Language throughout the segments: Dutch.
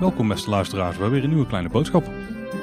Welkom beste luisteraars bij weer een nieuwe kleine boodschap.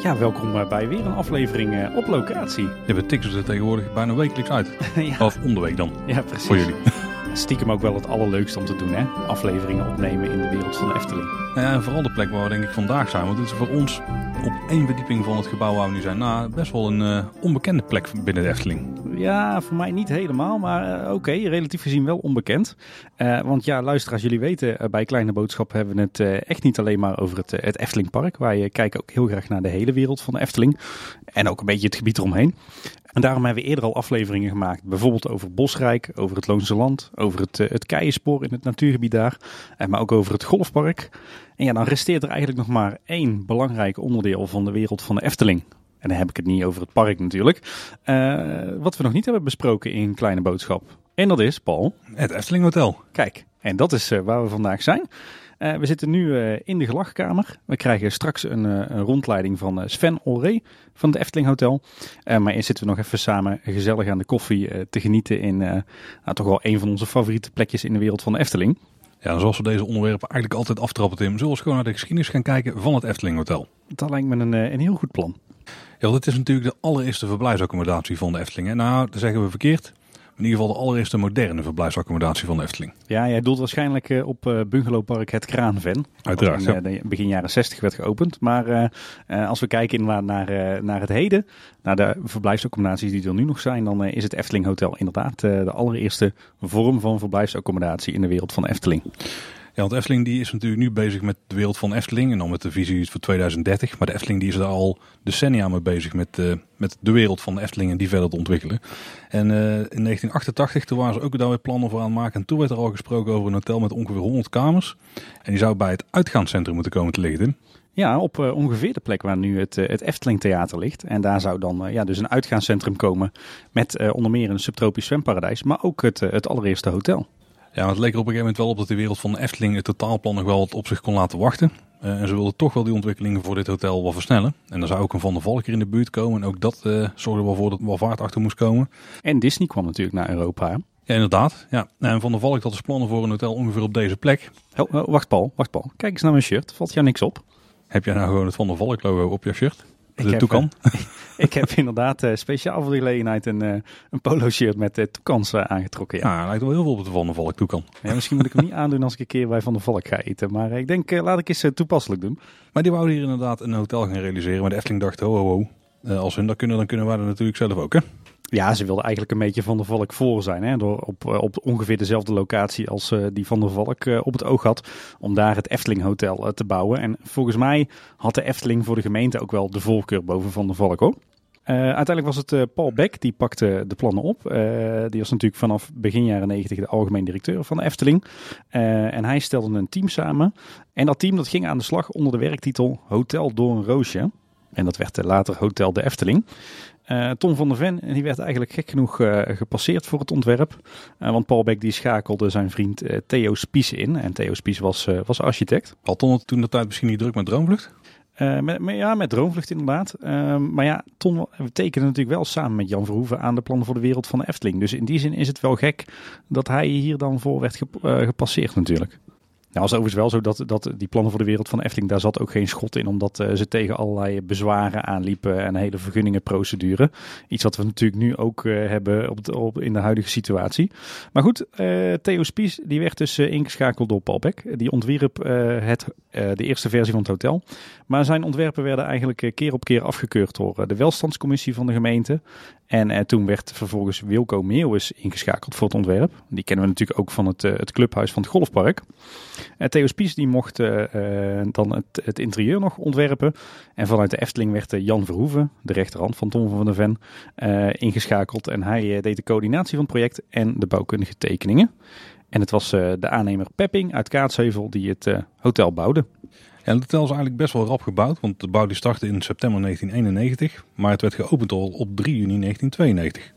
Ja, welkom eh, bij weer een aflevering eh, op locatie. Ja, we tikken ze tegenwoordig bijna wekelijks uit. ja. Of om de week dan, ja, precies. voor jullie. Stiekem ook wel het allerleukste om te doen, hè? Afleveringen opnemen in de wereld van de Efteling. Nou ja, en vooral de plek waar we denk ik vandaag zijn. Want dit is voor ons op één verdieping van het gebouw waar we nu zijn na best wel een eh, onbekende plek binnen de Efteling. Ja, voor mij niet helemaal, maar eh, oké, relatief gezien wel onbekend. Eh, want ja, luisteraars, jullie weten, eh, bij Kleine Boodschap hebben we het echt niet alleen maar over het, het Eftelingpark. Wij kijken ook heel graag naar de hele wereld van de Efteling. En ook een beetje het gebied eromheen. En daarom hebben we eerder al afleveringen gemaakt. Bijvoorbeeld over Bosrijk, over het Loonse Land, over het, het Keienspoor in het natuurgebied daar. maar ook over het Golfpark. En ja, dan resteert er eigenlijk nog maar één belangrijk onderdeel van de wereld van de Efteling. En dan heb ik het niet over het park natuurlijk. Eh, wat we nog niet hebben besproken in Kleine Boodschap. En dat is, Paul, Het Efteling Hotel. kijk. En dat is eh, waar we vandaag zijn. Eh, we zitten nu in de gelachkamer. We krijgen straks een, een rondleiding van Sven Olree van het Efteling Hotel. Maar eerst zitten we nog even samen gezellig aan de koffie te genieten in nou, toch wel een van onze favoriete plekjes in de wereld van de Efteling. Ja, zoals we deze onderwerpen eigenlijk altijd aftrappen, Tim, zullen we eens gewoon naar de geschiedenis gaan kijken van het Efteling Hotel. Dat lijkt me een, een heel goed plan. Ja, dit is natuurlijk de allereerste verblijfsaccommodatie van de Efteling. Nou, dat zeggen we verkeerd. In ieder geval de allereerste moderne verblijfsaccommodatie van de Efteling. Ja, jij doelt waarschijnlijk eh, op eh, bungalowpark Het Kraanven. Uiteraard, in eh, de begin jaren 60 werd geopend. Maar als we kijken naar, eh, naar het heden, naar de verblijfsaccommodaties die er nu nog zijn, dan is het Efteling Hotel inderdaad de allereerste vorm van verblijfsaccommodatie in de wereld van Efteling. Ja, want Efteling die is natuurlijk nu bezig met de wereld van Efteling. En dan met de visie voor 2030. Maar de Efteling die is er al decennia mee bezig met, eh, met de wereld van de Efteling en die verder te ontwikkelen. En eh, in 1988 toen waren ze ook daar weer plannen voor aan het maken. En toen werd er al gesproken over een hotel met ongeveer 100 kamers. En die zou bij het uitgaanscentrum moeten komen te liggen. Ja, op eh, ongeveer de plek waar nu het, het Efteling Theater ligt. En daar zou dan ja, dus een uitgaanscentrum komen met onder meer een subtropisch zwemparadijs, maar ook het, het allereerste hotel. Ja, het leek er op een gegeven moment wel op dat de wereld van de Efteling het totaalplan nog wel wat op zich kon laten wachten. Eh, en ze wilden toch wel die ontwikkelingen voor dit hotel wel versnellen. En er zou ook een Van der Valk hier in de buurt komen. En ook dat eh, zorgde wel voor dat er wel vaart achter moest komen. En Disney kwam natuurlijk naar Europa. hè. Ja, inderdaad. Ja. En Van der Valk had dus plannen voor een hotel ongeveer op deze plek. Oh, oh, wacht Paul, wacht Paul. Kijk eens naar mijn shirt. Valt jou niks op? Heb jij nou gewoon het Van der Valk logo op je shirt? Ik De heb, toekan? Ik heb inderdaad eh, speciaal voor de gelegenheid een, eh, een polo shirt met toekans eh, aangetrokken. Ja. Ja, lijkt wel heel veel op de Van der Valk toekan. Ja, misschien moet ik hem niet aandoen als ik een keer bij Van der Valk ga eten. Maar eh, ik denk, eh, laat ik eens eh, toepasselijk doen. Maar die wouden hier inderdaad een hotel gaan realiseren. Maar de Efteling dacht, ho ho ho. Eh, als hun dat kunnen, dan kunnen wij dat natuurlijk zelf ook hè. Ja, ze wilden eigenlijk een beetje Van der Valk voor zijn. Hè? Door op, eh, op ongeveer dezelfde locatie als eh, die Van der Valk eh, op het oog had. Om daar het Efteling Hotel te bouwen. En volgens mij had de Efteling voor de gemeente ook wel de voorkeur boven Van der Valk hoor. Uiteindelijk was het Paul Beck die pakte de plannen op. Die was natuurlijk vanaf begin jaren 90 de algemeen directeur van de Efteling. En hij stelde een team samen. En dat team dat ging aan de slag onder de werktitel Hotel door Roosje. En dat werd later Hotel de Efteling. Eh, Tom van der Ven die werd eigenlijk gek genoeg eh, gepasseerd voor het ontwerp. Eh, want Paul Beck die schakelde zijn vriend Theo Spies in. En Theo Spies was, was architect. Had Ton toen de tijd misschien niet druk met Droomvlucht? Met, met- ja, met Droomvlucht inderdaad. Ehm, maar ja, Ton tekende natuurlijk wel samen met Jan Verhoeven aan de plannen voor de wereld van de Efteling. Dus in die zin is het wel gek dat hij hier dan voor werd gep- gepasseerd natuurlijk. Nou, was overigens wel zo dat, dat die plannen voor de wereld van Efteling, daar zat ook geen schot in, omdat eh, ze tegen allerlei bezwaren aanliepen en hele vergunningenprocedure. Iets wat we natuurlijk nu ook eh, hebben op op, in de huidige situatie. Maar goed, eh, Theo Spies die werd dus ingeschakeld door Paul Beck. Die ontwierp het, de eerste versie van het hotel. Maar zijn ontwerpen werden eigenlijk keer op keer afgekeurd door de welstandscommissie van de gemeente. En eh, toen werd vervolgens Wilco Meeuwis ingeschakeld voor het ontwerp. Die kennen we natuurlijk ook van het, eh, het clubhuis van het golfpark. Uh, Theo Spies die mocht dan het, het interieur nog ontwerpen. En vanuit de Efteling werd Jan Verhoeven, de rechterhand van Tom van der Ven, ingeschakeld. En hij deed de coördinatie van het project en de bouwkundige tekeningen. En het was de aannemer Pepping uit Kaatsheuvel die het hotel bouwde. Ja, het hotel is eigenlijk best wel rap gebouwd, want de bouw die startte in september 1991, maar het werd geopend al op 3 juni 1992.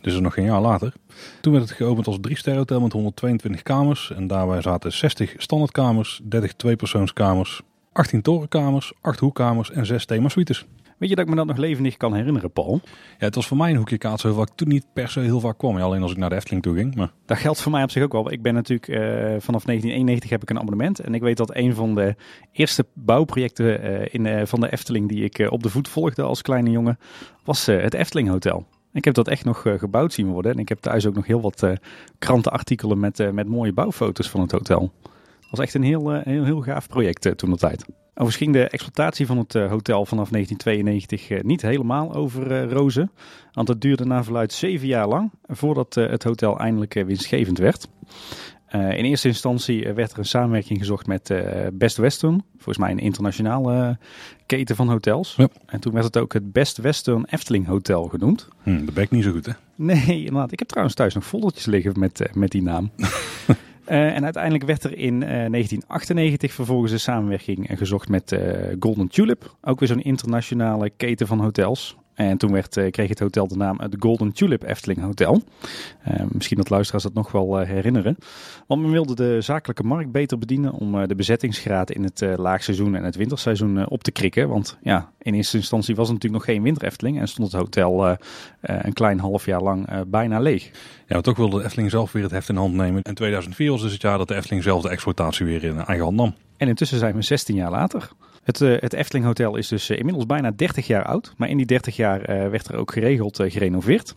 Dus nog geen jaar later. Toen werd het geopend als drie hotel met 122 kamers en daarbij zaten 60 standaardkamers, 30 tweepersoonskamers, 18 torenkamers, 8 hoekkamers en 6 themasuites. Weet je dat ik me dat nog levendig kan herinneren, Paul? Ja, het was voor mij een hoekje kaatsen waar ik toen niet per se heel vaak kwam. Ja, alleen als ik naar de Efteling toe ging. Maar... Dat geldt voor mij op zich ook wel. Ik ben natuurlijk uh, vanaf 1991 heb ik een abonnement. En ik weet dat een van de eerste bouwprojecten uh, in, uh, van de Efteling die ik op de voet volgde als kleine jongen, was het Efteling Hotel. Ik heb dat echt nog gebouwd zien worden. En ik heb thuis ook nog heel wat krantenartikelen met, met mooie bouwfoto's van het hotel. Het was echt een heel, heel, heel gaaf project toen de tijd. Overigens ging de exploitatie van het uh, hotel vanaf 1992 uh, niet helemaal over uh, rozen. Want het duurde naar verluid zeven jaar lang voordat het hotel eindelijk winstgevend werd. in eerste instantie werd er een samenwerking gezocht met Best Western. Volgens mij een internationale keten van hotels. Ja. En toen werd het ook het Best Western Efteling Hotel genoemd. Hm, dat ben ik niet zo goed hè? Nee, inderdaad. Ik heb trouwens thuis nog foldertjes liggen met, met die naam. Uh, en uiteindelijk werd er in uh, 1998 vervolgens een samenwerking gezocht met uh, Golden Tulip. Ook weer zo'n internationale keten van hotels. En toen werd, kreeg het hotel de naam het Golden Tulip Efteling Hotel. misschien dat luisteraars dat nog wel herinneren. Want men wilde de zakelijke markt beter bedienen om de bezettingsgraad in het laagseizoen en het winterseizoen op te krikken. Want ja, in eerste instantie was het natuurlijk nog geen winter Efteling en stond het hotel een klein half jaar lang bijna leeg. Ja, maar toch wilde de Efteling zelf weer het heft in hand nemen. En 2004 was dus het jaar dat de Efteling zelf de exploitatie weer in eigen hand nam. En intussen zijn we 16 jaar later. Het, uh, het Efteling Hotel is dus uh, inmiddels bijna 30 jaar oud. Maar in die 30 jaar uh, werd er ook geregeld gerenoveerd.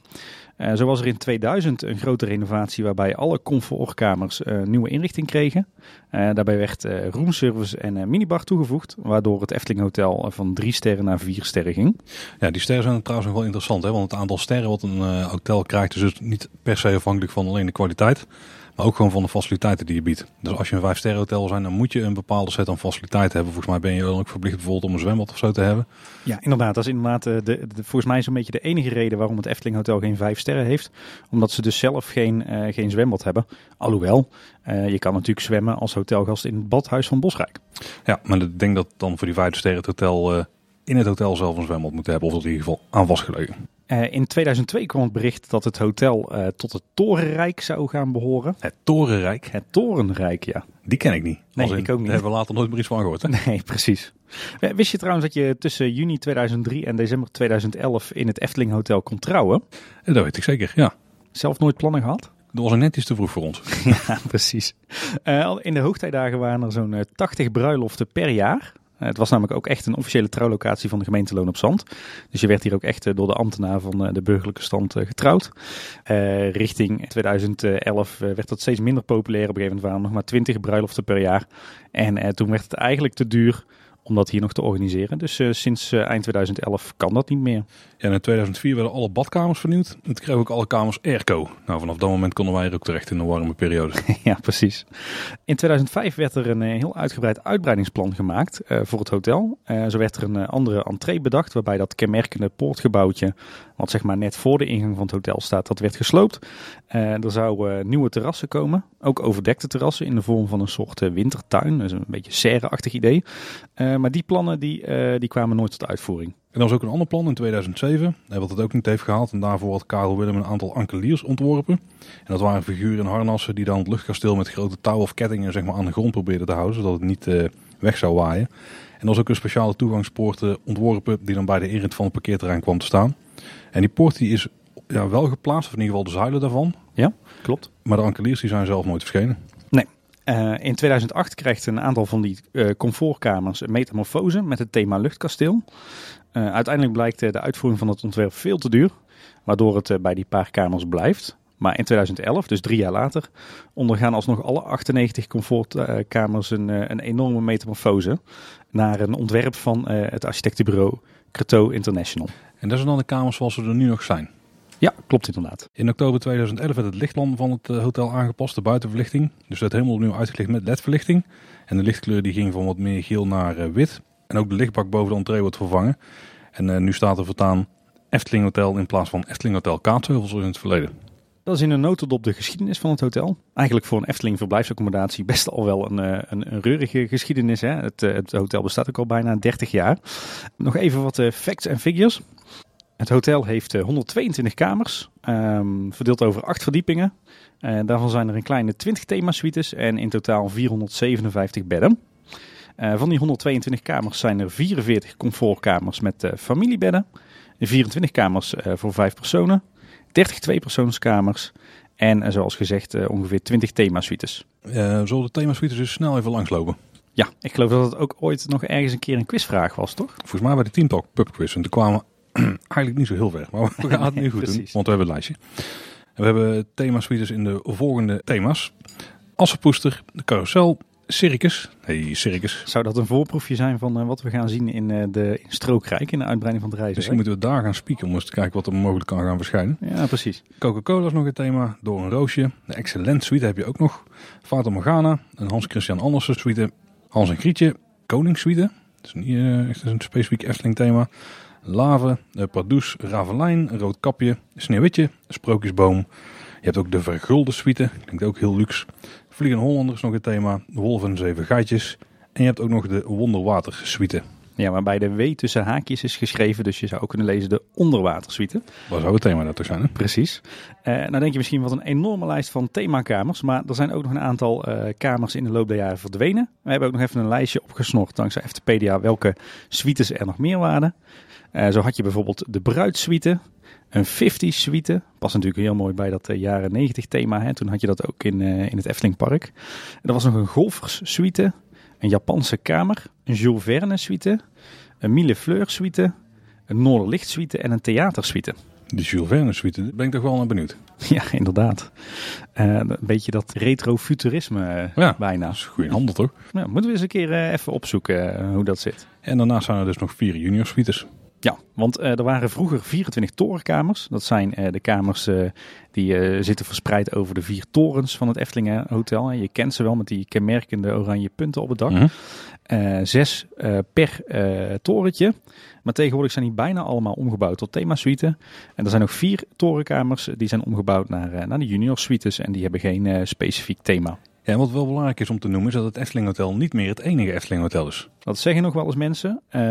Zo was er in 2000 een grote renovatie waarbij alle comfortkamers nieuwe inrichting kregen. Daarbij werd roomservice en minibar toegevoegd, waardoor het Efteling Hotel van drie sterren naar vier sterren ging. Ja, die sterren zijn trouwens wel interessant, hè? want het aantal sterren wat een hotel krijgt is dus niet per se afhankelijk van alleen de kwaliteit. Maar ook gewoon van de faciliteiten die je biedt. Dus als je een 5 hotel zijn, dan moet je een bepaalde set aan faciliteiten hebben. Volgens mij ben je ook verplicht bijvoorbeeld om een zwembad of zo te hebben. Ja, inderdaad. Dat is inderdaad de, de, volgens mij zo'n beetje de enige reden waarom het Efteling Hotel geen 5 sterren heeft. Omdat ze dus zelf geen, uh, geen zwembad hebben. Alhoewel, uh, je kan natuurlijk zwemmen als hotelgast in het badhuis van Bosrijk. Ja, maar ik denk dat dan voor die 5 sterren het hotel uh, in het hotel zelf een zwembad moet hebben. Of dat in ieder geval aan vastgelegen. Uh, in 2002 kwam het bericht dat het hotel uh, tot het Torenrijk zou gaan behoren. Het Torenrijk? Het Torenrijk, ja. Die ken ik niet. Nee, ik ook niet. Daar hebben we later nooit meer iets van gehoord. Hè? Nee, precies. Wist je trouwens dat je tussen juni 2003 en december 2011 in het Efteling Hotel kon trouwen? Dat weet ik zeker, ja. Zelf nooit plannen gehad? Dat was net iets te vroeg voor ons. ja, precies. Uh, in de hoogtijdagen waren er zo'n 80 bruiloften per jaar. Het was namelijk ook echt een officiële trouwlocatie van de gemeente Loon op Zand. Dus je werd hier ook echt door de ambtenaar van de burgerlijke stand getrouwd. Uh, richting 2011 werd dat steeds minder populair. Op een gegeven moment waren er nog maar 20 bruiloften per jaar. En toen werd het eigenlijk te duur om dat hier nog te organiseren. Dus uh, sinds uh, eind 2011 kan dat niet meer. Ja, en in 2004 werden alle badkamers vernieuwd. En toen kregen ook alle kamers airco. Nou, vanaf dat moment konden wij er ook terecht in de warme periode. ja, precies. In 2005 werd er een heel uitgebreid uitbreidingsplan gemaakt uh, voor het hotel. zo werd er een andere entree bedacht, waarbij dat kenmerkende poortgebouwtje, wat zeg maar net voor de ingang van het hotel staat, dat werd gesloopt. er zouden nieuwe terrassen komen, ook overdekte terrassen in de vorm van een soort wintertuin. Dus een beetje serre-achtig idee. maar die plannen die, uh, die kwamen nooit tot uitvoering. En er was ook een ander plan in 2007, wat het ook niet heeft gehaald. En daarvoor had Karel Willem een aantal ankeliers ontworpen. En dat waren figuren in harnassen die dan het luchtkasteel met grote touwen of kettingen zeg maar, aan de grond probeerden te houden. Zodat het niet uh, weg zou waaien. En er was ook een speciale toegangspoort uh, ontworpen die dan bij de inrit van het parkeerterrein kwam te staan. En die poort die is ja, wel geplaatst, of in ieder geval de zuilen daarvan. Ja, klopt. Maar de ankeliers die zijn zelf nooit verschenen. Nee. Uh, in 2008 krijgt een aantal van die uh, comfortkamers een metamorfose met het thema luchtkasteel. Uh, uiteindelijk blijkt de uitvoering van het ontwerp veel te duur, waardoor het bij die paar kamers blijft. Maar in 2011, dus drie jaar later, ondergaan alsnog alle 98 comfortkamers een, een enorme metamorfose naar een ontwerp van het architectenbureau Creteau International. En dat zijn dan de kamers zoals ze er nu nog zijn? Ja, klopt inderdaad. In oktober 2011 werd het lichtplan van het hotel aangepast, de buitenverlichting. Dus het helemaal opnieuw uitgelicht met ledverlichting. En de lichtkleur die ging van wat meer geel naar uh, wit. En ook de lichtbak boven de entree wordt vervangen. En uh, nu staat er voortaan Efteling Hotel in plaats van Efteling Hotel Kaatsheuvel zoals in het verleden. Dat is in een notendop de geschiedenis van het hotel. Eigenlijk voor een Efteling verblijfsaccommodatie best al wel een, een, een reurige geschiedenis. Hè? Het, het, hotel bestaat ook al bijna 30 jaar. Nog even wat uh, facts en figures. Het hotel heeft 122 kamers, um, verdeeld over acht verdiepingen. Daarvan zijn er een kleine 20 themasuites en in totaal 457 bedden. Eh, van die 122 kamers zijn er 44 comfortkamers met uh, familiebedden. 24 kamers voor 5 personen. 30 tweepersoonskamers. En zoals gezegd ongeveer 20 themasuites. zullen de themasuites dus snel even langslopen? Ja, ik geloof dat het ook ooit nog ergens een keer een quizvraag was, toch? Volgens mij bij de Team Talk Pub Quiz. En toen kwamen eigenlijk niet zo heel ver. Maar we gaan het nu goed doen, want we hebben een lijstje. En we hebben themasuites in de volgende thema's. Assenpoester, de carousel, circus. Hey, circus. Zou dat een voorproefje zijn van uh, wat we gaan zien in, uh, de in Strookrijk, in de uitbreiding van het reizen? Misschien moeten we daar gaan spieken om eens te kijken wat er mogelijk kan gaan verschijnen. Ja, precies. Coca-Cola is nog een thema, Door een Roosje. De Excellent Suite heb je ook nog. Fata Morgana, een Hans Christian Andersen suite. Hans en Grietje, Koningssuite. Dat is niet uh, echt een specifiek Efteling thema. Lave, Pardoes, Ravelijn, Rood Kapje, Sneeuwwitje, Sprookjesboom. Je hebt ook de Vergulde suite, klinkt ook heel luxe. Vliegende Hollander is nog het thema, Wolf en Zeven Gaatjes. En je hebt ook nog de Wonderwater suite. Ja, waarbij de W tussen haakjes is geschreven, dus je zou ook kunnen lezen de onderwatersuite. Wat zou het thema dat toch zijn? Hè? Precies. Uh, nou denk je misschien wat een enorme lijst van themakamers, maar er zijn ook nog een aantal uh, kamers in de loop der jaren verdwenen. We hebben ook nog even een lijstje opgesnort dankzij FTPDA welke suites er nog meer waren. Uh, zo had je bijvoorbeeld de bruidsuite, een 50 suite. Past natuurlijk heel mooi bij dat jaren 90 thema. Hè. Toen had je dat ook in, in het Eftelingpark. Er was nog een golfers suite een Japanse kamer, een Jules Verne suite, een Mille Fleur suite, een Noorderlicht suite en een theatersuite. De Jules Verne suite, daar ben ik toch wel naar benieuwd. Ja, inderdaad. Uh, een beetje dat retrofuturisme bijna. Dat is goede handel toch? Ja, moeten we eens een keer uh, even opzoeken hoe dat zit. En daarnaast zijn er dus nog vier junior suites. Ja, want uh, er waren vroeger 24 torenkamers. Dat zijn uh, de kamers uh, die zitten verspreid over de vier torens van het Eftelingen Hotel. Je kent ze wel met die kenmerkende oranje punten op het dak. Mm -hmm. zes per torentje. Maar tegenwoordig zijn die bijna allemaal omgebouwd tot themasuite. En er zijn nog vier torenkamers die zijn omgebouwd naar, naar de junior suites. En die hebben geen specifiek thema. Ja, en wat wel belangrijk is om te noemen is dat het Efteling Hotel niet meer het enige Efteling Hotel is. Dat zeggen nog wel eens mensen, uh,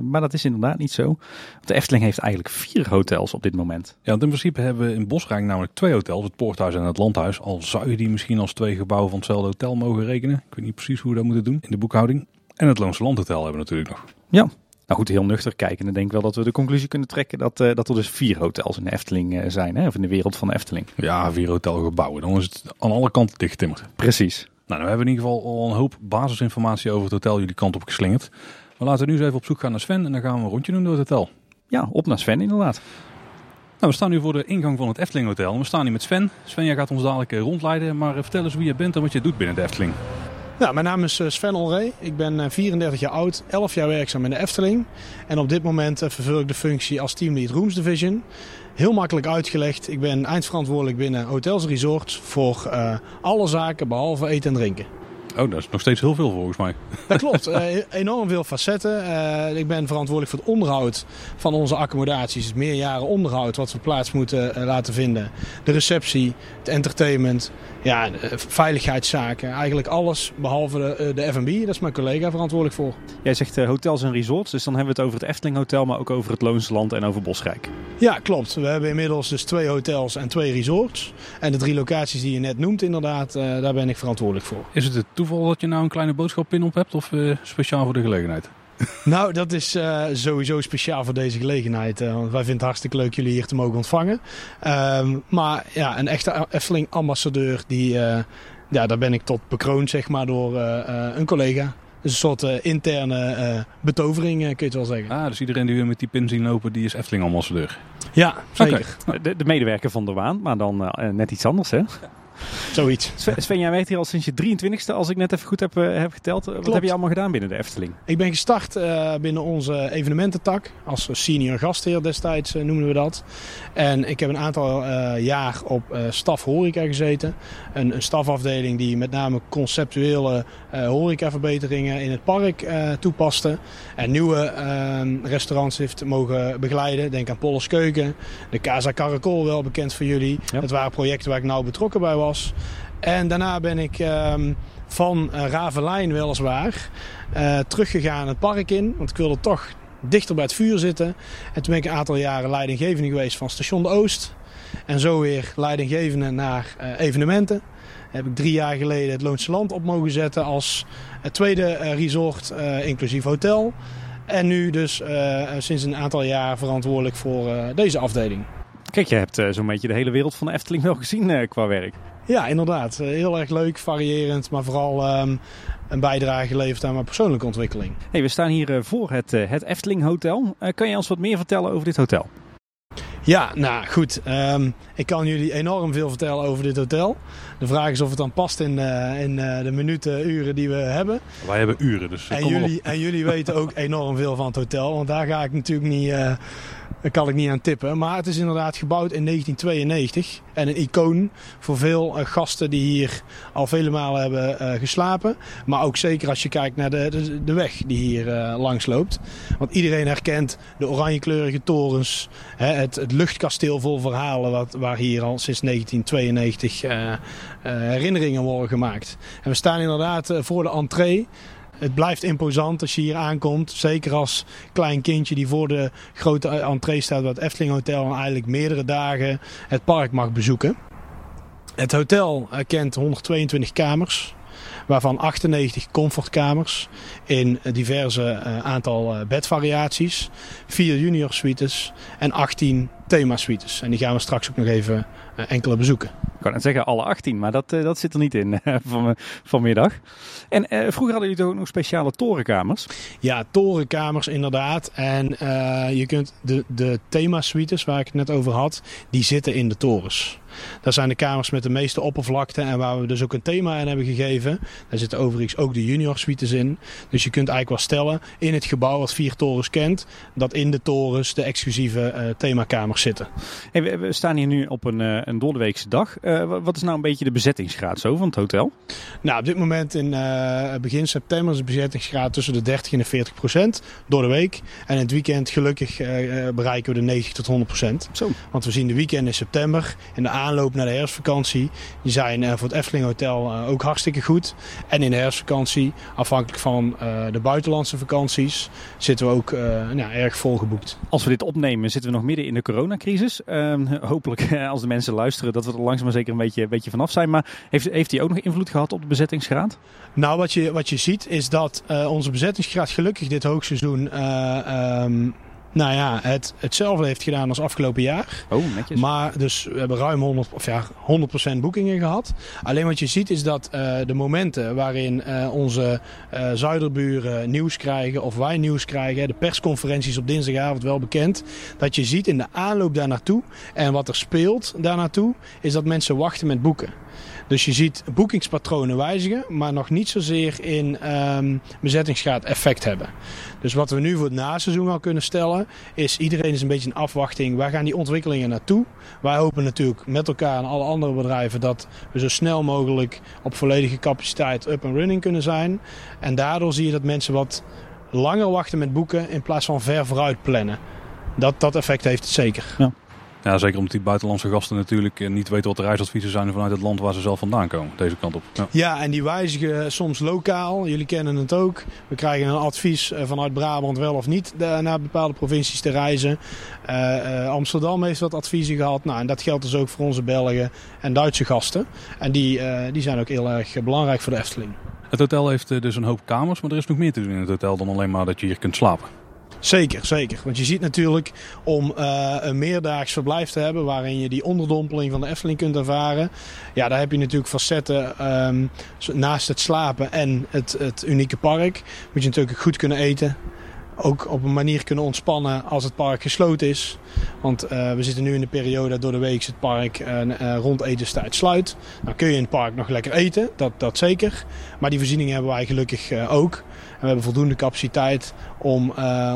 maar dat is inderdaad niet zo. Want de Efteling heeft eigenlijk vier hotels op dit moment. Ja, want in principe hebben we in Bosrijk namelijk twee hotels, het Poorthuis en het Landhuis. Al zou je die misschien als twee gebouwen van hetzelfde hotel mogen rekenen. Ik weet niet precies hoe we dat moeten doen in de boekhouding. En het Loonse Landhotel hebben we natuurlijk nog. Ja, nou goed, heel nuchter kijken. Dan denk ik wel dat we de conclusie kunnen trekken dat, uh, dat er dus vier hotels in de Efteling uh, zijn. Hè? Of in de wereld van de Efteling. Ja, vier hotelgebouwen. Dan is het aan alle kanten dichtgetimmerd. Precies. Nou, we hebben in ieder geval al een hoop basisinformatie over het hotel jullie kant op geslingerd. Maar laten we nu eens even op zoek gaan naar Sven en dan gaan we een rondje doen door het hotel. Ja, op naar Sven inderdaad. Nou, we staan nu voor de ingang van het Efteling Hotel. We staan hier met Sven. Sven, jij gaat ons dadelijk eh, rondleiden, maar vertel eens wie je bent en wat je doet binnen de Efteling. Nou, mijn naam is Sven Olree. Ik ben 34 jaar oud, 11 jaar werkzaam in de Efteling. En op dit moment vervul ik de functie als teamlead Rooms Division. Heel makkelijk uitgelegd. Ik ben eindverantwoordelijk binnen hotels en resorts voor alle zaken behalve eten en drinken. Oh, dat is nog steeds heel veel volgens mij. Dat klopt. Uh, enorm veel facetten. Uh, ik ben verantwoordelijk voor het onderhoud van onze accommodaties. Het meerjaren onderhoud wat we plaats moeten uh, laten vinden. De receptie, het entertainment, ja, veiligheidszaken. Eigenlijk alles behalve de, de F&B. Dat is mijn collega verantwoordelijk voor. Jij zegt hotels en resorts. Dus dan hebben we het over het Efteling Hotel, maar ook over het Loonsland en over Bosrijk. Ja, klopt. We hebben inmiddels dus twee hotels en twee resorts. En de drie locaties die je net noemt inderdaad, daar ben ik verantwoordelijk voor. Is het het toeval dat je nou een kleine boodschappin op hebt of uh, speciaal voor de gelegenheid? Nou, dat is uh, sowieso speciaal voor deze gelegenheid. Uh, want wij vinden het hartstikke leuk jullie hier te mogen ontvangen. Um, maar ja, een echte Efteling-ambassadeur, die, ja, daar ben ik tot bekroond zeg maar, door een collega. Dus een soort interne betovering, kun je het wel zeggen. Ah, dus iedereen die we met die pin zien lopen, die is Efteling-ambassadeur? Ja, zeker. Okay. De, de, medewerker van de Waan, maar dan net iets anders, hè? Ja. Zoiets. Sven, jij werkt hier al sinds je 23ste, als ik net even goed heb, uh, heb geteld. Klopt. Wat heb je allemaal gedaan binnen de Efteling? Ik ben gestart uh, binnen onze evenemententak. Als senior gastheer destijds uh, noemen we dat. En ik heb een aantal jaar op staf horeca gezeten. Een, een, stafafdeling die met name conceptuele horecaverbeteringen in het park toepaste. En nieuwe ehm, restaurants heeft mogen begeleiden. Denk aan Polles Keuken, de Casa Caracol, wel bekend voor jullie. Ja. Dat waren projecten waar ik nauw betrokken bij was. En daarna ben ik um, van uh, Ravelijn weliswaar uh, teruggegaan het park in. Want ik wilde toch dichter bij het vuur zitten. En toen ben ik een aantal jaren leidinggevende geweest van Station de Oost. En zo weer leidinggevende naar uh, evenementen. Heb ik drie jaar geleden het Loonse Land op mogen zetten als tweede resort, inclusief hotel. En nu dus sinds een aantal jaar verantwoordelijk voor deze afdeling. Kijk, je hebt zo'n beetje de hele wereld van de Efteling wel gezien qua werk. Ja, inderdaad. Heel erg leuk, variërend, maar vooral um, een bijdrage geleverd aan mijn persoonlijke ontwikkeling. Hey, we staan hier voor het, het Efteling Hotel. Uh, kan je ons wat meer vertellen over dit hotel? Ja, nou goed. Um, ik kan jullie enorm veel vertellen over dit hotel. De vraag is of het dan past in, uh, in uh, de minuten, uren die we hebben. Wij hebben uren, dus en jullie, en jullie weten ook enorm veel van het hotel. Want daar ga ik natuurlijk niet daar kan ik niet aan tippen. Maar het is inderdaad gebouwd in 1992. En een icoon voor veel uh, gasten die hier al vele malen hebben uh, geslapen. Maar ook zeker als je kijkt naar de, de, weg die hier uh, langs loopt. Want iedereen herkent de oranjekleurige torens. Het, het luchtkasteel vol verhalen wat, waar hier al sinds 1992 herinneringen worden gemaakt. En we staan inderdaad voor de entree. Het blijft imposant als je hier aankomt. Zeker als klein kindje die voor de grote entree staat bij het Efteling Hotel. En eigenlijk meerdere dagen het park mag bezoeken. Het hotel kent 122 kamers. Waarvan 98 comfortkamers in diverse uh, aantal uh, bedvariaties. 4 junior suites en 18 thema suites. En die gaan we straks ook nog even uh, enkele bezoeken. Ik kan het zeggen alle 18, maar dat, dat zit er niet in van, vanmiddag. En vroeger hadden jullie toch ook nog speciale torenkamers? Ja, torenkamers inderdaad. En uh, je kunt de, de thema-suites waar ik het net over had, die zitten in de torens. Dat zijn de kamers met de meeste oppervlakte en waar we dus ook een thema in hebben gegeven. Daar zitten overigens ook de junior suites in. Dus je kunt eigenlijk wel stellen in het gebouw wat vier torens kent, dat in de torens de exclusieve uh, themakamers zitten. Hey, we, we, staan hier nu op een, uh, een doordeweekse dag. Uh, wat is nou een beetje de bezettingsgraad zo van het hotel? Nou, op dit moment in begin september is de bezettingsgraad tussen de 30 en de 40 procent door de week. En in het weekend gelukkig bereiken we de 90 tot 100 procent. Want we zien de weekend in september in de aanloop naar de herfstvakantie. Die zijn uh, voor het Efteling Hotel uh, ook hartstikke goed. En in de herfstvakantie, afhankelijk van uh, de buitenlandse vakanties, zitten we ook nou, erg volgeboekt. Als we dit opnemen, zitten we nog midden in de coronacrisis. Ehm, hopelijk, als de mensen luisteren, dat we er langzaam maar zeker een beetje, een beetje vanaf zijn. Maar heeft, heeft die ook nog invloed gehad op de bezettingsgraad? Nou, wat je, wat je ziet is dat onze bezettingsgraad gelukkig dit hoogseizoen... Um, nou ja, het, hetzelfde heeft gedaan als afgelopen jaar. Oh, netjes. Maar dus we hebben ruim 100, of ja, 100% boekingen gehad. Alleen wat je ziet is dat uh, de momenten waarin uh, onze uh, zuiderburen nieuws krijgen of wij nieuws krijgen, de persconferenties op dinsdagavond wel bekend, dat je ziet in de aanloop daar naartoe en wat er speelt daar naartoe, is dat mensen wachten met boeken. Dus je ziet boekingspatronen wijzigen, maar nog niet zozeer in um, bezettingsgraad effect hebben. Dus wat we nu voor het naseizoen al kunnen stellen, is iedereen is een beetje in afwachting. Waar gaan die ontwikkelingen naartoe? Wij hopen natuurlijk met elkaar en alle andere bedrijven dat we zo snel mogelijk op volledige capaciteit up and running kunnen zijn. En daardoor zie je dat mensen wat langer wachten met boeken in plaats van ver vooruit plannen. Dat, dat effect heeft het zeker. Ja. Ja, zeker omdat die buitenlandse gasten natuurlijk eh, niet weten wat de reisadviezen zijn vanuit het land waar ze zelf vandaan komen, deze kant op. Ja, ja en die wijzigen soms lokaal. Jullie kennen het ook. We krijgen een advies eh, vanuit Brabant wel of niet naar bepaalde provincies te reizen. Uh, Amsterdam heeft wat adviezen gehad. Nou, en dat geldt dus ook voor onze Belgen en Duitse gasten. En die, uh, die zijn ook heel erg belangrijk voor de Efteling. Het hotel heeft dus een hoop kamers, maar er is nog meer te doen in het hotel dan alleen maar dat je hier kunt slapen. Zeker, zeker. Want je ziet natuurlijk om uh, een meerdaags verblijf te hebben waarin je die onderdompeling van de Efteling kunt ervaren. Ja, daar heb je natuurlijk facetten um, naast het slapen en het, het unieke park. Moet je natuurlijk goed kunnen eten ook op een manier kunnen ontspannen als het park gesloten is. Want uh, we zitten nu in de periode dat door de week het park uh, rond etenstijd sluit. Dan kun je in het park nog lekker eten, dat, dat zeker. Maar die voorzieningen hebben wij gelukkig ook. En we hebben voldoende capaciteit om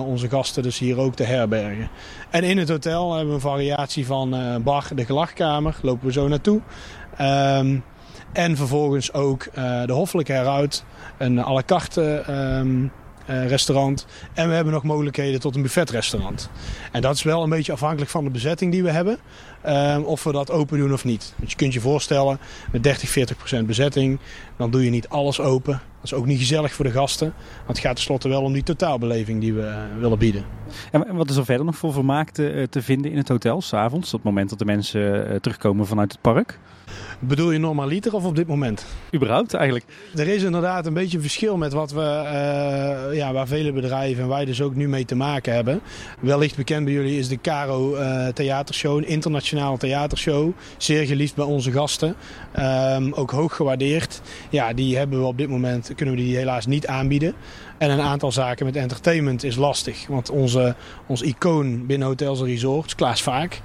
onze gasten dus hier ook te herbergen. En in het hotel hebben we een variatie van bar, de gelachkamer, lopen we zo naartoe. Um, en vervolgens ook de hoffelijke heruit, een à la carte... Uh, restaurant. En we hebben nog mogelijkheden tot een buffetrestaurant. En dat is wel een beetje afhankelijk van de bezetting die we hebben. ehm, of we dat open doen of niet. Want je kunt je voorstellen, met 30, 40 procent bezetting, dan doe je niet alles open. Dat is ook niet gezellig voor de gasten. Want het gaat tenslotte wel om die totaalbeleving die we willen bieden. En wat is er verder nog voor vermaak te, te vinden in het hotel, s'avonds, op het moment dat de mensen terugkomen vanuit het park? Bedoel je normaliter of op dit moment? Überhaupt eigenlijk. Er is inderdaad een beetje een verschil met wat we, uh, ja, waar vele bedrijven en wij dus ook nu mee te maken hebben. Wellicht bekend bij jullie is de Caro uh, Theatershow, een internationale theatershow. Zeer geliefd bij onze gasten. Um, ook hoog gewaardeerd. Ja, die hebben we op dit moment, kunnen we die helaas niet aanbieden. En een aantal zaken met entertainment is lastig. Want onze, ons icoon binnen hotels en resorts, Klaas Vaak,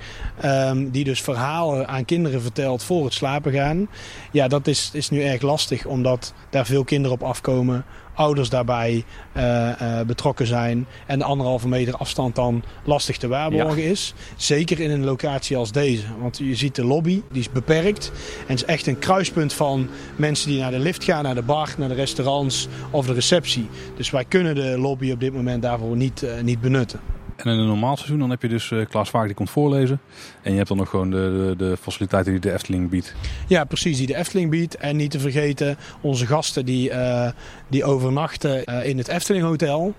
um, die dus verhalen aan kinderen vertelt voor het slapen gaan. Ja, dat is, is nu erg lastig, omdat daar veel kinderen op afkomen ouders daarbij uh, uh, betrokken zijn en de anderhalve meter afstand dan lastig te waarborgen ja. is. Zeker in een locatie als deze. Want je ziet de lobby, die is beperkt. En is echt een kruispunt van mensen die naar de lift gaan, naar de bar, naar de restaurants of de receptie. Dus wij kunnen de lobby op dit moment daarvoor niet, uh, niet benutten. En in een normaal seizoen dan heb je dus uh, Klaas Vaak die komt voorlezen. En je hebt dan nog gewoon de, de, de, faciliteiten die de Efteling biedt. Ja, precies, die de Efteling biedt. En niet te vergeten onze gasten die, uh, die overnachten uh, in het Efteling Hotel.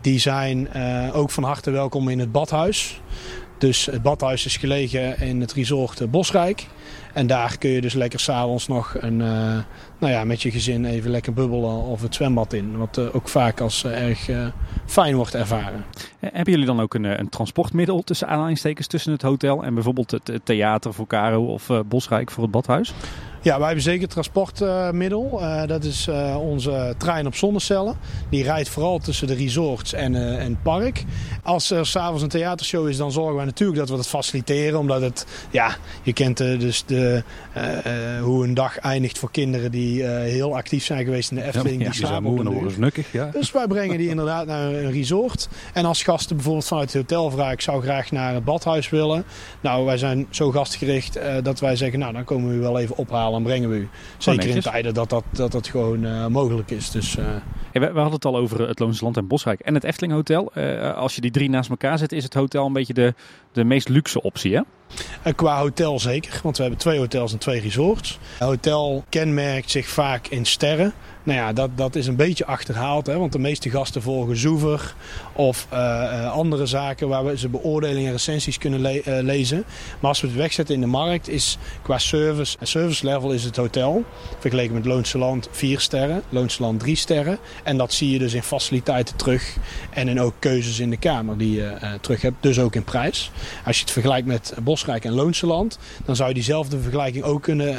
Die zijn ook van harte welkom in het badhuis. Dus het badhuis is gelegen in het resort Bosrijk. En daar kun je dus lekker s'avonds nog een, uh, nou ja, met je gezin even lekker bubbelen of het zwembad in. Wat uh, ook vaak als erg fijn wordt ervaren. Hebben jullie dan ook een, een, transportmiddel tussen aanhalingstekens tussen het hotel en bijvoorbeeld het, theater voor Caro of Bosrijk voor het badhuis? Ja, wij hebben zeker transportmiddel. Uh, dat is uh, onze trein op zonnecellen. Die rijdt vooral tussen de resorts en, uh, en het park. Als er s'avonds een theatershow is, dan zorgen wij natuurlijk dat we dat faciliteren. Omdat het, ja, je kent dus de, hoe een dag eindigt voor kinderen die heel actief zijn geweest in de Efteling. Ja, die slapen uur. Nukkig, ja. Dus wij brengen die inderdaad naar een resort. En als gasten bijvoorbeeld vanuit het hotel vragen, ik zou graag naar het badhuis willen. Nou, wij zijn zo gastgericht dat wij zeggen, nou dan komen we u wel even ophalen en brengen we u. Zeker in tijden dat dat, dat, dat gewoon uh, mogelijk is. Dus, ja, we, hadden het al over het Loonse Land en Bosrijk en het Efteling Hotel. Uh, als je die drie naast elkaar zet, is het hotel een beetje de, de meest luxe optie, hè? Qua hotel zeker, want we hebben twee hotels en twee resorts. Hotel kenmerkt zich vaak in sterren. Nou ja, dat, dat is een beetje achterhaald, hè, want de meeste gasten volgen Zoever of andere zaken waar we ze beoordelingen en recensies kunnen le lezen. Maar als we het wegzetten in de markt, is qua service, service level is het hotel, vergeleken met Loonse Land 4 sterren, Loonse Land 3 sterren. En dat zie je dus in faciliteiten terug en in ook keuzes in de kamer die je terug hebt, dus ook in prijs. Als je het vergelijkt met Bosrijk en Loonse Land, dan zou je diezelfde vergelijking ook kunnen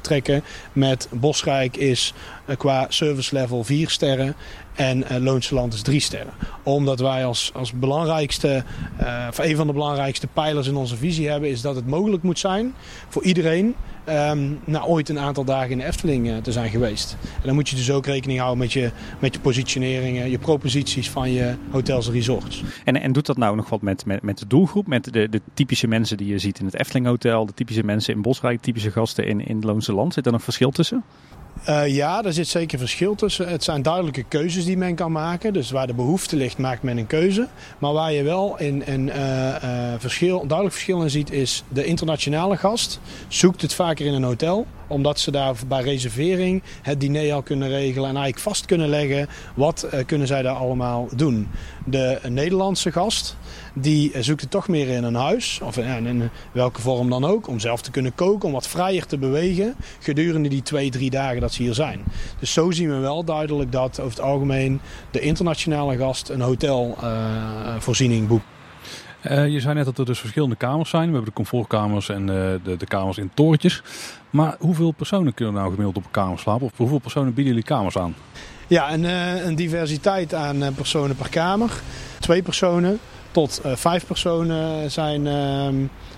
trekken met Bosrijk is qua service level 4 sterren en uh, Land is 3 sterren. Omdat wij als, als belangrijkste, of een van de belangrijkste pijlers in onze visie hebben, is dat het mogelijk moet zijn voor iedereen um, na ooit een aantal dagen in de Efteling uh, te zijn geweest. En dan moet je dus ook rekening houden met je, met je positioneringen, je proposities van je hotels en resorts. En, en doet dat nou nog wat met, met, met de doelgroep, met de, de typische mensen die je ziet in het Efteling Hotel, de typische mensen in Bosrijk, typische gasten in, in Loonse Land? Zit er nog verschil tussen? Uh, ja, daar zit zeker verschil tussen. Het zijn duidelijke keuzes die men kan maken. Dus waar de behoefte ligt, maakt men een keuze. Maar waar je wel een, uh, uh, verschil, duidelijk verschil in ziet, is de internationale gast zoekt het vaker in een hotel omdat ze daar bij reservering het diner al kunnen regelen en eigenlijk vast kunnen leggen wat kunnen zij daar allemaal doen. De Nederlandse gast die zoekt het toch meer in een huis, of in, in welke vorm dan ook, om zelf te kunnen koken, om wat vrijer te bewegen gedurende die twee, drie dagen dat ze hier zijn. Dus zo zien we wel duidelijk dat over het algemeen de internationale gast een hotelvoorziening uh, boekt. Uh, je zei net dat er dus verschillende kamers zijn. We hebben de comfortkamers en uh, de, de, kamers in torentjes. Maar hoeveel personen kunnen nou gemiddeld op een kamer slapen? Of hoeveel personen bieden jullie kamers aan? Ja, een, een diversiteit aan personen per kamer. Twee personen tot vijf personen zijn ehm,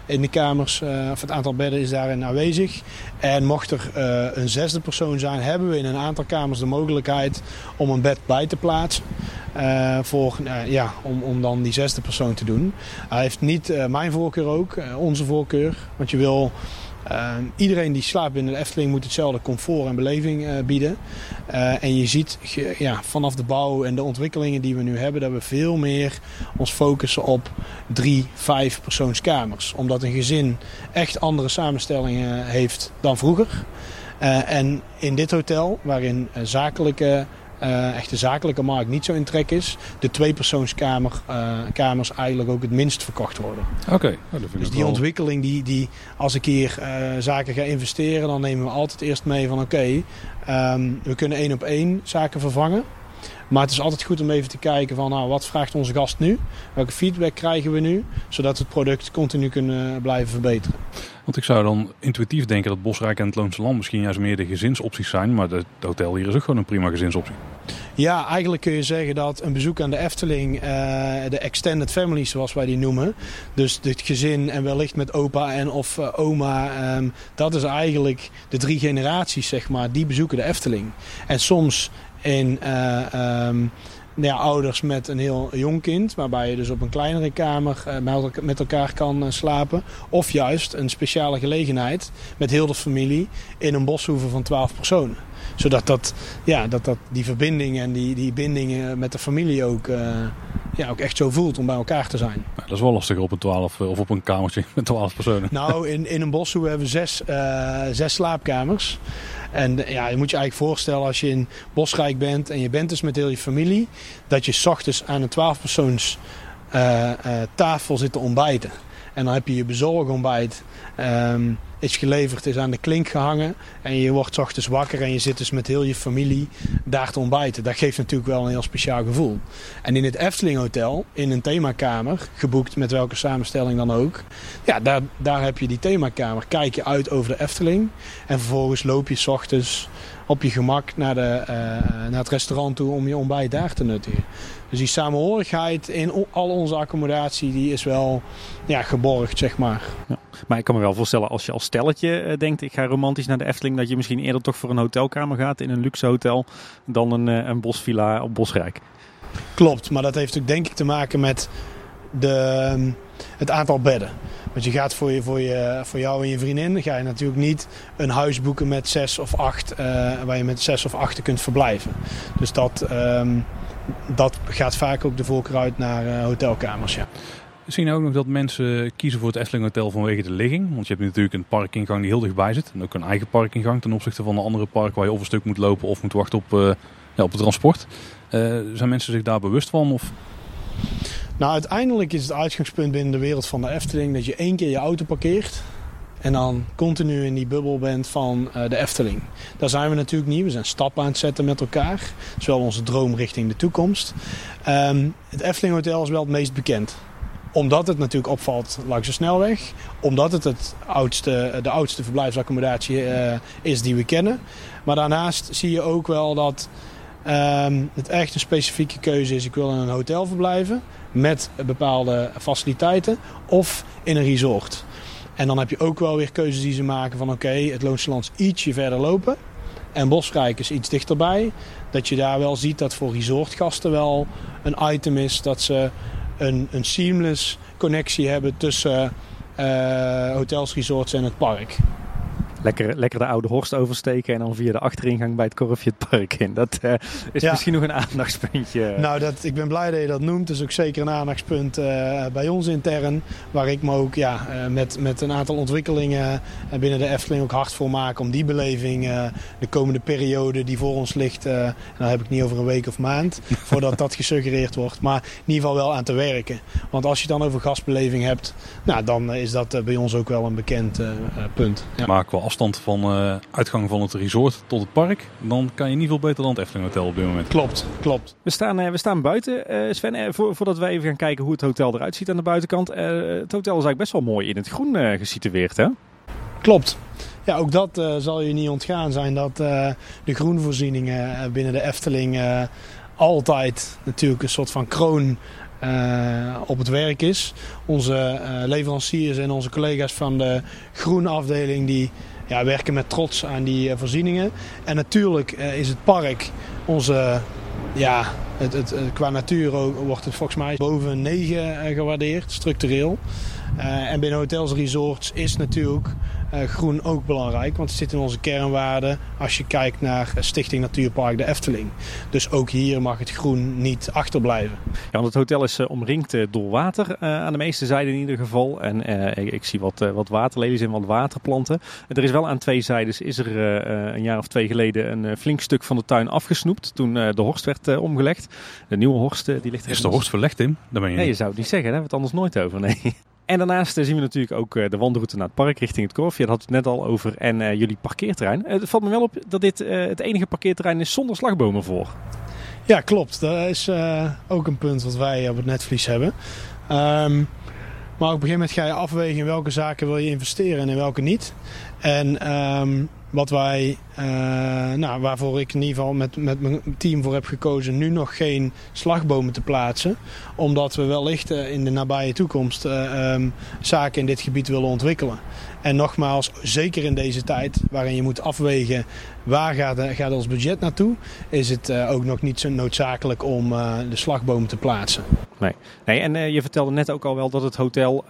in de kamers, of het aantal bedden is daarin aanwezig. En mocht er een zesde persoon zijn, hebben we in een aantal kamers de mogelijkheid om een bed bij te plaatsen. Voor, ja, om, om dan die zesde persoon te doen. Hij heeft niet mijn voorkeur ook, onze voorkeur. Want je wil Ehm, iedereen die slaapt binnen de Efteling moet hetzelfde comfort en beleving uh, bieden. Uh, en je ziet ja, vanaf de bouw en de ontwikkelingen die we nu hebben, dat we veel meer ons focussen op drie, vijf persoonskamers. Omdat een gezin echt andere samenstellingen heeft dan vroeger. Uh, en in dit hotel, waarin zakelijke uh, echt de zakelijke markt niet zo in trek is, de tweepersoonskamers uh, kamers eigenlijk ook het minst verkocht worden. Oké, okay. dus die ontwikkeling, die, die, als ik hier uh, zaken ga investeren, dan nemen we altijd eerst mee van oké, okay, um, we kunnen één op één zaken vervangen. Maar het is altijd goed om even te kijken van nou, wat vraagt onze gast nu? Welke feedback krijgen we nu? Zodat we het product continu kunnen blijven verbeteren. Want ik zou dan intuïtief denken dat Bosrijk en het Loonse Land misschien juist meer de gezinsopties zijn. Maar het hotel hier is ook gewoon een prima gezinsoptie. Ja, eigenlijk kun je zeggen dat een bezoek aan de Efteling, uh, de extended family zoals wij die noemen. Dus het gezin en wellicht met opa en of uh, oma. Um, dat is eigenlijk de drie generaties zeg maar, die bezoeken de Efteling. En soms in uh, um, ja, ouders met een heel jong kind, waarbij je dus op een kleinere kamer uh, met elkaar kan uh, slapen. Of juist een speciale gelegenheid met heel de familie in een boshoeve van 12 personen. Zodat dat, ja, dat, dat die verbinding en die, die bindingen met de familie ook, uh, ja, ook echt zo voelt om bij elkaar te zijn. Ja, dat is wel lastiger op een 12 of op een kamertje met 12 personen. Nou, in, in een boshoeve hebben we zes, zes slaapkamers. En ja, je moet je eigenlijk voorstellen als je in Bosrijk bent en je bent dus met heel je familie, dat je s ochtends aan een 12 persoons uh, uh, tafel zit te ontbijten. En dan heb je je bezorgontbijt. Um, is geleverd, is aan de klink gehangen. En je wordt ochtends wakker en je zit dus met heel je familie daar te ontbijten. Dat geeft natuurlijk wel een heel speciaal gevoel. En in het Efteling Hotel, in een themakamer, geboekt met welke samenstelling dan ook. Ja, daar, daar heb je die themakamer. Kijk je uit over de Efteling. En vervolgens loop je s ochtends op je gemak naar, de, uh, naar het restaurant toe om je ontbijt daar te nuttigen. Dus die samenhorigheid in al onze accommodatie die is wel ja, geborgd, zeg maar. Ja. Maar ik kan me wel voorstellen als je als stelletje uh, denkt ik ga romantisch naar de Efteling... dat je misschien eerder toch voor een hotelkamer gaat in een luxe hotel... dan een, uh, een bosvilla op Bosrijk. Klopt, maar dat heeft ook denk ik te maken met de, het aantal bedden. Want je gaat voor, je, voor, je, voor jou en je vriendin ga je natuurlijk niet een huis boeken met zes of acht, uh, waar je met zes of acht kunt verblijven. Dus dat, um, dat gaat vaak ook de voorkeur uit naar uh, hotelkamers. Ja. We zien ook nog dat mensen kiezen voor het Efteling Hotel vanwege de ligging. Want je hebt natuurlijk een parkingang die heel dichtbij zit. En ook een eigen parkingang ten opzichte van de andere park waar je of een stuk moet lopen of moet wachten op, uh, ja, op het transport. zijn mensen zich daar bewust van? Of? Nou, uiteindelijk is het uitgangspunt binnen de wereld van de Efteling dat je één keer je auto parkeert. En dan continu in die bubbel bent van uh, de Efteling. Daar zijn we natuurlijk niet. We zijn stappen aan het zetten met elkaar. Dat is wel onze droom richting de toekomst. Um, het Efteling Hotel is wel het meest bekend omdat het natuurlijk opvalt langs de snelweg. Omdat het, het oudste, de oudste verblijfsaccommodatie uh, is die we kennen. Maar daarnaast zie je ook wel dat um, het echt een specifieke keuze is. Ik wil in een hotel verblijven met bepaalde faciliteiten of in een resort. En dan heb je ook wel weer keuzes die ze maken van oké, het Loonse Land ietsje verder lopen. En Bosrijk is iets dichterbij. Dat je daar wel ziet dat voor resortgasten wel een item is dat ze een, een seamless connectie hebben tussen uh, hotels, resorts en het park. Lekker, lekker de oude Horst oversteken en dan via de achteringang bij het korfje het park in. Dat uh, is ja. misschien nog een aandachtspuntje. Nou, dat, ik ben blij dat je dat noemt. Dat is ook zeker een aandachtspunt uh, bij ons intern. Waar ik me ook ja, uh, met, met een aantal ontwikkelingen binnen de Efteling ook hard voor maak. Om die beleving de komende periode die voor ons ligt. en dan heb ik niet over een week of maand. voordat dat gesuggereerd wordt. Maar in ieder geval wel aan te werken. Want als je het dan over gastbeleving hebt. Nou, dan is dat bij ons ook wel een bekend punt. Ja. Maken we afstand van uh, uitgang van het resort tot het park, dan kan je niet veel beter dan het Efteling Hotel op dit moment. Klopt, klopt. We staan, uh, we staan buiten, uh, Sven, voor, voordat we even gaan kijken hoe het hotel eruit ziet aan de buitenkant. het hotel is eigenlijk best wel mooi in het groen gesitueerd, hè? Klopt. Ja, ook dat zal je niet ontgaan zijn dat de groenvoorzieningen binnen de Efteling altijd natuurlijk een soort van kroon uh, op het werk is. Onze uh, leveranciers en onze collega's van de groenafdeling die ja, werken met trots aan die uh, voorzieningen. En natuurlijk is het park onze ja, Het, het, qua natuur wordt het volgens mij boven 9 gewaardeerd, structureel. en binnen hotels en resorts is natuurlijk uh, groen ook belangrijk, want het zit in onze kernwaarden als je kijkt naar Stichting Natuurpark de Efteling. Dus ook hier mag het groen niet achterblijven. Ja, want het hotel is uh, omringd uh, door water aan de meeste zijden in ieder geval. En ik, ik, zie wat, wat waterlelies en wat waterplanten. Er is wel aan twee zijden, is er een jaar of twee geleden een flink stuk van de tuin afgesnoept toen de horst werd omgelegd. De nieuwe horst die ligt... Is de horst verlegd, Tim? Ben je nee, je zou het niet zeggen, daar hebben we het anders nooit over. Nee. En daarnaast zien we natuurlijk ook de wandelroute naar het park richting het Korf. Je had het net al over. En uh, jullie parkeerterrein. Het valt me wel op dat dit het enige parkeerterrein is zonder slagbomen voor. Ja, klopt. Dat is ook een punt wat wij op het netvlies hebben. Um, maar op een gegeven moment ga je afwegen in welke zaken wil je investeren en in welke niet. En um, wat wij, uh, nou, waarvoor ik in ieder geval met, met mijn team voor heb gekozen, nu nog geen slagbomen te plaatsen. Omdat we wellicht uh, in de nabije toekomst uh, um, zaken in dit gebied willen ontwikkelen. En nogmaals, zeker in deze tijd waarin je moet afwegen waar gaat, gaat ons budget naartoe, is het uh, ook nog niet zo noodzakelijk om uh, de slagbomen te plaatsen. Nee, nee en uh, je vertelde net ook al wel dat het hotel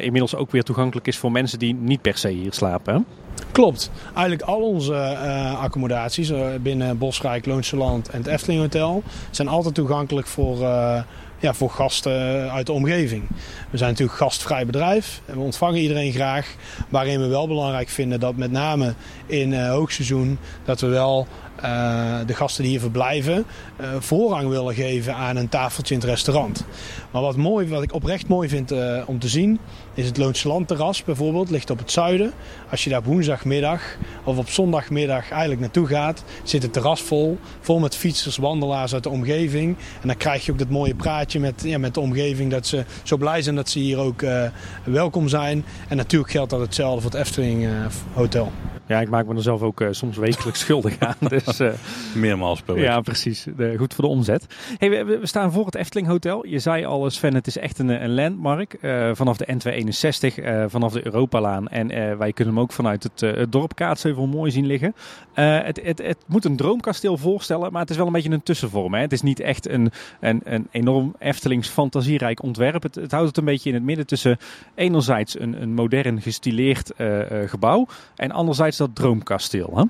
inmiddels ook weer toegankelijk is voor mensen die niet per se hier slapen. Hè? Klopt. Eigenlijk al onze accommodaties binnen Bosrijk, Loonse Land en het Efteling Hotel zijn altijd toegankelijk voor ja, voor gasten uit de omgeving. We zijn natuurlijk gastvrij bedrijf en we ontvangen iedereen graag. Waarin we wel belangrijk vinden dat met name in uh, hoogseizoen dat we wel uh, de gasten die hier verblijven uh, voorrang willen geven aan een tafeltje in het restaurant. Maar wat, mooi, wat ik oprecht mooi vind uh, om te zien is het Loonse Landterras bijvoorbeeld, ligt op het zuiden. Als je daar woensdagmiddag of op zondagmiddag eigenlijk naartoe gaat, zit het terras vol. Vol met fietsers, wandelaars uit de omgeving. En dan krijg je ook dat mooie praatje met, ja, met de omgeving dat ze zo blij zijn dat ze hier ook welkom zijn. En natuurlijk geldt dat hetzelfde voor het Efteling Hotel. Ja, ik maak me er zelf ook uh, soms wekelijks schuldig aan. Dus, uh, Meermaals per week. Ja, precies. De, goed voor de omzet. Hey, we, we, staan voor het Efteling Hotel. Je zei al, Sven, het is echt een, een landmark. Uh, vanaf de N261, vanaf de Europalaan. En wij kunnen hem ook vanuit het, het dorp Kaatsheuvel mooi zien liggen. Het, het, het, moet een droomkasteel voorstellen, maar het is wel een beetje een tussenvorm. Hè? Het is niet echt een, een, een enorm Eftelings fantasierijk ontwerp. Het, het, houdt het een beetje in het midden tussen enerzijds een, een modern gestileerd gebouw en anderzijds dat droomkasteel. Hè?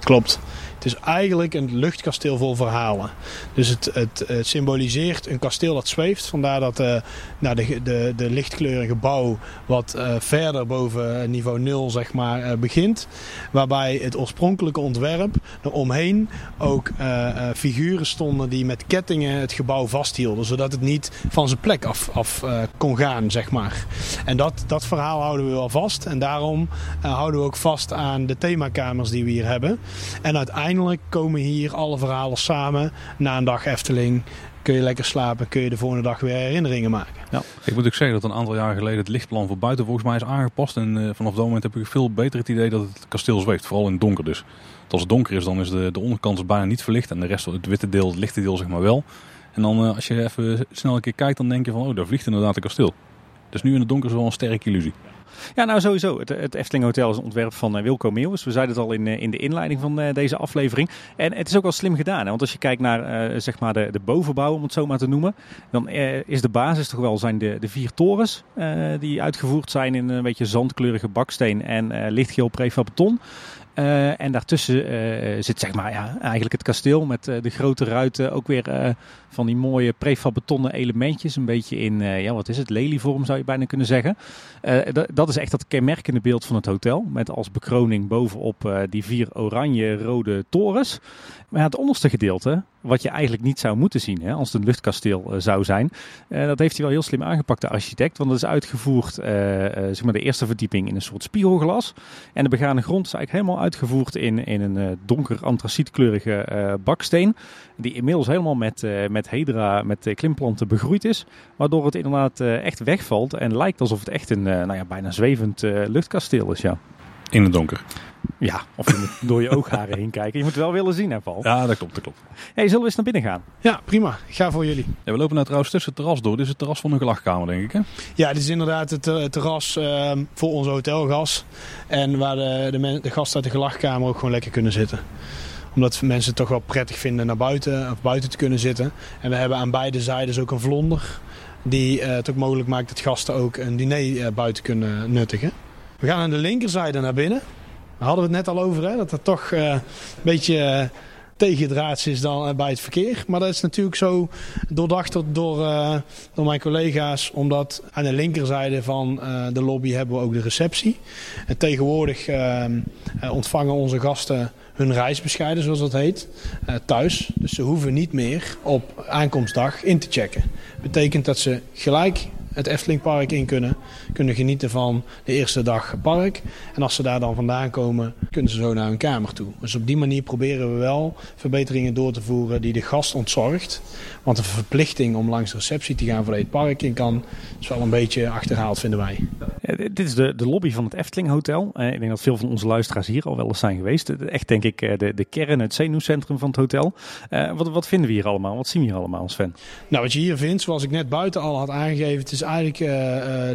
Klopt. Het is eigenlijk een luchtkasteel vol verhalen. Dus het, het, het symboliseert een kasteel dat zweeft. Vandaar dat uh, nou, de, de, de lichtkleurige bouw wat uh, verder boven niveau 0 zeg maar, begint. Waarbij het oorspronkelijke ontwerp eromheen ook figuren stonden die met kettingen het gebouw vasthielden. Zodat het niet van zijn plek af, af kon gaan. Zeg maar. En dat, dat verhaal houden we wel vast. En daarom houden we ook vast aan de themakamers die we hier hebben. En uiteindelijk uiteindelijk komen hier alle verhalen samen. Na een dag Efteling kun je lekker slapen, kun je de volgende dag weer herinneringen maken. Ja. Ik moet ook zeggen dat een aantal jaar geleden het lichtplan voor buiten volgens mij is aangepast. En uh, vanaf dat moment heb ik veel beter het idee dat het kasteel zweeft, vooral in het donker dus. Want als het donker is, dan is de, de onderkant bijna niet verlicht en de rest, het witte deel, het lichte deel zeg maar wel. En dan uh, als je even snel een keer kijkt, dan denk je van, oh daar vliegt inderdaad een kasteel. Dus nu in het donker is wel een sterke illusie. Ja, nou sowieso. Het, het Efteling Hotel is een ontwerp van uh, Wilco Meeuwis. We zeiden het al in, uh, in de inleiding van uh, deze aflevering. En het is ook wel slim gedaan. Hè? Want als je kijkt naar zeg maar de, de bovenbouw, om het zo maar te noemen. Dan is de basis toch wel zijn de, de vier torens. die uitgevoerd zijn in een beetje zandkleurige baksteen en lichtgeel prefab uh, en daartussen uh, zit zeg maar ja, eigenlijk het kasteel met uh, de grote ruiten. Ook weer van die mooie prefab elementjes. Een beetje in, ja wat is het, lelievorm zou je bijna kunnen zeggen. dat is echt dat kenmerkende beeld van het hotel. Met als bekroning bovenop die vier oranje-rode torens. Maar het onderste gedeelte, wat je eigenlijk niet zou moeten zien hè, als het een luchtkasteel uh, zou zijn, uh, dat heeft hij wel heel slim aangepakt, de architect. Want dat is uitgevoerd, uh, zeg maar de eerste verdieping in een soort spiegelglas. En de begane grond is eigenlijk helemaal uitgevoerd in, in een donker antracietkleurige baksteen. Die inmiddels helemaal met, met hedra, met klimplanten begroeid is. Waardoor het inderdaad echt wegvalt en lijkt alsof het echt een nou ja, bijna zwevend luchtkasteel is. Ja. In het donker. Ja, of je moet door je oogharen heen kijken. Je moet het wel willen zien, hè, Paul? Ja, dat klopt, dat klopt. Hey, zullen we eens naar binnen gaan? Ja, prima. Ik ga voor jullie. Ja, we lopen nou trouwens tussen het terras door. Dit is het terras van een gelachkamer, denk ik, hè? Ja, dit is inderdaad het uh, terras uh, voor onze hotelgas. En waar de, de, de gasten uit de gelachkamer ook gewoon lekker kunnen zitten. Omdat mensen het toch wel prettig vinden naar buiten of buiten te kunnen zitten. En we hebben aan beide zijdes ook een vlonder die het ook mogelijk maakt dat gasten ook een diner buiten kunnen nuttigen. We gaan aan de linkerzijde naar binnen. Daar hadden we het net al over, hè? dat het toch een beetje tegendraads is dan eh, bij het verkeer. Maar dat is natuurlijk zo doordacht door, uh, door mijn collega's. Omdat aan de linkerzijde van uh, de lobby hebben we ook de receptie. En tegenwoordig uh, ontvangen onze gasten hun reisbescheiden, zoals dat heet, thuis. Dus ze hoeven niet meer op aankomstdag in te checken. Betekent dat ze gelijk het Eftelingpark in kunnen. Kunnen genieten van de eerste dag park. En als ze daar dan vandaan komen, kunnen ze zo naar hun kamer toe. Dus op die manier proberen we wel verbeteringen door te voeren die de gast ontzorgt. Want een verplichting om langs de receptie te gaan voor het park in kan, is wel een beetje achterhaald, vinden wij. Ja, dit is de, de lobby van het Efteling Hotel. Eh, ik denk dat veel van onze luisteraars hier al wel eens zijn geweest. Echt denk ik eh, de, de kern, het zenuwcentrum van het hotel. Uh, wat, wat vinden we hier allemaal? Wat zien we hier allemaal, Sven? Nou, wat je hier vindt, zoals ik net buiten al had aangegeven, het is eigenlijk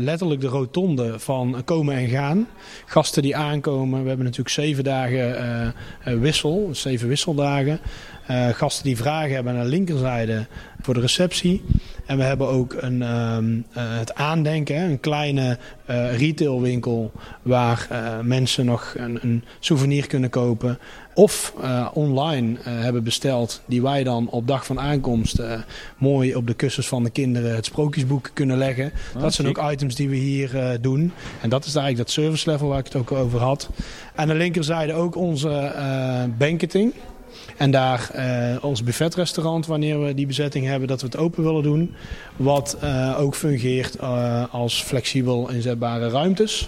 letterlijk de rotonde van komen en gaan. Gasten die aankomen, we hebben natuurlijk zeven dagen wissel, zeven wisseldagen. Uh, gasten die vragen hebben aan de linkerzijde voor de receptie. En we hebben ook een, um, uh, het aandenken, een kleine uh, retailwinkel waar mensen nog een, een, souvenir kunnen kopen. Of online hebben besteld, die wij dan op dag van aankomst mooi op de kussens van de kinderen het sprookjesboek kunnen leggen. Oh, dat zijn ook items die we hier doen. En dat is eigenlijk dat service level waar ik het ook over had. Aan de linkerzijde ook onze banketing. En daar uh, ons buffetrestaurant, wanneer we die bezetting hebben, dat we het open willen doen. Wat uh, ook fungeert uh, als flexibel inzetbare ruimtes.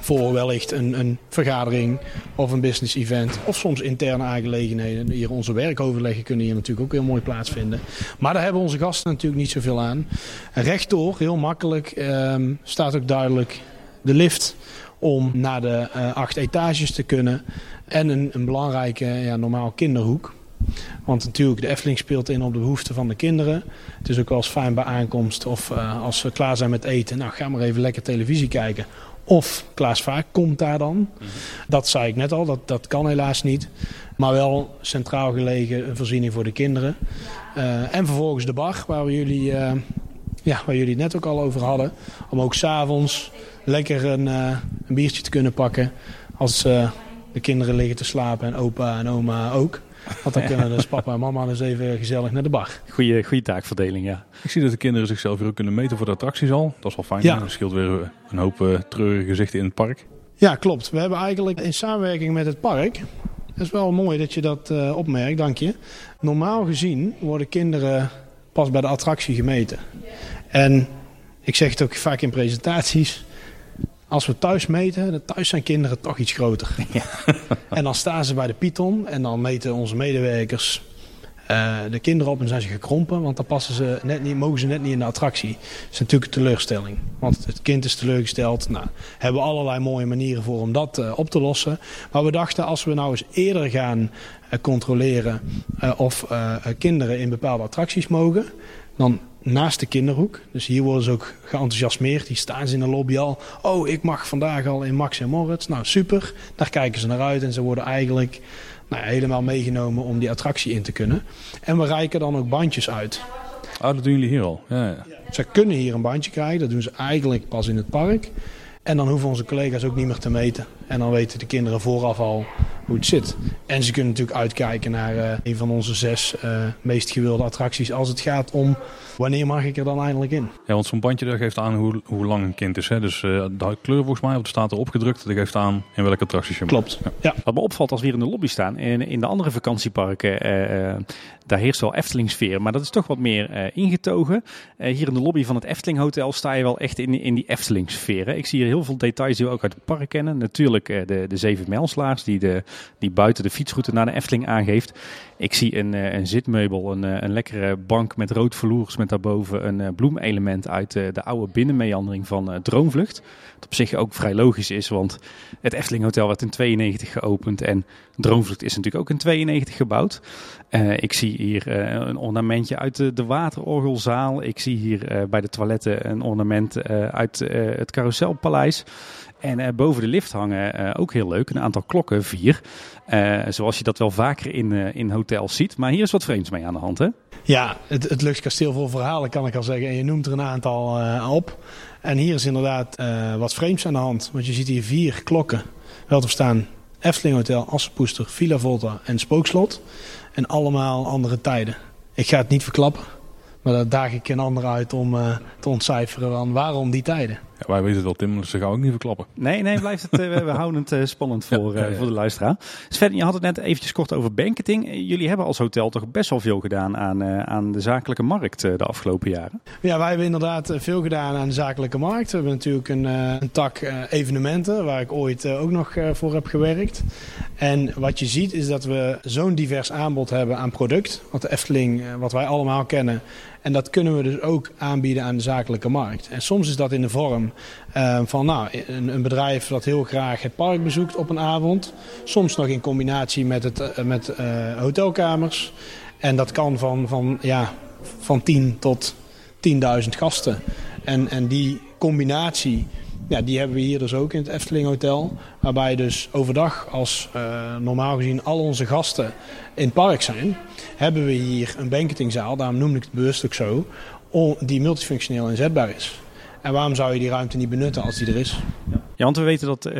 Voor wellicht een, een, vergadering of een business event. Of soms interne aangelegenheden. Hier onze werkoverleggen kunnen hier natuurlijk ook heel mooi plaatsvinden. Maar daar hebben onze gasten natuurlijk niet zoveel aan. Rechtdoor, heel makkelijk, ehm, staat ook duidelijk de lift om naar de uh, acht etages te kunnen. En een, een belangrijke, ja, normaal kinderhoek. Want natuurlijk, de Efteling speelt in op de behoeften van de kinderen. Het is ook wel eens fijn bij aankomst of uh, als we klaar zijn met eten. Nou, ga maar even lekker televisie kijken. Of Klaas Vaak komt daar dan. Mm -hmm. Dat zei ik net al, dat, dat kan helaas niet. Maar wel centraal gelegen een voorziening voor de kinderen. Uh, en vervolgens de bar, waar, we jullie, uh, ja, waar jullie het net ook al over hadden. Om ook s'avonds lekker een, een biertje te kunnen pakken. Als de kinderen liggen te slapen en opa en oma ook. Want dan kunnen dus papa en mama dus even gezellig naar de bar. Goeie, goede taakverdeling, ja. Ik zie dat de kinderen zichzelf weer ook kunnen meten voor de attracties al. Dat is wel fijn. Ja. Dat scheelt weer een hoop uh, treurige gezichten in het park. Ja, klopt. We hebben eigenlijk in samenwerking met het park... Het is wel mooi dat je dat uh, opmerkt, dank je. Normaal gezien worden kinderen pas bij de attractie gemeten. En ik zeg het ook vaak in presentaties... Als we thuis meten, thuis zijn kinderen toch iets groter. Ja. en dan staan ze bij de Python en dan meten onze medewerkers uh, de kinderen op en zijn ze gekrompen. Want dan passen ze net niet, mogen ze net niet in de attractie. Dat is natuurlijk een teleurstelling. Want het kind is teleurgesteld. Nou, hebben we allerlei mooie manieren voor om dat uh, op te lossen. Maar we dachten als we nou eens eerder gaan uh, controleren of kinderen in bepaalde attracties mogen. Dan naast de kinderhoek. Dus hier worden ze ook geenthousiasmeerd. Die staan ze in de lobby al. Oh, ik mag vandaag al in Max en Moritz. Nou, super. Daar kijken ze naar uit. En ze worden eigenlijk nou, helemaal meegenomen om die attractie in te kunnen. En we reiken dan ook bandjes uit. Oh, dat doen jullie hier al? Ja, ja. Ze kunnen hier een bandje krijgen. Dat doen ze eigenlijk pas in het park. En dan hoeven onze collega's ook niet meer te meten. En dan weten de kinderen vooraf al hoe het zit. En ze kunnen natuurlijk uitkijken naar uh, een van onze zes uh, meest gewilde attracties als het gaat om wanneer mag ik er dan eindelijk in. Ja, want zo'n bandje dat geeft aan hoe, hoe lang een kind is. Hè? Dus uh, de kleur volgens mij, of staat erop gedrukt, dat geeft aan in welke attracties je Klopt, ja. ja. Wat me opvalt als we hier in de lobby staan, in, in de andere vakantieparken, daar heerst wel Efteling-sfeer. Maar dat is toch wat meer ingetogen. hier in de lobby van het Efteling Hotel sta je wel echt in, in die Efteling-sfeer. Ik zie hier heel veel details die we ook uit het park kennen. Natuurlijk de, de zeven mijlslaars die, die buiten de fietsroute naar de Efteling aangeeft. Ik zie een, een zitmeubel, een, een lekkere bank met rood vloers met daarboven een bloemelement uit de, de oude binnenmeandering van Droomvlucht. Wat op zich ook vrij logisch is, want het Efteling Hotel werd in 92 geopend en Droomvlucht is natuurlijk ook in 92 gebouwd. Ik zie hier een ornamentje uit de, waterorgelzaal. Ik zie hier bij de toiletten een ornament uit het Carouselpaleis. En uh, boven de lift hangen uh, ook heel leuk een aantal klokken, vier. zoals je dat wel vaker in, in hotels ziet. Maar hier is wat vreemds mee aan de hand, hè? Ja, het, het luchtkasteel vol verhalen kan ik al zeggen. En je noemt er een aantal op. En hier is inderdaad wat vreemds aan de hand. Want je ziet hier vier klokken. Wel te verstaan Efteling Hotel, Assenpoester, Villa Volta en Spookslot. En allemaal andere tijden. Ik ga het niet verklappen. Maar daar daag ik een ander uit om te ontcijferen waarom die tijden. Ja, wij weten het wel, Tim, dus ze gaan ook niet verklappen. Nee, nee, blijft het, uh, we houden het uh, spannend voor, ja, voor de luisteraar. Sven, je had het net eventjes kort over banketing. Jullie hebben als hotel toch best wel veel gedaan aan, aan de zakelijke markt de afgelopen jaren? Ja, wij hebben inderdaad veel gedaan aan de zakelijke markt. We hebben natuurlijk een, een tak evenementen, waar ik ooit ook nog voor heb gewerkt. En wat je ziet is dat we zo'n divers aanbod hebben aan product. Wat de Efteling, wat wij allemaal kennen en dat kunnen we dus ook aanbieden aan de zakelijke markt. En soms is dat in de vorm uh, van nou, een, een, bedrijf dat heel graag het park bezoekt op een avond. Soms nog in combinatie met, het, uh, met uh, hotelkamers. En dat kan van, van, ja, van 10 tot 10.000 gasten. En, en die combinatie ja, die hebben we hier dus ook in het Efteling Hotel. Waarbij dus overdag, als normaal gezien al onze gasten in het park zijn, hebben we hier een banketingzaal, daarom noem ik het bewust ook zo, die multifunctioneel inzetbaar is. En waarom zou je die ruimte niet benutten als die er is? Ja, want we weten dat uh,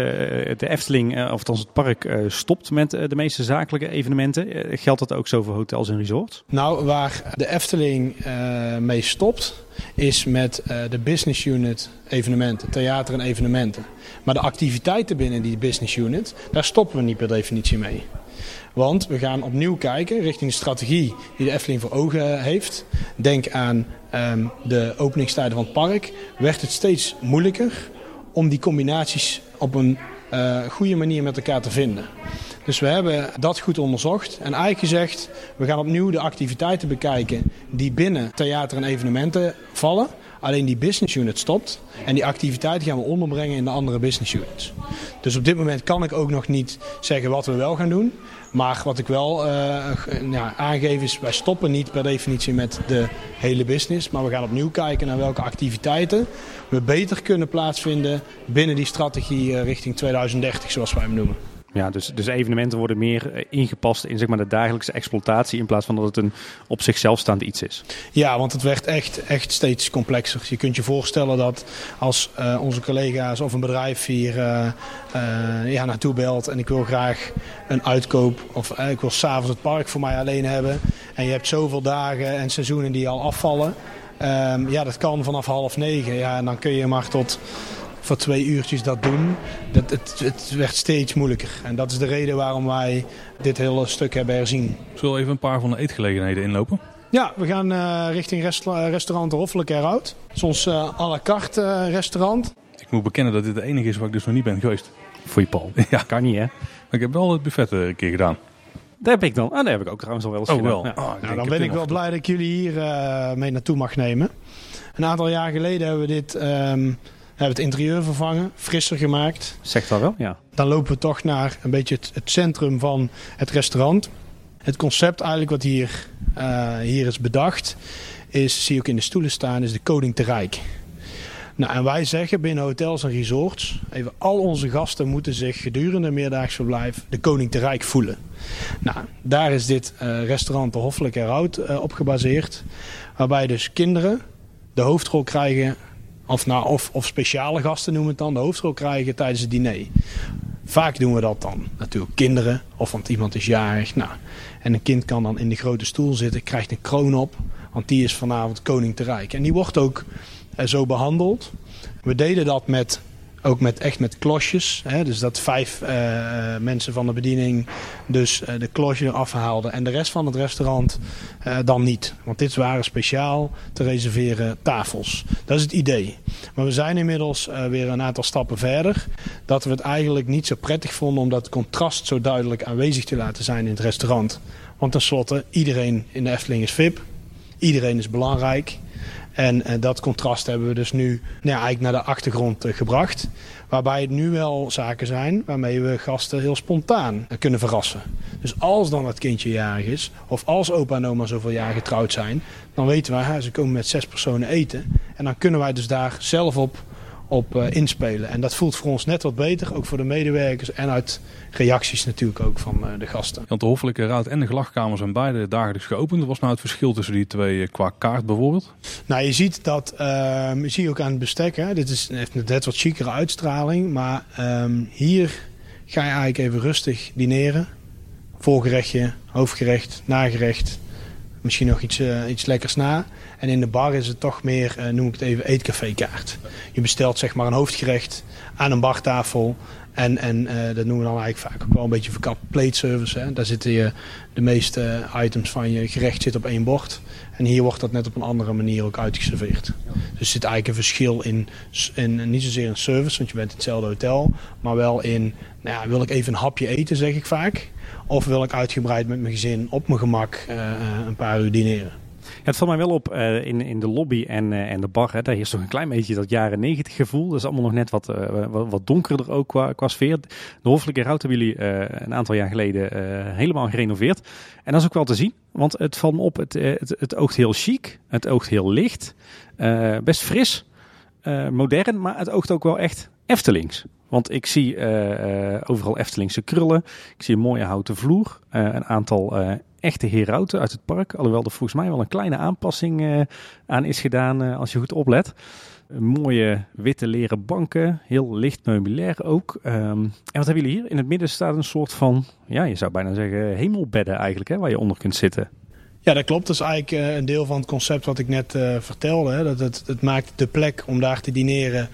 de Efteling, uh, of althans het park, uh, stopt met de meeste zakelijke evenementen. geldt dat ook zo voor hotels en resorts? Nou, waar de Efteling mee stopt, is met de business unit evenementen, theater en evenementen. Maar de activiteiten binnen die business unit, daar stoppen we niet per definitie mee. Want we gaan opnieuw kijken richting de strategie die de Efteling voor ogen heeft. Denk aan um, de openingstijden van het park. Werd het steeds moeilijker om die combinaties op een uh, goede manier met elkaar te vinden. Dus we hebben dat goed onderzocht en eigenlijk gezegd, we gaan opnieuw de activiteiten bekijken die binnen theater en evenementen vallen. Alleen die business unit stopt en die activiteiten gaan we onderbrengen in de andere business units. Dus op dit moment kan ik ook nog niet zeggen wat we wel gaan doen. Maar wat ik wel uh, ja, aangeef is, wij stoppen niet per definitie met de hele business. Maar we gaan opnieuw kijken naar welke activiteiten we beter kunnen plaatsvinden binnen die strategie uh, richting 2030, zoals wij hem noemen. Ja, dus, dus evenementen worden meer eh, ingepast in zeg maar, de dagelijkse exploitatie in plaats van dat het een op zichzelf staand iets is. Ja, want het werd echt, echt steeds complexer. Je kunt je voorstellen dat als uh, onze collega's of een bedrijf hier uh, ja, naartoe belt en ik wil graag een uitkoop of ik wil s'avonds het park voor mij alleen hebben en je hebt zoveel dagen en seizoenen die al afvallen. Um, ja, dat kan vanaf half negen. Ja, en dan kun je maar tot voor twee uurtjes dat doen. Dat, het, het werd steeds moeilijker. En dat is de reden waarom wij dit hele stuk hebben herzien. Zullen we even een paar van de eetgelegenheden inlopen? Ja, we gaan uh, richting rest, restaurant de Hoffelijk. Het is ons uh, à la carte uh, restaurant. Ik moet bekennen dat dit de enige is waar ik dus nog niet ben geweest. Voor je Paul. Ja. Kan niet hè? Ik heb wel het buffet een keer gedaan. Daar heb ik dan. Ah, daar heb ik ook trouwens al wel eens oh, gedaan. Wel. Ja. Oh, nou, dan ben ik wel blij dat ik jullie hier mee naartoe mag nemen. Een aantal jaar geleden hebben we dit... Um, hebben het interieur vervangen, frisser gemaakt. Zegt dat wel, ja. Dan lopen we toch naar een beetje het, het centrum van het restaurant. Het concept eigenlijk wat hier, uh, hier is bedacht, is, zie je ook in de stoelen staan, is de koning te rijk. Nou, en wij zeggen binnen hotels en resorts, even al onze gasten moeten zich gedurende een meerdaags verblijf de koning te rijk voelen. Nou, daar is dit uh, restaurant de Hoffelijk Eruit uh, op gebaseerd. Waarbij dus kinderen de hoofdrol krijgen of, nou, of, speciale gasten noemen het dan, de hoofdrol krijgen tijdens het diner. Vaak doen we dat dan. Natuurlijk kinderen of want iemand is jarig. Nou, en een kind kan dan in de grote stoel zitten, krijgt een kroon op. Want die is vanavond koning te rijk. En die wordt ook eh, zo behandeld. We deden dat met ook met, echt met klosjes. Hè? Dus dat vijf uh, mensen van de bediening dus uh, de klosje eraf haalden. En de rest van het restaurant uh, dan niet. Want dit waren speciaal te reserveren tafels. Dat is het idee. Maar we zijn inmiddels weer een aantal stappen verder. Dat we het eigenlijk niet zo prettig vonden om dat contrast zo duidelijk aanwezig te laten zijn in het restaurant. Want tenslotte, iedereen in de Efteling is VIP. Iedereen is belangrijk. En, en, dat contrast hebben we dus nu nou eigenlijk naar de achtergrond uh, gebracht. Waarbij het nu wel zaken zijn waarmee we gasten heel spontaan uh, kunnen verrassen. Dus als dan het kindje jarig is, of als opa en oma zoveel jaar getrouwd zijn, dan weten hè, ze komen met zes personen eten. En dan kunnen wij dus daar zelf op, op uh, inspelen. En dat voelt voor ons net wat beter, ook voor de medewerkers en uit reacties natuurlijk ook van uh, de gasten. Want de Hoffelijke Raad en de gelachkamer zijn beide dagelijks geopend. Wat was nou het verschil tussen die twee qua kaart bijvoorbeeld? Nou, je ziet dat, uh, je ziet ook aan het bestek, hè, dit is, heeft een net wat chicere uitstraling. Maar um, hier ga je eigenlijk even rustig dineren. Voorgerechtje, hoofdgerecht, nagerecht, misschien nog iets, uh, iets lekkers na. En in de bar is het toch meer, uh, noem ik het even, eetcafékaart. Je bestelt zeg maar een hoofdgerecht aan een bartafel. En, en uh, dat noemen we dan eigenlijk vaak ook wel een beetje verkapt plate service. Hè. Daar zitten je, de meeste items van je gerecht zit op één bord. En hier wordt dat net op een andere manier ook uitgeserveerd. Dus er zit eigenlijk een verschil in, in niet zozeer in service, want je bent in hetzelfde hotel. Maar wel in, nou ja, wil ik even een hapje eten, zeg ik vaak. Of wil ik uitgebreid met mijn gezin op mijn gemak uh, een paar uur dineren. Ja, het valt mij wel op uh, in, in de lobby en, uh, en de bar. Hè, daar is toch een klein beetje dat jaren negentig gevoel. Dat is allemaal nog net wat, uh, wat, wat, donkerder ook qua, qua sfeer. De Hoffelijke Rout hebben jullie een aantal jaar geleden helemaal gerenoveerd. En dat is ook wel te zien. Want het valt me op, het, het, het oogt heel chic. Het oogt heel licht. best fris. modern, maar het oogt ook wel echt Eftelings. Want ik zie overal Eftelingse krullen. Ik zie een mooie houten vloer. een aantal echte herauten uit het park. Alhoewel er volgens mij wel een kleine aanpassing aan is gedaan als je goed oplet. Mooie witte leren banken, heel licht meubilair ook. Um, en wat hebben jullie hier? In het midden staat een soort van, ja, je zou bijna zeggen hemelbedden eigenlijk, hè, waar je onder kunt zitten. Ja, dat klopt. Dat is eigenlijk een deel van het concept wat ik net vertelde. Hè. Dat het, het maakt de plek om daar te dineren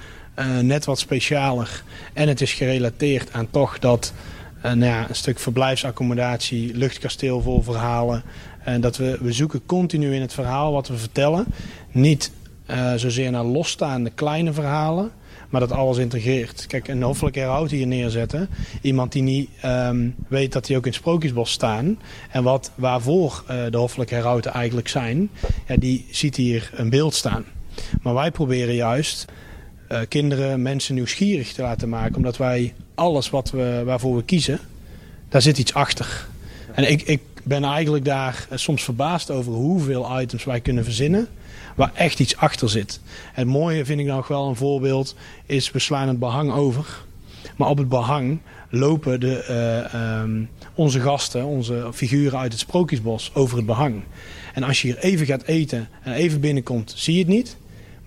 net wat specialer. En het is gerelateerd aan toch dat uh, nou ja, een stuk verblijfsaccommodatie, luchtkasteel vol verhalen. En dat we, we zoeken continu in het verhaal wat we vertellen. Niet uh, zozeer naar losstaande kleine verhalen, maar dat alles integreert. Kijk, een hoffelijk herhoud hier neerzetten. Iemand die niet um, weet dat die ook in het Sprookjesbos staan. En wat, waarvoor de hoffelijke herhouten eigenlijk zijn. Ja, die ziet hier een beeld staan. Maar wij proberen juist uh, kinderen, mensen nieuwsgierig te laten maken. Omdat wij alles wat we, waarvoor we kiezen, daar zit iets achter. En ik, ik ben eigenlijk daar soms verbaasd over hoeveel items wij kunnen verzinnen. Waar echt iets achter zit. Het mooie vind ik nog wel een voorbeeld is we slaan het behang over. Maar op het behang lopen de, uh, um, onze gasten, onze figuren uit het Sprookjesbos over het behang. En als je hier even gaat eten en even binnenkomt, zie je het niet.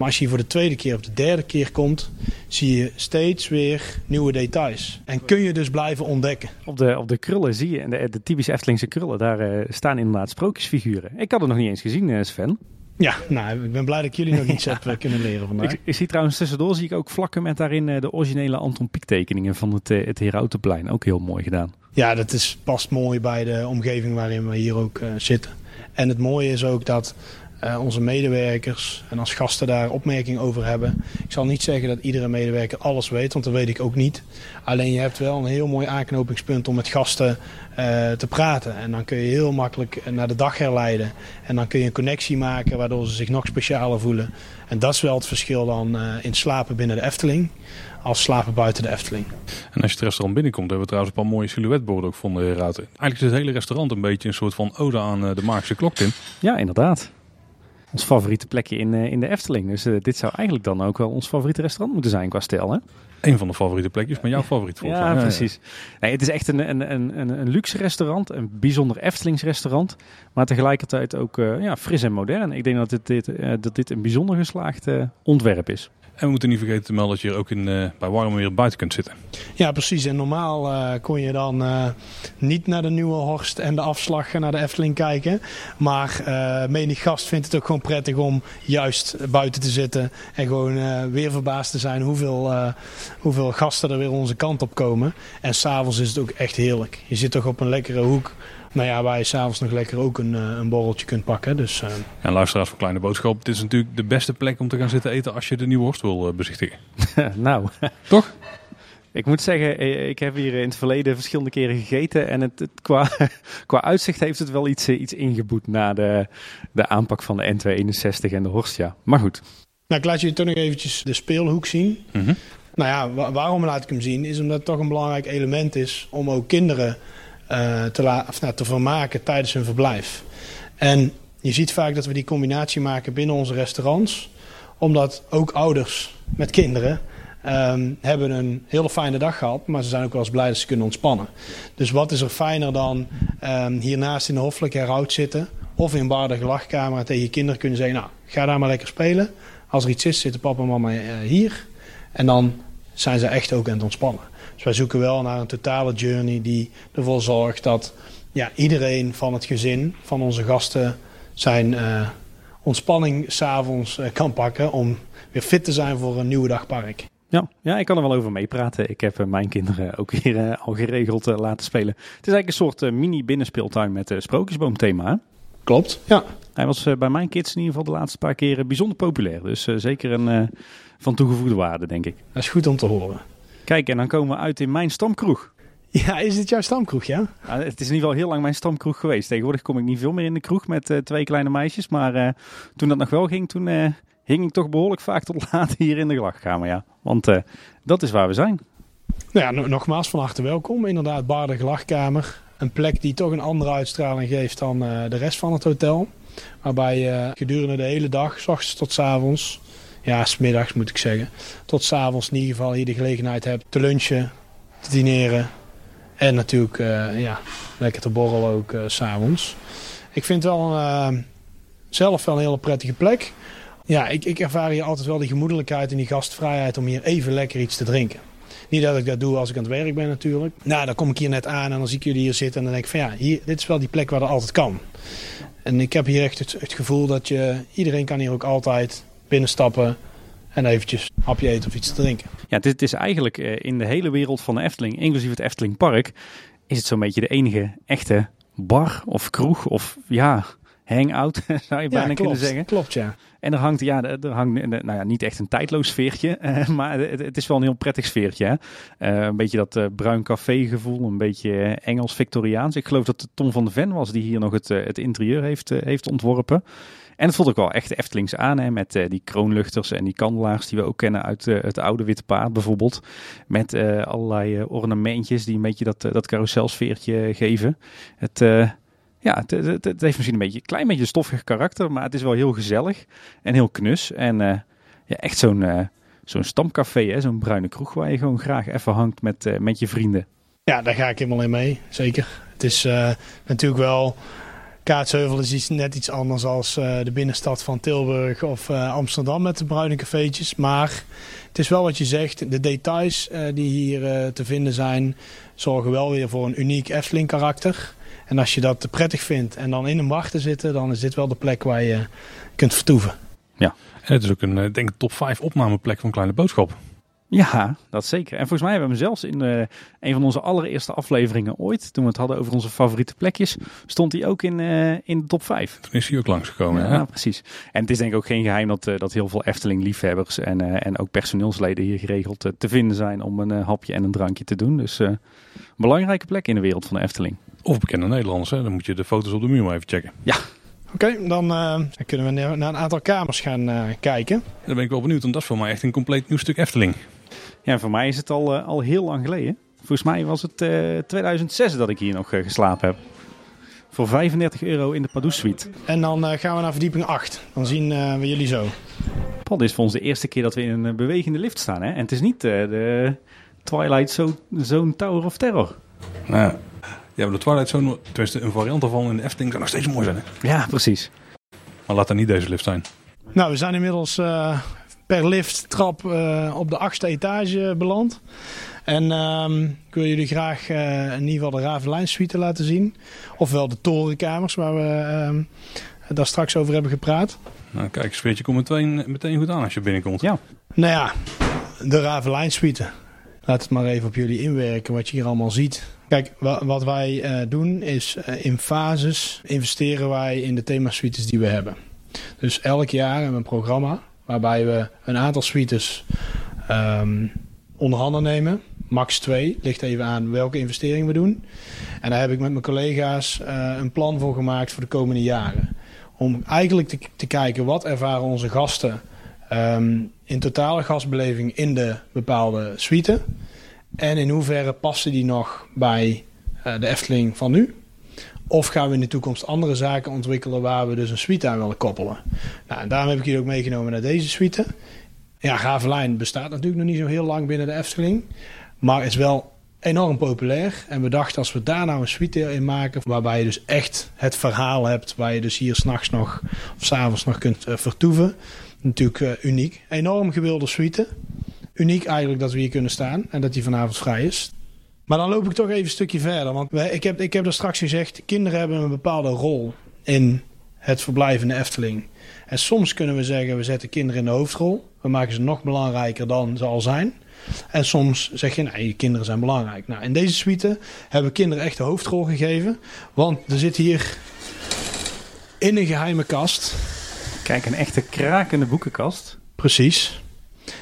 Maar als je hier voor de tweede keer of de derde keer komt, zie je steeds weer nieuwe details. En kun je dus blijven ontdekken. Op de, op de krullen zie je, de, de typische Eftelingse krullen, daar uh, staan inderdaad sprookjesfiguren. Ik had het nog niet eens gezien, uh, Sven. Ja, nou, ik ben blij dat ik jullie nog iets heb uh, kunnen leren vandaag. Ik, ik, zie trouwens tussendoor zie ik ook vlakken met daarin de originele Anton Pieck tekeningen van het, het Herautenplein. Ook heel mooi gedaan. Ja, dat is, past mooi bij de omgeving waarin we hier ook zitten. En het mooie is ook dat uh, onze medewerkers en als gasten daar opmerking over hebben. Ik zal niet zeggen dat iedere medewerker alles weet, want dat weet ik ook niet. Alleen je hebt wel een heel mooi aanknopingspunt om met gasten uh, te praten. En dan kun je heel makkelijk naar de dag herleiden. En dan kun je een connectie maken waardoor ze zich nog specialer voelen. En dat is wel het verschil dan uh, in slapen binnen de Efteling als slapen buiten de Efteling. En als je het restaurant binnenkomt, hebben we trouwens een paar mooie silhouetborden ook van de Raad. Eigenlijk is het hele restaurant een beetje een soort van ode aan de Maagse Kloktin. Ja, inderdaad ons favoriete plekje in, uh, in de Efteling. Dus uh, dit zou eigenlijk dan ook wel ons favoriete restaurant moeten zijn qua stijl, hè? Een van de favoriete plekjes, maar jouw favoriet volgens ja, mij. precies. Nee, het is echt een, een, een, een luxe restaurant, een bijzonder Eftelings restaurant, maar tegelijkertijd ook uh, ja, fris en modern. Ik denk dat dit, dit, dat dit een bijzonder geslaagd ontwerp is. En we moeten niet vergeten te melden dat je hier ook in, uh, bij warm weer buiten kunt zitten. Ja, precies. En normaal uh, kon je dan uh, niet naar de Nieuwe Horst en de afslag naar de Efteling kijken. Maar menig gast vindt het ook gewoon prettig om juist buiten te zitten. En gewoon weer verbaasd te zijn hoeveel, hoeveel gasten er weer onze kant op komen. En s'avonds is het ook echt heerlijk. Je zit toch op een lekkere hoek nou ja, waar je s'avonds nog lekker ook een, een borreltje kunt pakken. Dus, uh... En luisteraars van Kleine Boodschap, dit is natuurlijk de beste plek om te gaan zitten eten als je de Nieuwe Horst wil bezichtigen. nou. Toch? Ik moet zeggen, ik heb hier in het verleden verschillende keren gegeten. En het, het qua, qua uitzicht heeft het wel iets, iets ingeboet na de, de aanpak van de N261 en de Horst, ja. Maar goed. Nou, ik laat je toch nog eventjes de speelhoek zien. Mm -hmm. Nou ja, waarom laat ik hem zien? Is omdat het toch een belangrijk element is om ook kinderen te, la of, nou, te vermaken tijdens hun verblijf. En je ziet vaak dat we die combinatie maken binnen onze restaurants. Omdat ook ouders met kinderen ehm, hebben een hele fijne dag gehad, maar ze zijn ook wel eens blij dat ze kunnen ontspannen. Dus wat is er fijner dan um, hiernaast in de hoffelijke heroud zitten of in bar de gelachkamer tegen je kinderen kunnen zeggen, nou, ga daar maar lekker spelen. Als er iets is, zitten papa en mama uh, hier. En dan zijn ze echt ook aan het ontspannen. Dus wij zoeken wel naar een totale journey die ervoor zorgt dat ja, iedereen van het gezin, van onze gasten, zijn uh, ontspanning s'avonds uh, kan pakken om weer fit te zijn voor een nieuwe dag park. Ja, ja, ik kan er wel over meepraten. Ik heb uh, mijn kinderen ook weer al geregeld laten spelen. Het is eigenlijk een soort mini binnenspeeltuin met sprookjesboomthema. Klopt, ja. Hij was bij mijn kids in ieder geval de laatste paar keren bijzonder populair. Dus zeker een van toegevoegde waarde, denk ik. Dat is goed om te horen. Kijk, en dan komen we uit in mijn stamkroeg. Ja, is dit jouw stamkroeg, ja? ja? het is in ieder geval heel lang mijn stamkroeg geweest. Tegenwoordig kom ik niet veel meer in de kroeg met uh, twee kleine meisjes. Maar uh, toen dat nog wel ging, toen uh, hing ik toch behoorlijk vaak tot laat hier in de gelachkamer, ja. Want dat is waar we zijn. Nou ja, nogmaals van harte welkom. Inderdaad, Bar de Gelachkamer. Een plek die toch een andere uitstraling geeft dan de rest van het hotel. Waarbij je gedurende de hele dag, s ochtends tot s avonds, ja, smiddags moet ik zeggen, tot s avonds in ieder geval hier de gelegenheid hebt te lunchen, te dineren. En natuurlijk uh, ja, lekker te borrelen ook uh, s'avonds. Ik vind het wel uh, zelf wel een hele prettige plek. Ja, ik, ik ervaar hier altijd wel die gemoedelijkheid en die gastvrijheid om hier even lekker iets te drinken. Niet dat ik dat doe als ik aan het werk ben natuurlijk. Nou, dan kom ik hier net aan en dan zie ik jullie hier zitten en dan denk ik van ja, hier, dit is wel die plek waar dat altijd kan. En ik heb hier echt het gevoel dat je, iedereen kan hier ook altijd binnenstappen en eventjes een hapje eten of iets te drinken. Ja, dit is eigenlijk in de hele wereld van de Efteling, inclusief het Efteling Park, is het zo'n beetje de enige echte bar of kroeg of ja, hangout zou je bijna ja, klopt, kunnen zeggen. Klopt, ja. En er hangt, ja, er hangt nou ja, niet echt een tijdloos sfeertje, maar het, is wel een heel prettig sfeertje. Hè? Uh, een beetje dat bruin café gevoel, een beetje Engels-Victoriaans. Ik geloof dat Tom van de Ven was die hier nog het, het interieur heeft, heeft ontworpen. En het voelt ook wel echt Eftelings aan, hè, met uh, die kroonluchters en die kandelaars die we ook kennen uit uh, het oude Witte Paard bijvoorbeeld. Met uh, allerlei ornamentjes die een beetje dat, dat carouselsfeertje geven. Het, ja, het, het, heeft misschien een beetje, klein beetje stoffig karakter, maar het is wel heel gezellig en heel knus. En ja, echt zo'n zo'n stamcafé, zo'n bruine kroeg waar je gewoon graag even hangt met, met je vrienden. Ja, daar ga ik helemaal in mee, zeker. Het is natuurlijk wel... Kaatsheuvel is iets, net iets anders als uh, de binnenstad van Tilburg of uh, Amsterdam met de bruine cafeetjes. Maar het is wel wat je zegt, de details uh, die hier te vinden zijn, zorgen wel weer voor een uniek Efteling karakter. En als je dat prettig vindt en dan in een bar te zitten, dan is dit wel de plek waar je kunt vertoeven. Ja, en het is ook een denk ik, top 5 opnameplek van Kleine Boodschap. Ja, dat zeker. En volgens mij hebben we hem zelfs in uh, een van onze allereerste afleveringen ooit, toen we het hadden over onze favoriete plekjes, stond hij ook in, uh, in de top 5. Toen is hij ook langsgekomen. Ja, ja, precies. En het is denk ik ook geen geheim dat, uh, dat heel veel Efteling-liefhebbers en, en ook personeelsleden hier geregeld te vinden zijn om een hapje en een drankje te doen. Dus een belangrijke plek in de wereld van de Efteling. Of bekende Nederlanders, hè? dan moet je de foto's op de muur maar even checken. Ja, Oké, okay, dan uh, kunnen we naar een aantal kamers gaan uh, kijken. Dan ben ik wel benieuwd, want dat is voor mij echt een compleet nieuw stuk Efteling. Ja, voor mij is het al, uh, al heel lang geleden. Volgens mij was het 2006 dat ik hier nog geslapen heb. Voor 35 euro in de Pardoes Suite. En dan gaan we naar verdieping 8. Dan zien we jullie zo. Paul, dit is voor ons de eerste keer dat we in een bewegende lift staan. Hè? En het is niet de Twilight Zone Tower of Terror. Nou, ja, maar de Twilight Zone, tenminste een variant daarvan in de Efteling, kan nog steeds mooi zijn. Hè? Ja, precies. Maar laat dan niet deze lift zijn. Nou, we zijn inmiddels uh, per lift trap uh, op de achtste etage beland. En um, ik wil jullie graag uh, in ieder geval de Ravelijn suite laten zien. Ofwel de torenkamers waar we um, daar straks over hebben gepraat. Nou kijk, sfeertje komt meteen, meteen goed aan als je binnenkomt. Ja. Nou ja, de Ravelijn suite. Laat het maar even op jullie inwerken wat je hier allemaal ziet. Kijk, wat wij uh, doen is uh, in fases investeren wij in de themasuites die we hebben. Dus elk jaar hebben we een programma waarbij we een aantal suites um, onder handen nemen. Max 2, ligt even aan welke investering we doen. En daar heb ik met mijn collega's uh, een plan voor gemaakt voor de komende jaren. Om eigenlijk te, te kijken wat ervaren onze gasten um, in totale gastbeleving in de bepaalde suite. En in hoeverre passen die nog bij uh, de Efteling van nu? Of gaan we in de toekomst andere zaken ontwikkelen waar we dus een suite aan willen koppelen? Nou, en daarom heb ik jullie ook meegenomen naar deze suite. Ja, Ravelijn bestaat natuurlijk nog niet zo heel lang binnen de Efteling. Maar is wel enorm populair. En we dachten als we daar nou een suite in maken... waarbij je dus echt het verhaal hebt... waar je dus hier s'nachts nog of s'avonds nog kunt uh, vertoeven. Natuurlijk uh, uniek. Enorm gewilde suite. Uniek eigenlijk dat we hier kunnen staan en dat die vanavond vrij is. Maar dan loop ik toch even een stukje verder. Want ik, heb, ik heb er straks gezegd... kinderen hebben een bepaalde rol in het verblijf in de Efteling. En soms kunnen we zeggen, we zetten kinderen in de hoofdrol. We maken ze nog belangrijker dan ze al zijn. En soms zeg je, nee, kinderen zijn belangrijk. Nou, in deze suite hebben we kinderen echt de hoofdrol gegeven. Want er zit hier in een geheime kast. Kijk, een echte krakende boekenkast. Precies.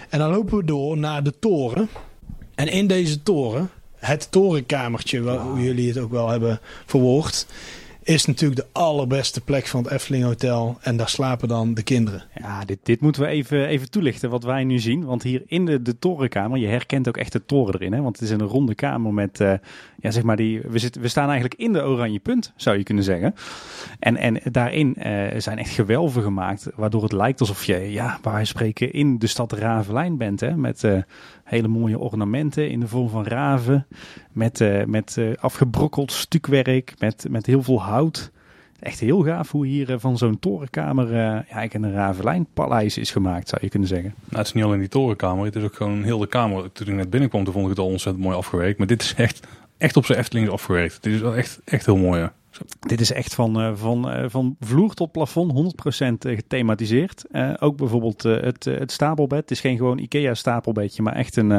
En dan lopen we door naar de toren. En in deze toren, het torenkamertje, hoe jullie het ook wel hebben verwoord is natuurlijk de allerbeste plek van het Efteling Hotel. En daar slapen dan de kinderen. Ja, dit, dit moeten we even, even toelichten wat wij nu zien. Want hier in de, de torenkamer, je herkent ook echt de toren erin. Hè? Want het is een ronde kamer met, uh, ja zeg maar, die, we, zitten, we staan eigenlijk in de oranje punt, zou je kunnen zeggen. En, en daarin uh, zijn echt gewelven gemaakt, waardoor het lijkt alsof je, ja, waar wij spreken, in de stad Ravelijn bent. Hè? Met uh, hele mooie ornamenten in de vorm van raven. Met, uh, met uh, afgebrokkeld stukwerk, met, met heel veel hout. Echt heel gaaf hoe hier uh, van zo'n torenkamer eigenlijk een Ravelijn-paleis is gemaakt, zou je kunnen zeggen. Nou, het is niet alleen die torenkamer, het is ook gewoon heel de kamer. Toen ik net binnenkwam, toen vond ik het al ontzettend mooi afgewerkt. Maar dit is echt, echt op zijn Eftelings afgewerkt. Dit is wel echt, echt heel mooi, ja. Dit is echt van, uh, van, uh, van vloer tot plafond 100% gethematiseerd. Uh, ook bijvoorbeeld het, het stapelbed. Het is geen gewoon IKEA stapelbedje, maar echt een,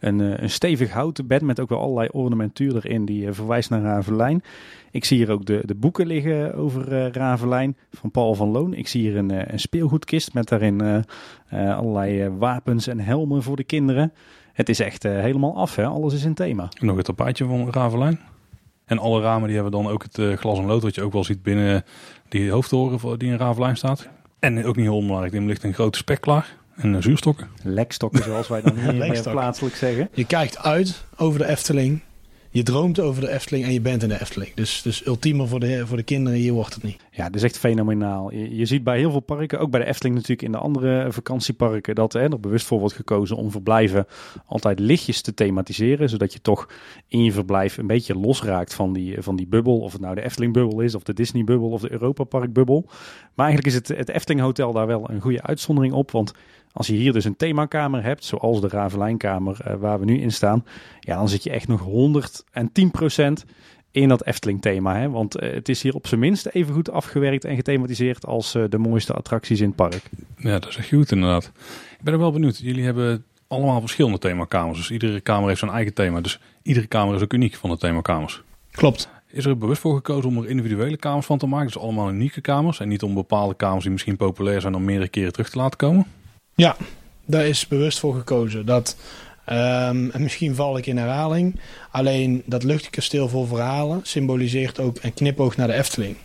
een, een stevig houten bed met ook wel allerlei ornamentuur erin die verwijst naar Ravelijn. Ik zie hier ook de, de boeken liggen over Ravelijn van Paul van Loon. Ik zie hier een, een speelgoedkist met daarin allerlei wapens en helmen voor de kinderen. Het is echt helemaal af, hè? alles is in thema. Nog het tapijtje van Ravelijn. En alle ramen die hebben dan ook het uh, glas en lood wat je ook wel ziet binnen die hoofdtoren die in Ravelijn staat. En ook niet heel belangrijk, er ligt een grote spek klaar en uh, zuurstokken. Lekstokken zoals wij dan hier plaatselijk zeggen. Je kijkt uit over de Efteling. Je droomt over de Efteling en je bent in de Efteling. Dus, dus ultiemer voor de, voor de kinderen, hier wordt het niet. Ja, dat is echt fenomenaal. Je, je ziet bij heel veel parken, ook bij de Efteling natuurlijk in de andere vakantieparken, dat hè, er bewust voor wordt gekozen om verblijven altijd lichtjes te thematiseren. Zodat je toch in je verblijf een beetje losraakt van die, van die bubbel. Of het nou de Efteling bubbel is, of de Disney bubbel, of de Europa Park bubbel. Maar eigenlijk is het, het Efteling Hotel daar wel een goede uitzondering op. Want als je hier dus een themakamer hebt, zoals de Ravelijnkamer uh, waar we nu in staan, ja, dan zit je echt nog 110% in dat Efteling thema. Hè? Want uh, het is hier op zijn minst even goed afgewerkt en gethematiseerd als uh, de mooiste attracties in het park. Ja, dat is echt goed inderdaad. Ik ben er wel benieuwd. Jullie hebben allemaal verschillende themakamers. Dus iedere kamer heeft zijn eigen thema. Dus iedere kamer is ook uniek van de themakamers. Klopt. Is er bewust voor gekozen om er individuele kamers van te maken? Dus allemaal unieke kamers. En niet om bepaalde kamers die misschien populair zijn om meerdere keren terug te laten komen? Ja, daar is bewust voor gekozen. Dat, um, en misschien val ik in herhaling. Alleen dat luchtkasteel voor verhalen symboliseert ook een knipoog naar de Efteling.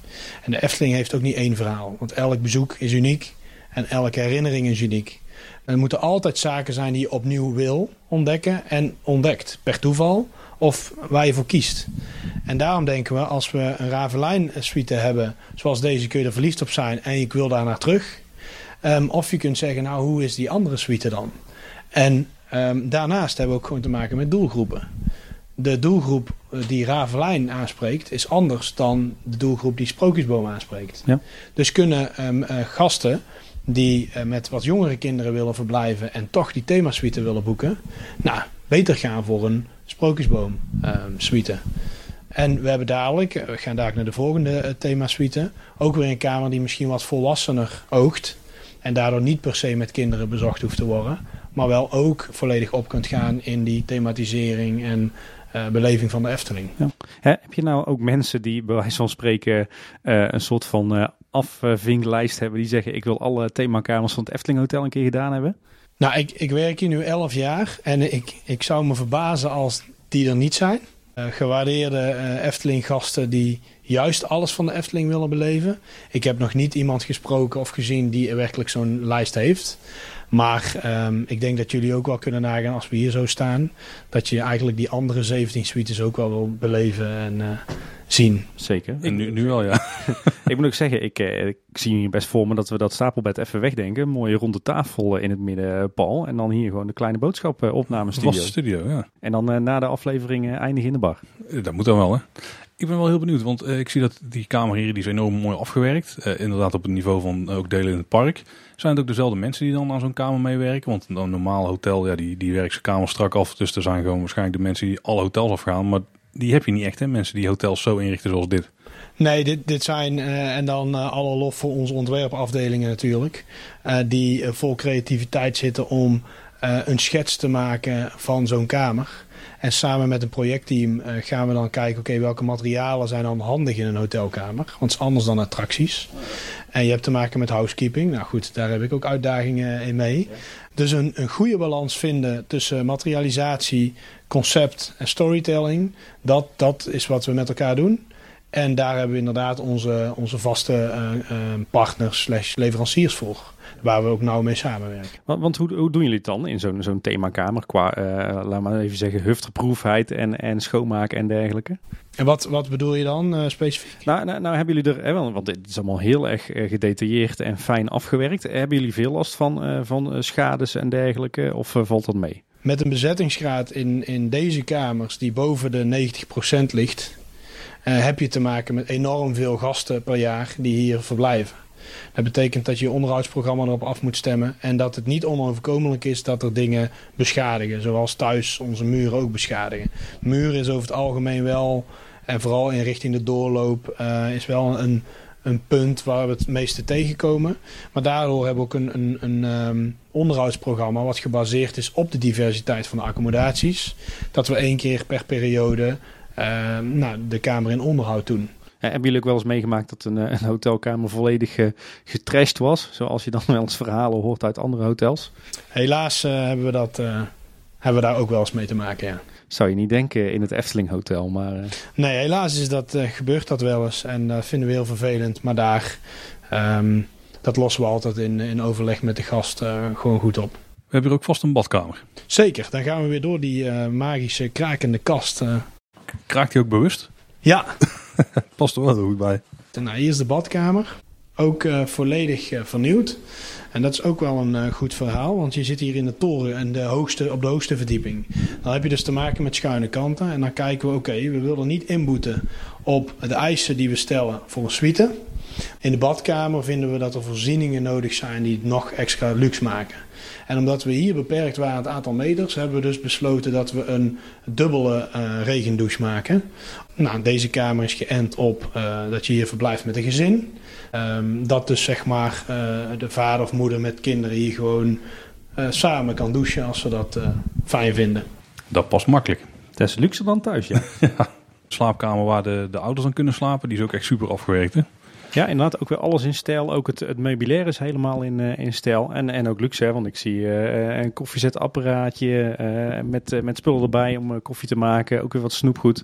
En de Efteling heeft ook niet één verhaal. Want elk bezoek is uniek. En elke herinnering is uniek. Er moeten altijd zaken zijn die je opnieuw wil ontdekken en ontdekt. Per toeval of waar je voor kiest. En daarom denken we, als we een Ravelijn suite hebben, zoals deze, kun je er verliefd op zijn en ik wil daar naar terug. Um, of je kunt zeggen, nou, hoe is die andere suite dan? En um, daarnaast hebben we ook gewoon te maken met doelgroepen. De doelgroep eh, die Ravelijn aanspreekt, is anders dan de doelgroep die Sprookjesboom aanspreekt. Ja. Dus kunnen um, uh, gasten die uh, met wat jongere kinderen willen verblijven en toch die themasuite willen boeken, nou, beter gaan voor een Sprookjesboom suite. En we hebben dadelijk, we gaan dadelijk naar de volgende themasuite, ook weer een kamer die misschien wat volwassener oogt. En daardoor niet per se met kinderen bezocht hoeft te worden. Maar wel ook volledig op kunt gaan in die thematisering en uh, beleving van de Efteling. Ja. Hè, heb je nou ook mensen die bij wijze van spreken uh, een soort van uh, afvinklijst hebben. Die zeggen ik wil alle themakamers van het Efteling Hotel een keer gedaan hebben? Nou, ik, ik werk hier nu 11 jaar. En ik, ik zou me verbazen als die er niet zijn. Gewaardeerde uh, Efteling-gasten die juist alles van de Efteling willen beleven. Ik heb nog niet iemand gesproken of gezien die werkelijk zo'n lijst heeft. Maar um, ik denk dat jullie ook wel kunnen nagaan als we hier zo staan. Dat je eigenlijk die andere 17 suites ook wel wil beleven en, uh, zien. Zeker. En nu, nu wel, ja. Ik moet ook zeggen, ik, eh, ik zie hier best voor me dat we dat stapelbed even wegdenken. Mooie ronde tafel eh, in het midden, eh, Paul. En dan hier gewoon de kleine boodschap eh, opnamestudio. Vaste studio, ja. En dan eh, na de aflevering eh, eindigen in de bar. Eh, Dat moet dan wel, hè. Ik ben wel heel benieuwd, want eh, ik zie dat die kamer hier die is enorm mooi afgewerkt. Eh, inderdaad op het niveau van eh, ook delen in het park. Zijn het ook dezelfde mensen die dan aan zo'n kamer meewerken? Want een normaal hotel, ja, die, die werkt zijn kamer strak af. Dus er zijn gewoon waarschijnlijk de mensen die alle hotels afgaan. Maar die heb je niet echt, hè? Mensen die hotels zo inrichten zoals dit. Nee, dit, dit zijn, en dan alle lof voor onze ontwerpafdelingen natuurlijk, die vol creativiteit zitten om een schets te maken van zo'n kamer. En samen met een projectteam eh, gaan we dan kijken, oké, welke materialen zijn dan handig in een hotelkamer? Want het is anders dan attracties. En je hebt te maken met housekeeping. Nou goed, daar heb ik ook uitdagingen in mee. Dus een, een goede balans vinden tussen materialisatie, concept en storytelling. Dat, dat is wat we met elkaar doen. En daar hebben we inderdaad onze, onze vaste eh, eh, partners slash leveranciers voor. Waar we ook nauw mee samenwerken. Want, want hoe, hoe doen jullie het dan in zo'n zo'n themakamer? Qua, eh, laat maar even zeggen, hufterproefheid en, en schoonmaken en dergelijke? En wat, wat bedoel je dan eh, specifiek? Nou, nou, nou hebben jullie er, hè, want want dit is allemaal heel erg eh, gedetailleerd en fijn afgewerkt. Hebben jullie veel last van, eh, van eh, schades en dergelijke? Of eh, valt dat mee? Met een bezettingsgraad in, in deze kamers die boven de 90% ligt, eh, heb je te maken met enorm veel gasten per jaar die hier verblijven. Dat betekent dat je je onderhoudsprogramma erop af moet stemmen en dat het niet onoverkomelijk is dat er dingen beschadigen, zoals thuis onze muren ook beschadigen. Muren is over het algemeen wel, en vooral in richting de doorloop, eh, is wel een, een punt waar we het meeste tegenkomen. Maar daardoor hebben we ook een, een, een ehm, onderhoudsprogramma wat gebaseerd is op de diversiteit van de accommodaties. Dat we één keer per periode ehm, nou, de kamer in onderhoud doen. Eh, hebben jullie ook wel eens meegemaakt dat een, eh, een hotelkamer volledig eh, getrashed was? Zoals je dan wel eens verhalen hoort uit andere hotels. Helaas eh, hebben, we dat, eh, hebben we daar ook wel eens mee te maken, ja. Zou je niet denken in het Efteling Hotel, maar... eh, Nee, helaas is dat, eh, gebeurt dat wel eens en dat vinden we heel vervelend. Maar daar, ehm, dat lossen we altijd in, in overleg met de gast eh, gewoon goed op. We hebben hier ook vast een badkamer. Zeker, dan gaan we weer door die eh, magische krakende kast. eh. Kraakt hij ook bewust? Ja, Past er wel goed bij. nou, hier is de badkamer. Ook eh, volledig eh, vernieuwd. En dat is ook wel een eh, goed verhaal, want je zit hier in de toren en de hoogste, op de hoogste verdieping. Dan heb je dus te maken met schuine kanten. En dan kijken we, oké, we willen niet inboeten op de eisen die we stellen voor een suite. In de badkamer vinden we dat er voorzieningen nodig zijn die het nog extra luxe maken. En omdat we hier beperkt waren het aantal meters, hebben we dus besloten dat we een dubbele regendouche maken. Nou, deze kamer is geënt op eh, dat je hier verblijft met een gezin. Ehm, dat dus zeg maar eh, de vader of moeder met kinderen hier gewoon eh, samen kan douchen als ze dat eh, fijn vinden. Dat past makkelijk. dat is luxe dan thuis, ja. Slaapkamer waar de, de ouders dan kunnen slapen, die is ook echt super afgewerkt. Hè? Ja, inderdaad, ook weer alles in stijl. Ook het, het meubilair is helemaal in, eh, in stijl. En, en ook luxe, hè, want ik zie eh, een koffiezetapparaatje eh, met, met spullen erbij om koffie te maken. Ook weer wat snoepgoed.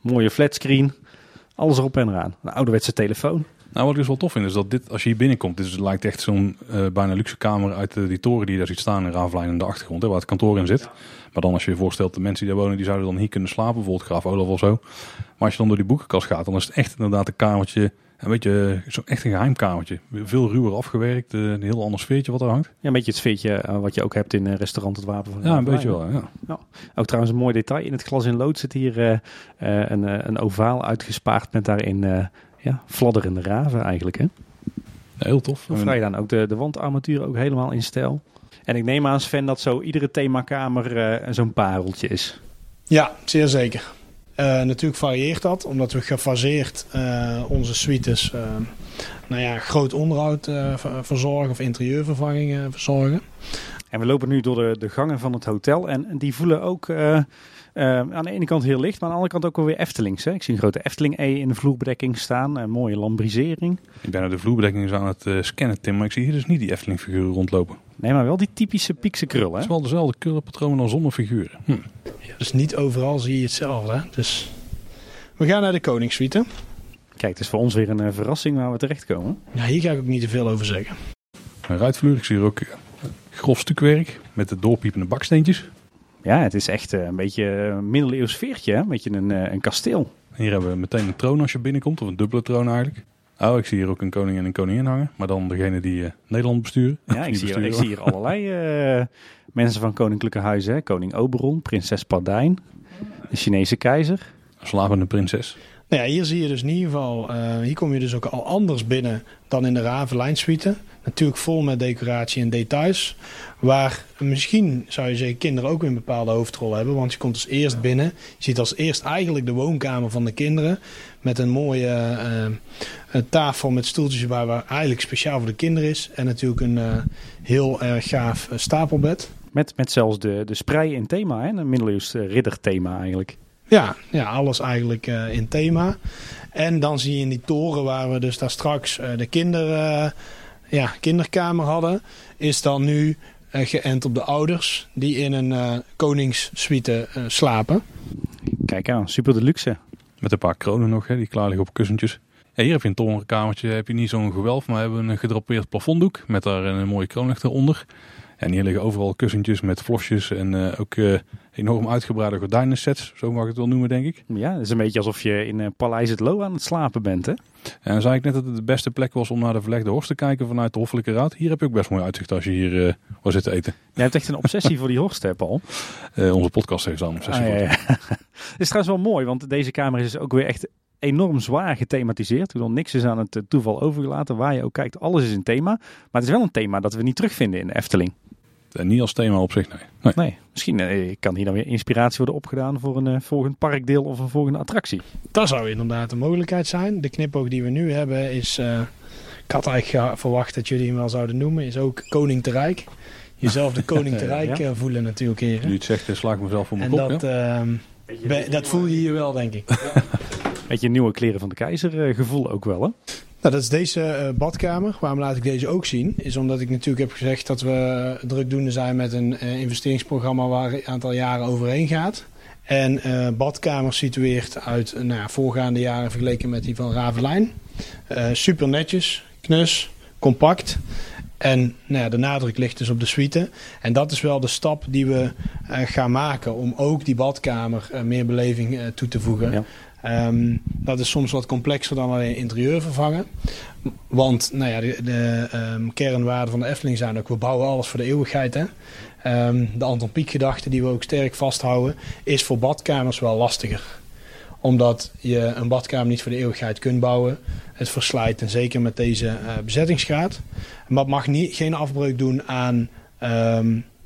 Mooie flatscreen. Alles erop en eraan. Een ouderwetse telefoon. Nou, wat ik dus wel tof vind, is dat dit, als je hier binnenkomt, dit is- het lijkt echt zo'n bijna luxe kamer uit de, die toren die daar ziet staan in Ravelijn in de achtergrond, hè, waar het kantoor in zit. Maar dan als je je voorstelt, de mensen die daar wonen, die zouden dan hier kunnen slapen, bijvoorbeeld Graaf Olaf of zo. Maar als je dan door die boekenkast gaat, dan is het echt inderdaad een kamertje, een beetje, zo echt een geheim kamertje. Veel ruwer afgewerkt, eh, een heel ander sfeertje wat er hangt. Ja, een beetje het sfeertje eh, wat je ook hebt in een restaurant Het Wapen van Ja, een beetje wel, ja. Ook trouwens een mooi detail. In het glas in lood zit hier eh, eh, een, eh, een ovaal uitgespaard met daarin eh ja, fladderende raven eigenlijk. Hè? Ja, heel tof. Of vrij dan ook de, de wandarmatuur ook helemaal in stijl. En ik neem aan Sven dat zo iedere themakamer eh, zo'n pareltje is. Ja, zeer zeker. Eh, natuurlijk varieert dat, omdat we gefaseerd eh, onze suites eh, nou ja, groot onderhoud eh, ver- verzorgen of interieurvervangingen verzorgen. En we lopen nu door de, de gangen van het hotel en die voelen ook aan de ene kant heel licht, maar aan de andere kant ook wel weer Eftelings. Hè? Ik zie een grote Efteling-E in de vloerbedekking staan, een mooie lambrisering. Ik ben naar de vloerbedekking eens aan het scannen, Tim, maar ik zie hier dus niet die Efteling figuren rondlopen. Nee, maar wel die typische piekse krul. Het is wel dezelfde krullenpatroon dan zonder figuren. Hm. Dus niet overal zie je hetzelfde. hè. Dus we gaan naar de Koningssuite. Kijk, het is voor ons weer een eh, verrassing waar we terechtkomen. Ja, hier ga ik ook niet te veel over zeggen. Een ruitvloer, ik zie hier ook eh, grof stukwerk met de doorpiepende baksteentjes. Ja, het is echt eh, een beetje een middeleeuws veertje, hè? een beetje een, een kasteel. Hier hebben we meteen een troon als je binnenkomt, of een dubbele troon eigenlijk. Oh, ik zie hier ook een koning en een koningin hangen. Maar dan degene die uh, Nederland besturen. Ja, ik zie, hier, ik zie hier allerlei uh, mensen van koninklijke huizen. Hè. Koning Oberon, prinses Pardijn, de Chinese keizer. Een slapende prinses. Nou ja, hier zie je dus in ieder geval, uh, hier kom je dus ook al anders binnen dan in de Ravenlijn suite. Natuurlijk vol met decoratie en details. Waar misschien zou je zeggen kinderen ook een bepaalde hoofdrol hebben. Want je komt als eerst binnen. Je ziet als eerst eigenlijk de woonkamer van de kinderen. Met een mooie uh, tafel met stoeltjes waar, waar eigenlijk speciaal voor de kinderen is. En natuurlijk een uh, heel erg gaaf stapelbed. Met, met zelfs de, de sprei in thema, hè? een middeleeuws ridder thema eigenlijk. Ja, ja alles eigenlijk uh, in thema. En dan zie je in die toren waar we dus daar straks uh, de kinder, uh, ja, kinderkamer hadden, is dan nu geënt op de ouders die in een koningssuite slapen. Kijk aan, super de luxe. Met een paar kronen nog, hè, die klaar liggen op kussentjes. Ja, hier heb je een torenkamertje, heb je niet zo'n gewelf, maar we hebben een gedrapeerd plafonddoek met daar een mooie kroonlicht eronder. En hier liggen overal kussentjes met vlosjes en uh, ook uh, enorm uitgebreide gordijnensets, zo mag ik het wel noemen, denk ik. Ja, het is een beetje alsof je in uh, Paleis het Loo aan het slapen bent, hè? En dan zei ik net dat het de beste plek was om naar de verlegde horst te kijken vanuit de Hoffelijke Raad. Hier heb je ook best mooi uitzicht als je hier wil zitten eten. Je hebt echt een obsessie voor die horst, hè, Paul? onze podcast heeft daar een obsessie ah, voor. Ja, ja. het is trouwens wel mooi, want deze kamer is ook weer echt enorm zwaar gethematiseerd. Ik niks is aan het toeval overgelaten. Waar je ook kijkt, alles is een thema. Maar het is wel een thema dat we niet terugvinden in de Efteling. En niet als thema op zich, nee. Nee, nee misschien uh, kan hier dan weer inspiratie worden opgedaan voor een uh, volgend parkdeel of een volgende attractie. Dat zou inderdaad een mogelijkheid zijn. De knipoog die we nu hebben is, uh, ik had eigenlijk verwacht dat jullie hem wel zouden noemen, is ook Koning te Rijk. Jezelf de Koning te Rijk ja. voelen natuurlijk hier. Nu het zegt, sla ik mezelf voor mijn en kop. Dat, ja? uh, dat voel je hier wel, denk ik. Ja. Beetje nieuwe kleren van de keizer gevoel ook wel, hè? Nou, dat is deze uh, badkamer. Waarom laat ik deze ook zien? Is omdat ik natuurlijk heb gezegd dat we drukdoende zijn met een uh, investeringsprogramma waar een aantal jaren overheen gaat. En uh, badkamer situeert uit nou voorgaande jaren vergeleken met die van Ravelijn. super netjes, knus, compact. En nou ja, de nadruk ligt dus op de suite. En dat is wel de stap die we gaan maken om ook die badkamer meer beleving toe te voegen. Ja. Um, dat is soms wat complexer dan alleen interieur vervangen. Want nou ja, de, de um, kernwaarden van de Efteling zijn ook... we bouwen alles voor de eeuwigheid. Hè? Um, de Anton Pieck gedachte die we ook sterk vasthouden... is voor badkamers wel lastiger. Omdat je een badkamer niet voor de eeuwigheid kunt bouwen. Het verslijt en zeker met deze uh, bezettingsgraad. Maar het mag niet, geen afbreuk doen aan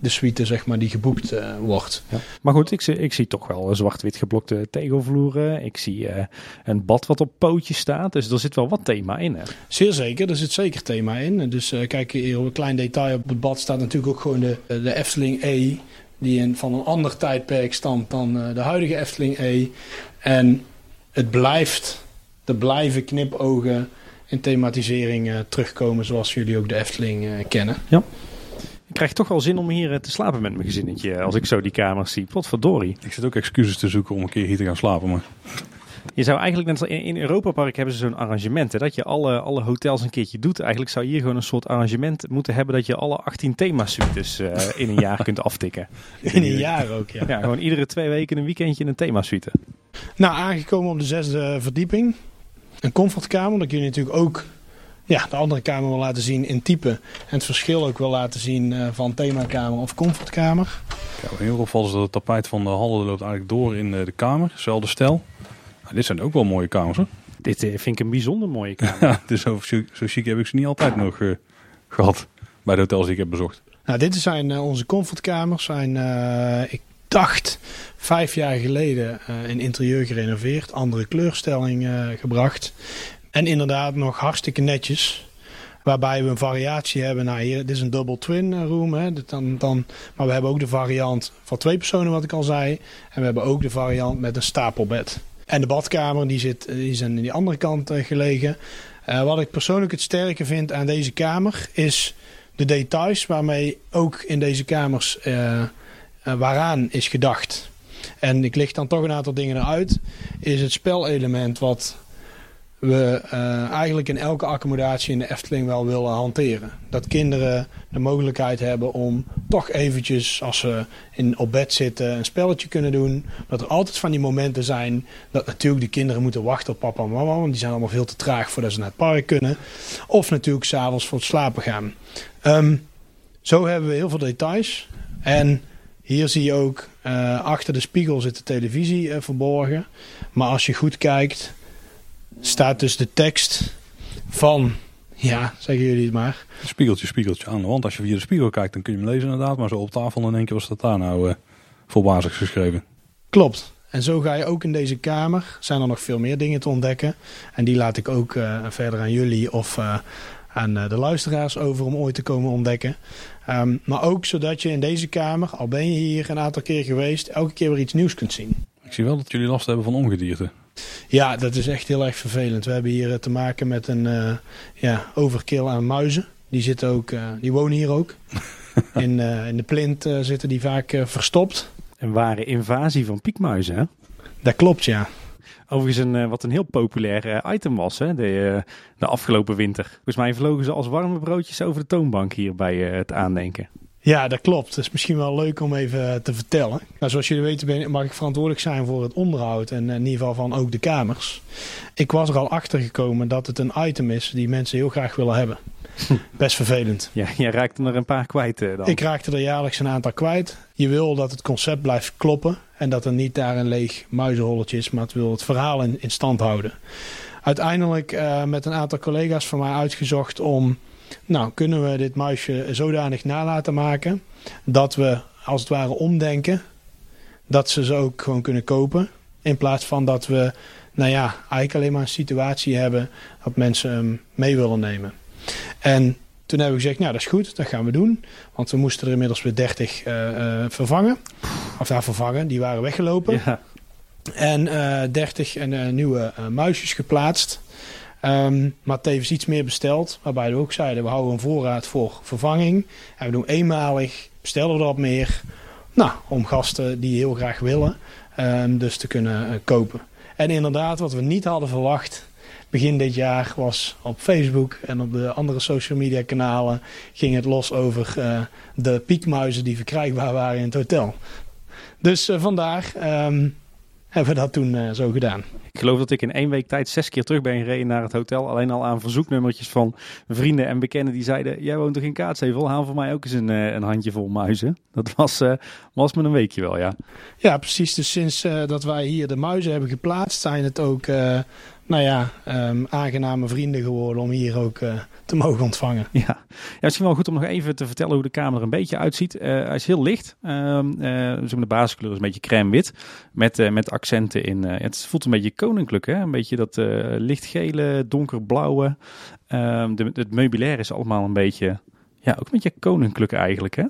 de suite zeg maar, die geboekt uh, wordt. Ja. Maar goed, ik, zie, ik zie toch wel zwart-wit geblokte tegelvloeren. Ik zie uh, een bad wat op pootjes staat. Dus er zit wel wat thema in. Hè? Zeer zeker, er zit zeker thema in. Dus uh, kijk, hier een klein detail op het bad staat natuurlijk ook gewoon de, de Efteling E. Die in, van een ander tijdperk stamt dan de huidige Efteling E. En het blijft, er blijven knipogen in thematisering terugkomen zoals jullie ook de Efteling kennen. Ja. Ik krijg toch wel zin om hier te slapen met mijn gezinnetje. Als ik zo die kamers zie. Potverdorie. Ik zit ook excuses te zoeken om een keer hier te gaan slapen. Maar... Je zou eigenlijk, net in, in Europa Park hebben ze zo'n arrangement. Hè, dat je alle, alle hotels een keertje doet. Eigenlijk zou je hier gewoon een soort arrangement moeten hebben. Dat je alle 18 themasuites uh, in een jaar kunt aftikken. In een jaar ook, ja. Ja, gewoon iedere twee weken een weekendje in een themasuite. Nou, aangekomen op de zesde verdieping. Een comfortkamer. Dat kun je natuurlijk ook ja, de andere kamer wil laten zien in type. En het verschil ook wil laten zien uh, van themakamer of comfortkamer. Ja, wat heel opvalt is dat het tapijt van de hallen loopt eigenlijk door in de kamer. Zelfde stijl. Nou, dit zijn ook wel mooie kamers hoor. Dit uh, vind ik een bijzonder mooie kamer. ja, dus zo, zo chic heb ik ze niet altijd nog uh, gehad bij de hotels die ik heb bezocht. Nou, dit zijn onze comfortkamers. Zijn, ik dacht, vijf jaar geleden in interieur gerenoveerd. Andere kleurstelling gebracht. En inderdaad nog hartstikke netjes. Waarbij we een variatie hebben. Nou, hier, dit is een double twin room. Hè. Dan, dan, maar we hebben ook de variant voor twee personen, wat ik al zei. En we hebben ook de variant met een stapelbed. En de badkamer, die, zit, die is aan die andere kant uh, gelegen. Wat ik persoonlijk het sterke vind aan deze kamer... is de details waarmee ook in deze kamers waaraan is gedacht. En ik licht dan toch een aantal dingen eruit. Is het spelelement wat we uh, eigenlijk in elke accommodatie in de Efteling wel willen hanteren. Dat kinderen de mogelijkheid hebben om toch eventjes, als ze in, op bed zitten, een spelletje kunnen doen. Dat er altijd van die momenten zijn dat natuurlijk de kinderen moeten wachten op papa en mama. Want die zijn allemaal veel te traag voordat ze naar het park kunnen. Of natuurlijk s'avonds voor het slapen gaan. Um, zo hebben we heel veel details. En hier zie je ook uh, achter de spiegel zit de televisie uh, verborgen. Maar als je goed kijkt staat dus de tekst van, ja, zeggen jullie het maar. Spiegeltje, spiegeltje aan de wand. Als je via de spiegel kijkt, dan kun je hem lezen inderdaad. Maar zo op tafel in één keer was dat daar nou uh, volbazig geschreven. Klopt. En zo ga je ook in deze kamer. Zijn er nog veel meer dingen te ontdekken. En die laat ik ook uh, verder aan jullie of uh, aan de luisteraars over om ooit te komen ontdekken. Um, maar ook zodat je in deze kamer, al ben je hier een aantal keer geweest, elke keer weer iets nieuws kunt zien. Ik zie wel dat jullie last hebben van ongedierte. Ja, dat is echt heel erg vervelend. We hebben hier te maken met een uh, ja, overkill aan muizen. Die, zitten ook, uh, die wonen hier ook. in, uh, in de plint zitten die vaak verstopt. Een ware invasie van piekmuizen, hè? Dat klopt, ja. Overigens een, wat een heel populair item was hè, de, de afgelopen winter. Volgens mij vlogen ze als warme broodjes over de toonbank hier bij het aandenken. Ja, dat klopt. Dat is misschien wel leuk om even te vertellen. Nou, zoals jullie weten ben, mag ik verantwoordelijk zijn voor het onderhoud en in ieder geval van ook de kamers. Ik was er al achter gekomen dat het een item is die mensen heel graag willen hebben. Best vervelend. Ja, jij raakte er een paar kwijt uh, dan. Ik raakte er jaarlijks een aantal kwijt. Je wil dat het concept blijft kloppen en dat er niet daar een leeg muizenholletje is, maar het wil het verhaal in, in stand houden. Uiteindelijk uh, met een aantal collega's van mij uitgezocht om nou, kunnen we dit muisje zodanig nalaten maken dat we als het ware omdenken dat ze ze ook gewoon kunnen kopen. In plaats van dat we, nou ja, eigenlijk alleen maar een situatie hebben dat mensen hem mee willen nemen. En toen hebben we gezegd, nou dat is goed, dat gaan we doen. Want we moesten er inmiddels weer 30 uh, uh, vervangen. Of daar vervangen, die waren weggelopen. Ja. En uh, 30 en, nieuwe muisjes geplaatst. Um, maar tevens iets meer besteld. Waarbij we ook zeiden, we houden een voorraad voor vervanging. En we doen eenmalig, bestellen we dat meer. Nou, om gasten die heel graag willen, um, dus te kunnen uh, kopen. En inderdaad, wat we niet hadden verwacht, begin dit jaar was op Facebook en op de andere social media kanalen ging het los over uh, de piekmuizen die verkrijgbaar waren in het hotel. Dus uh, vandaar um, hebben we dat toen uh, zo gedaan. Ik geloof dat ik in één week tijd zes keer terug ben gereden naar het hotel. Alleen al aan verzoeknummertjes van vrienden en bekenden die zeiden... jij woont toch in Kaatsheuvel? Haal voor mij ook eens een, uh, een handje vol muizen. Dat was, uh, was me een weekje wel, ja. Ja, precies. Dus sinds uh, dat wij hier de muizen hebben geplaatst... zijn het ook, nou ja, um, aangename vrienden geworden om hier ook te mogen ontvangen. Ja. ja, misschien wel goed om nog even te vertellen hoe de kamer er een beetje uitziet. Uh, hij is heel licht. Uh, uh, de basiskleur is een beetje crème-wit. Met, met accenten in. het voelt een beetje koninklijk, hè? Een beetje dat lichtgele, donkerblauwe. Ehm, de, het meubilair is allemaal een beetje. Ja, ook een beetje koninklijk eigenlijk, hè?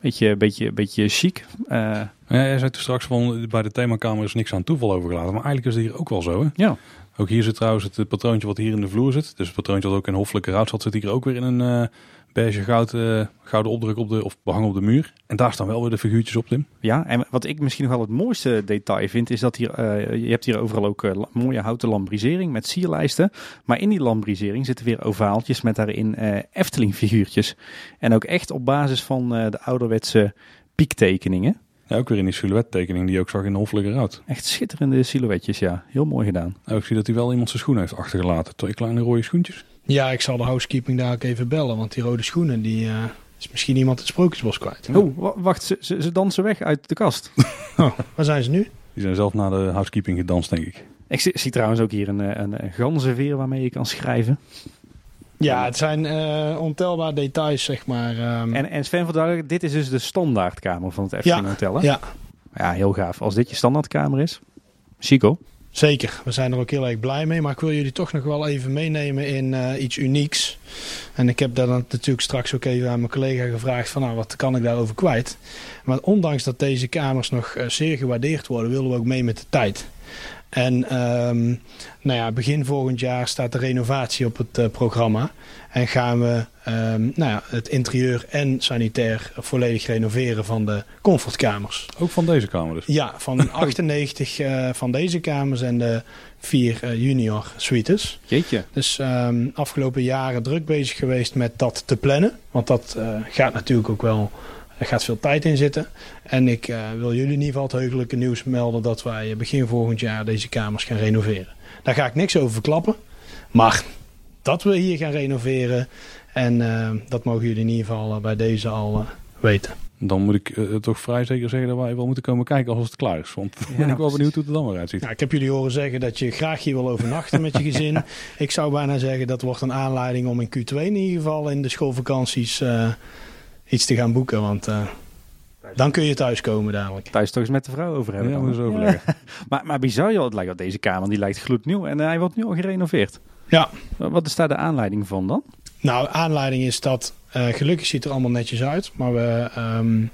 Beetje, beetje, beetje chic. ja, jij zei toen straks van bij de themakamer is niks aan toeval overgelaten. Maar eigenlijk is het hier ook wel zo, hè? Ja. Ook hier zit trouwens het patroontje wat hier in de vloer zit. Dus het patroontje wat ook in hoffelijke rood zat, zit hier ook weer in een uh, beige goud, uh, gouden opdruk op de, of behang op de muur. En daar staan wel weer de figuurtjes op, Tim. Ja, en wat ik misschien nog wel het mooiste detail vind, is dat hier, je hebt hier overal ook mooie houten lambrisering met sierlijsten. Maar in die lambrisering zitten weer ovaaltjes met daarin Efteling figuurtjes. En ook echt op basis van de ouderwetse piektekeningen. Ja, ook weer in die silhouettekening die je ook zag in de Hoffelijke Rood. Echt schitterende silhouetjes, ja. Heel mooi gedaan. Nou, ik zie dat hij wel iemand zijn schoenen heeft achtergelaten. Twee kleine rode schoentjes. Ja, ik zal de housekeeping daar ook even bellen. Want die rode schoenen, die uh, is misschien iemand het sprookjesbos kwijt. Oh, wacht. Ze, ze, ze, dansen weg uit de kast. oh, waar zijn ze nu? Die zijn zelf naar de housekeeping gedanst, denk ik. Ik zie, zie trouwens ook hier een, een, een ganzenveer waarmee je kan schrijven. Ja, het zijn uh, ontelbare details, zeg maar. Um... En, en Sven, voor dit is dus de standaardkamer van het Efteling ja, Hotel, hè? Ja. Ja, heel gaaf. Als dit je standaardkamer is, chico. Zeker, we zijn er ook heel erg blij mee. Maar ik wil jullie toch nog wel even meenemen in uh, iets unieks. En ik heb daar dan natuurlijk straks ook even aan mijn collega gevraagd van nou, wat kan ik daarover kwijt. Maar ondanks dat deze kamers nog uh, zeer gewaardeerd worden, willen we ook mee met de tijd. En ehm, nou ja, begin volgend jaar staat de renovatie op het uh, programma. En gaan we um, nou ja, het interieur en sanitair volledig renoveren van de comfortkamers. Ook van deze kamer dus? Ja, van 98 uh, van deze kamers en de vier uh, junior suites. Jeetje. Dus um, afgelopen jaren druk bezig geweest met dat te plannen. Want dat gaat natuurlijk ook wel er gaat veel tijd in zitten. En ik uh, wil jullie in ieder geval het heugelijke nieuws melden dat wij begin volgend jaar deze kamers gaan renoveren. Daar ga ik niks over verklappen. Maar dat we hier gaan renoveren. En uh, dat mogen jullie in ieder geval uh, bij deze al weten. Dan moet ik toch vrij zeker zeggen dat wij wel moeten komen kijken als het klaar is. Want ja, ben ik wel benieuwd hoe het er dan weer uitziet. Nou, ik heb jullie horen zeggen dat je graag hier wil overnachten met je gezin. ik zou bijna zeggen dat wordt een aanleiding om in Q2 in ieder geval in de schoolvakanties iets te gaan boeken. Want uh, dan kun je thuiskomen dadelijk. Thuis toch eens met de vrouw over hebben. Ja, eens overleggen. Ja. maar, maar bizar joh, het lijkt op deze kamer, die lijkt gloednieuw en hij wordt nu al gerenoveerd. Ja. Wat is daar de aanleiding van dan? Nou, aanleiding is dat uh, gelukkig ziet er allemaal netjes uit. Maar we, um, uh,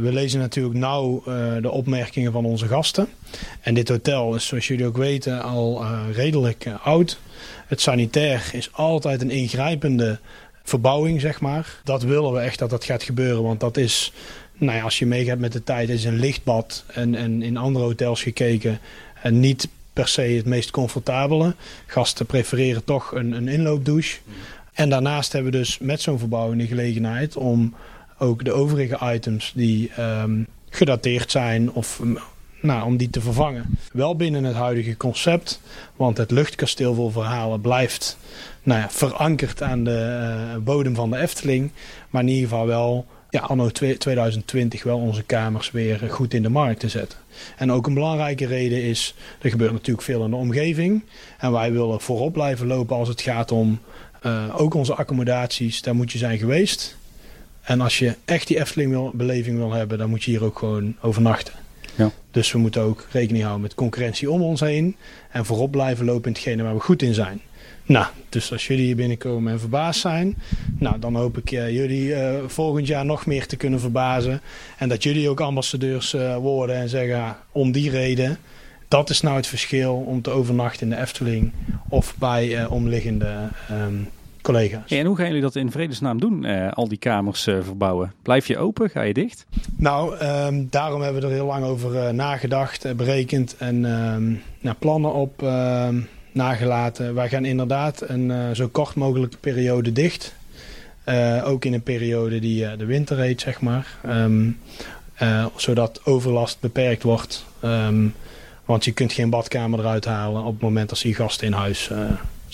we lezen natuurlijk nauw uh, de opmerkingen van onze gasten. En dit hotel is, zoals jullie ook weten, al redelijk oud. Het sanitair is altijd een ingrijpende verbouwing, zeg maar. Dat willen we echt dat dat gaat gebeuren, want dat is, nou ja, als je meegaat met de tijd, is een lichtbad en, en in andere hotels gekeken en niet per se het meest comfortabele. Gasten prefereren toch een, een inloopdouche. En daarnaast hebben we dus met zo'n verbouwing de gelegenheid om ook de overige items die um, gedateerd zijn of nou, om die te vervangen. Wel binnen het huidige concept, want het luchtkasteel vol verhalen blijft nou ja, verankerd aan de uh, bodem van de Efteling. Maar in ieder geval wel, ja, anno 2020 wel onze kamers weer goed in de markt te zetten. En ook een belangrijke reden is, er gebeurt natuurlijk veel in de omgeving. En wij willen voorop blijven lopen als het gaat om uh, ook onze accommodaties. Daar moet je zijn geweest. En als je echt die Efteling-beleving wil hebben, dan moet je hier ook gewoon overnachten. Ja. Dus we moeten ook rekening houden met concurrentie om ons heen. En voorop blijven lopen in hetgene waar we goed in zijn. Nou, dus als jullie hier binnenkomen en verbaasd zijn, nou, dan hoop ik uh, jullie uh, volgend jaar nog meer te kunnen verbazen. En dat jullie ook ambassadeurs uh, worden en zeggen om die reden. Dat is nou het verschil om te overnachten in de Efteling of bij omliggende um, collega's. Ja, en hoe gaan jullie dat in vredesnaam doen, al die kamers verbouwen? Blijf je open? Ga je dicht? Nou, um, daarom hebben we er heel lang over nagedacht, berekend en um, nou, plannen op nagelaten. Wij gaan inderdaad een zo kort mogelijke periode dicht. Ook in een periode die de winter heet, zeg maar. Um, zodat overlast beperkt wordt. Want je kunt geen badkamer eruit halen op het moment dat die gasten in huis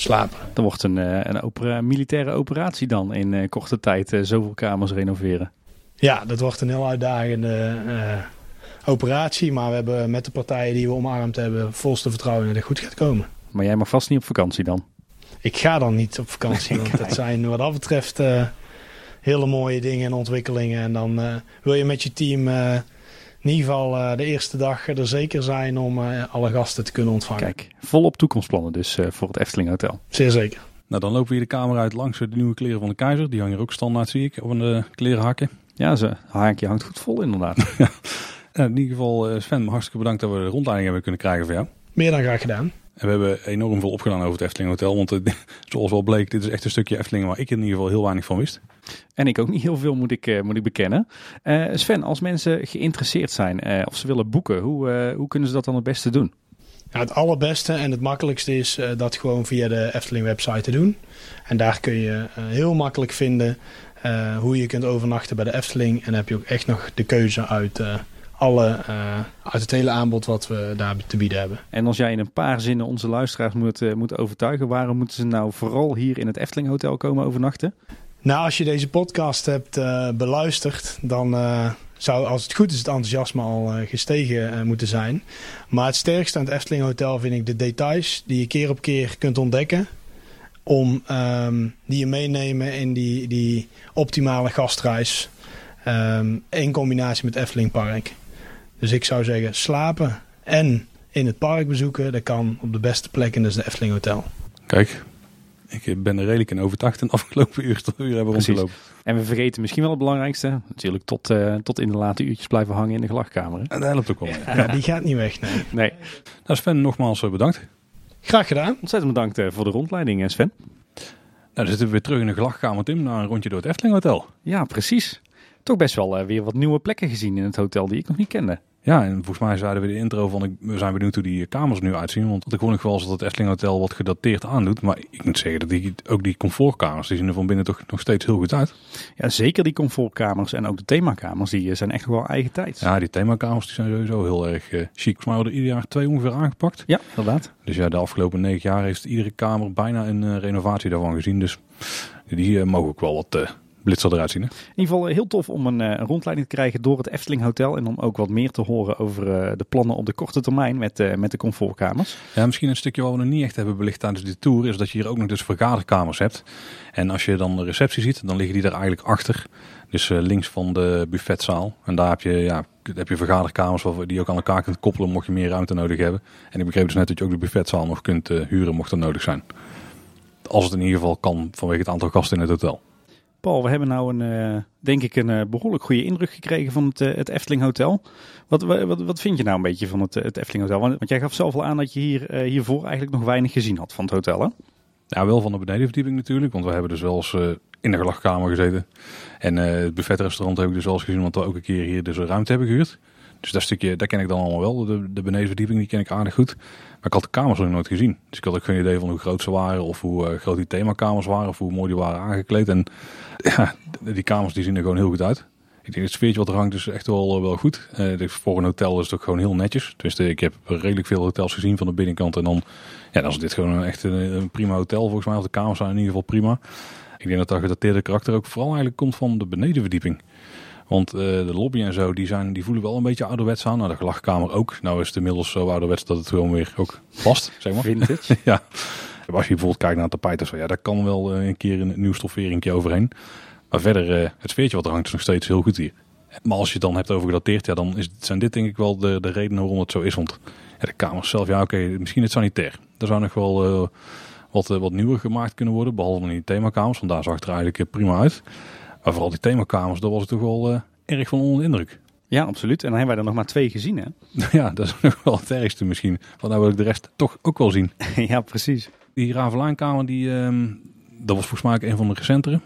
slapen. Er wordt een, een opera militaire operatie dan in korte tijd zoveel kamers renoveren. Ja, dat wordt een heel uitdagende operatie. Maar we hebben met de partijen die we omarmd hebben volste vertrouwen dat het goed gaat komen. Maar jij mag vast niet op vakantie dan? Ik ga dan niet op vakantie, want dat zijn wat dat betreft uh, hele mooie dingen en ontwikkelingen. En dan uh, wil je met je team uh, in ieder geval de eerste dag er zeker zijn om alle gasten te kunnen ontvangen. Kijk, volop toekomstplannen dus voor het Efteling Hotel. Zeer zeker. Nou, dan lopen we hier de kamer uit langs de nieuwe kleren van de keizer. Die hangen er ook standaard, zie ik, op een kleren hakken. Ja, ze haakje hangt goed vol inderdaad. in ieder geval, Sven, hartstikke bedankt dat we de rondleiding hebben kunnen krijgen voor jou. Meer dan graag gedaan. En we hebben enorm veel opgedaan over het Efteling Hotel. Want het, zoals wel bleek, dit is echt een stukje Efteling waar ik in ieder geval heel weinig van wist. En ik ook niet heel veel, moet ik, uh, moet ik bekennen. Uh, Sven, als mensen geïnteresseerd zijn uh, of ze willen boeken, hoe, hoe kunnen ze dat dan het beste doen? Ja, het allerbeste en het makkelijkste is dat gewoon via de Efteling website te doen. En daar kun je heel makkelijk vinden hoe je kunt overnachten bij de Efteling. En dan heb je ook echt nog de keuze uit alle, uh, uit het hele aanbod wat we daar te bieden hebben. En als jij in een paar zinnen onze luisteraars moet, uh, moet overtuigen, waarom moeten ze nou vooral hier in het Efteling Hotel komen overnachten? Nou, als je deze podcast hebt uh, beluisterd, dan zou als het goed is het enthousiasme al gestegen moeten zijn. Maar het sterkste aan het Efteling Hotel vind ik de details die je keer op keer kunt ontdekken. Om um, die je meenemen in die, die optimale gastreis. Um, in combinatie met Efteling Park. Dus ik zou zeggen slapen en in het park bezoeken. Dat kan op de beste plek en dat is de Efteling Hotel. Kijk, Ik ben er redelijk in overtuigd in de afgelopen uur, uur hebben rondgelopen. En we vergeten misschien wel het belangrijkste. Natuurlijk tot, eh, tot in de late uurtjes blijven hangen in de gelachkamer. En dat helpt ook wel. Ja, die gaat niet weg, nee. Nee, Nou Sven, nogmaals eh, bedankt. Graag gedaan. ontzettend bedankt eh, voor de rondleiding Sven. Nou, dan zitten we weer terug in de gelachkamer, Tim, na een rondje door het Efteling Hotel. Ja, precies. Toch best wel eh, weer wat nieuwe plekken gezien in het hotel die ik nog niet kende. Ja, en volgens mij zeiden we de intro van, ik, we zijn benieuwd hoe die kamers er nu uitzien. Want ik hoor nog wel eens dat het Efteling Hotel wat gedateerd aandoet. Maar ik moet zeggen dat die, ook die comfortkamers, die zien er van binnen toch nog steeds heel goed uit. Ja, zeker die comfortkamers en ook de themakamers, die eh, zijn echt wel eigen tijd. Ja, die themakamers die zijn sowieso heel erg eh, chic. Volgens mij worden er ieder jaar twee ongeveer aangepakt. Ja, inderdaad. Dus ja, de afgelopen negen jaar heeft iedere kamer bijna een renovatie daarvan gezien. Dus die mogen ook wel wat eh blitzer eruit zien. Hè? In ieder geval eh, heel tof om een, eh, een rondleiding te krijgen door het Efteling Hotel. En om ook wat meer te horen over eh, de plannen op de korte termijn met, met de comfortkamers. Ja, misschien een stukje wat we nog niet echt hebben belicht tijdens de tour, is dat je hier ook nog dus vergaderkamers hebt. En als je dan de receptie ziet, dan liggen die er eigenlijk achter. Dus links van de buffetzaal. En daar heb je, ja, heb je vergaderkamers die je ook aan elkaar kunt koppelen mocht je meer ruimte nodig hebben. En ik begreep dus net dat je ook de buffetzaal nog kunt huren mocht dat nodig zijn. Als het in ieder geval kan vanwege het aantal gasten in het hotel. We hebben nou een, eh, denk ik een eh, behoorlijk goede indruk gekregen van het, eh, het Efteling Hotel. Wat, wat, wat vind je nou een beetje van het, het Efteling Hotel? Want, want jij gaf zelf al aan dat je hier, hiervoor eigenlijk nog weinig gezien had van het hotel, hè? Ja, wel van de benedenverdieping natuurlijk, want we hebben dus wel eens in de gelachkamer gezeten. En eh, het buffetrestaurant heb ik dus wel eens gezien, want we ook een keer hier dus een ruimte hebben gehuurd. Dus dat stukje, dat ken ik dan allemaal wel. De, de benedenverdieping, die ken ik aardig goed. Maar ik had de kamers nog nooit gezien. Dus ik had ook geen idee van hoe groot ze waren, of hoe eh, groot die themakamers waren, of hoe mooi die waren aangekleed. En ja, die kamers die zien er gewoon heel goed uit. Ik denk het sfeertje wat er hangt is echt wel, wel goed. Eh, dus voor een hotel is het ook gewoon heel netjes. Dus ik heb redelijk veel hotels gezien van de binnenkant. En dan, ja, dan is dit gewoon echt een, een prima hotel volgens mij. Of de kamers zijn in ieder geval prima. Ik denk dat dat gedateerde karakter ook vooral eigenlijk komt van de benedenverdieping. Want eh, de lobby en zo, die, zijn, die voelen wel een beetje ouderwets aan. Nou, de gelachkamer ook. Nou is het inmiddels zo ouderwets dat het gewoon weer ook past, zeg maar. Vintage. ja. Als je bijvoorbeeld kijkt naar het tapijt of zo, ja, daar kan wel eh, een keer een nieuw stoffering overheen. Maar verder, eh, het sfeertje wat er hangt is nog steeds heel goed hier. Maar als je het dan hebt over gedateerd, ja, dan is, zijn dit denk ik wel de, de redenen waarom het zo is. Want ja, de kamers zelf, ja oké, misschien het sanitair. Daar zou nog wel wat, wat nieuwer gemaakt kunnen worden. Behalve dan die themakamers, want daar zag het er eigenlijk prima uit. Maar vooral die themakamers, daar was ik toch wel eh, erg van onder de indruk. Ja, absoluut. En dan hebben wij er nog maar twee gezien, hè? ja, dat is nog wel het ergste misschien. Want nou wil ik de rest toch ook wel zien. ja, precies. Die Ravelaankamer, die, ehm, dat was volgens mij een van de recentere.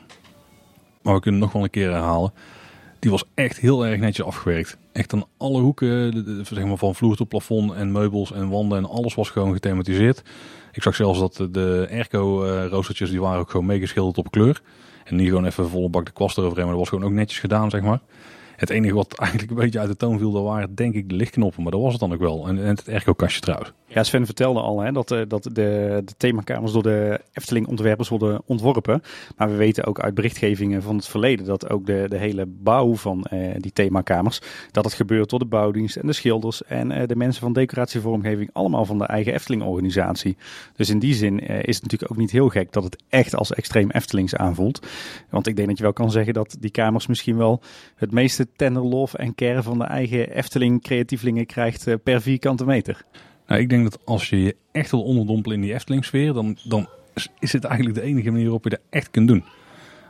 Maar we kunnen het nog wel een keer herhalen. Die was echt heel erg netjes afgewerkt. Echt aan alle hoeken, de- de- zeg maar van vloer tot plafond en meubels en wanden en alles was gewoon gethematiseerd. Ik zag zelfs dat de- de airco eh, roostertjes, die waren ook gewoon meegeschilderd op kleur. En niet gewoon even volle bak de kwast eroverheen, maar dat was gewoon ook netjes gedaan, zeg maar. Het enige wat eigenlijk een beetje uit de toon viel, dat waren denk ik de lichtknoppen. Maar dat was het dan ook wel. En, en het airco-kastje trouwens. Ja, Sven vertelde al hè, dat, eh, dat de, de themakamers door de Efteling-ontwerpers worden ontworpen. Maar we weten ook uit berichtgevingen van het verleden dat ook de, de hele bouw van eh, die themakamers, dat het gebeurt door de bouwdienst en de schilders en eh, de mensen van decoratievormgeving, allemaal van de eigen Efteling-organisatie. Dus in die zin eh, is het natuurlijk ook niet heel gek dat het echt als extreem Eftelings aanvoelt. Want ik denk dat je wel kan zeggen dat die kamers misschien wel het meeste tender love en care van de eigen Efteling-creatievelingen krijgt eh, per vierkante meter. Nou, ik denk dat als je je echt wil onderdompelen in die Efteling-sfeer, dan, dan is het eigenlijk de enige manier waarop je dat echt kunt doen.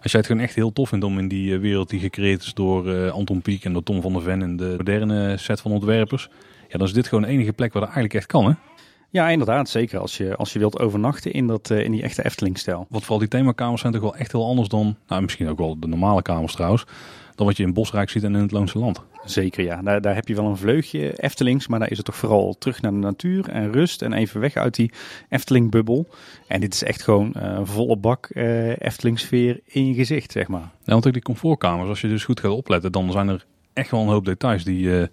Als jij het gewoon echt heel tof vindt om in die eh, wereld die gecreëerd is door eh, Anton Pieck en door Tom van der Ven en de moderne set van ontwerpers, ja, dan is dit gewoon de enige plek waar dat eigenlijk echt kan. Hè? Ja, inderdaad. Zeker als je, als je wilt overnachten in, dat, in die echte Efteling-stijl. Want vooral die themakamers zijn toch wel echt heel anders dan, nou misschien ook wel de normale kamers trouwens, dan wat je in Bosrijk ziet en in het Loonse Land. Zeker, ja. Daar, daar heb je wel een vleugje Eftelings, maar daar is het toch vooral terug naar de natuur en rust en even weg uit die Efteling-bubbel. En dit is echt gewoon eh, volle bak Efteling-sfeer in je gezicht, zeg maar. Ja, want ook die comfortkamers, als je dus goed gaat opletten, dan zijn er echt wel een hoop details die, eh,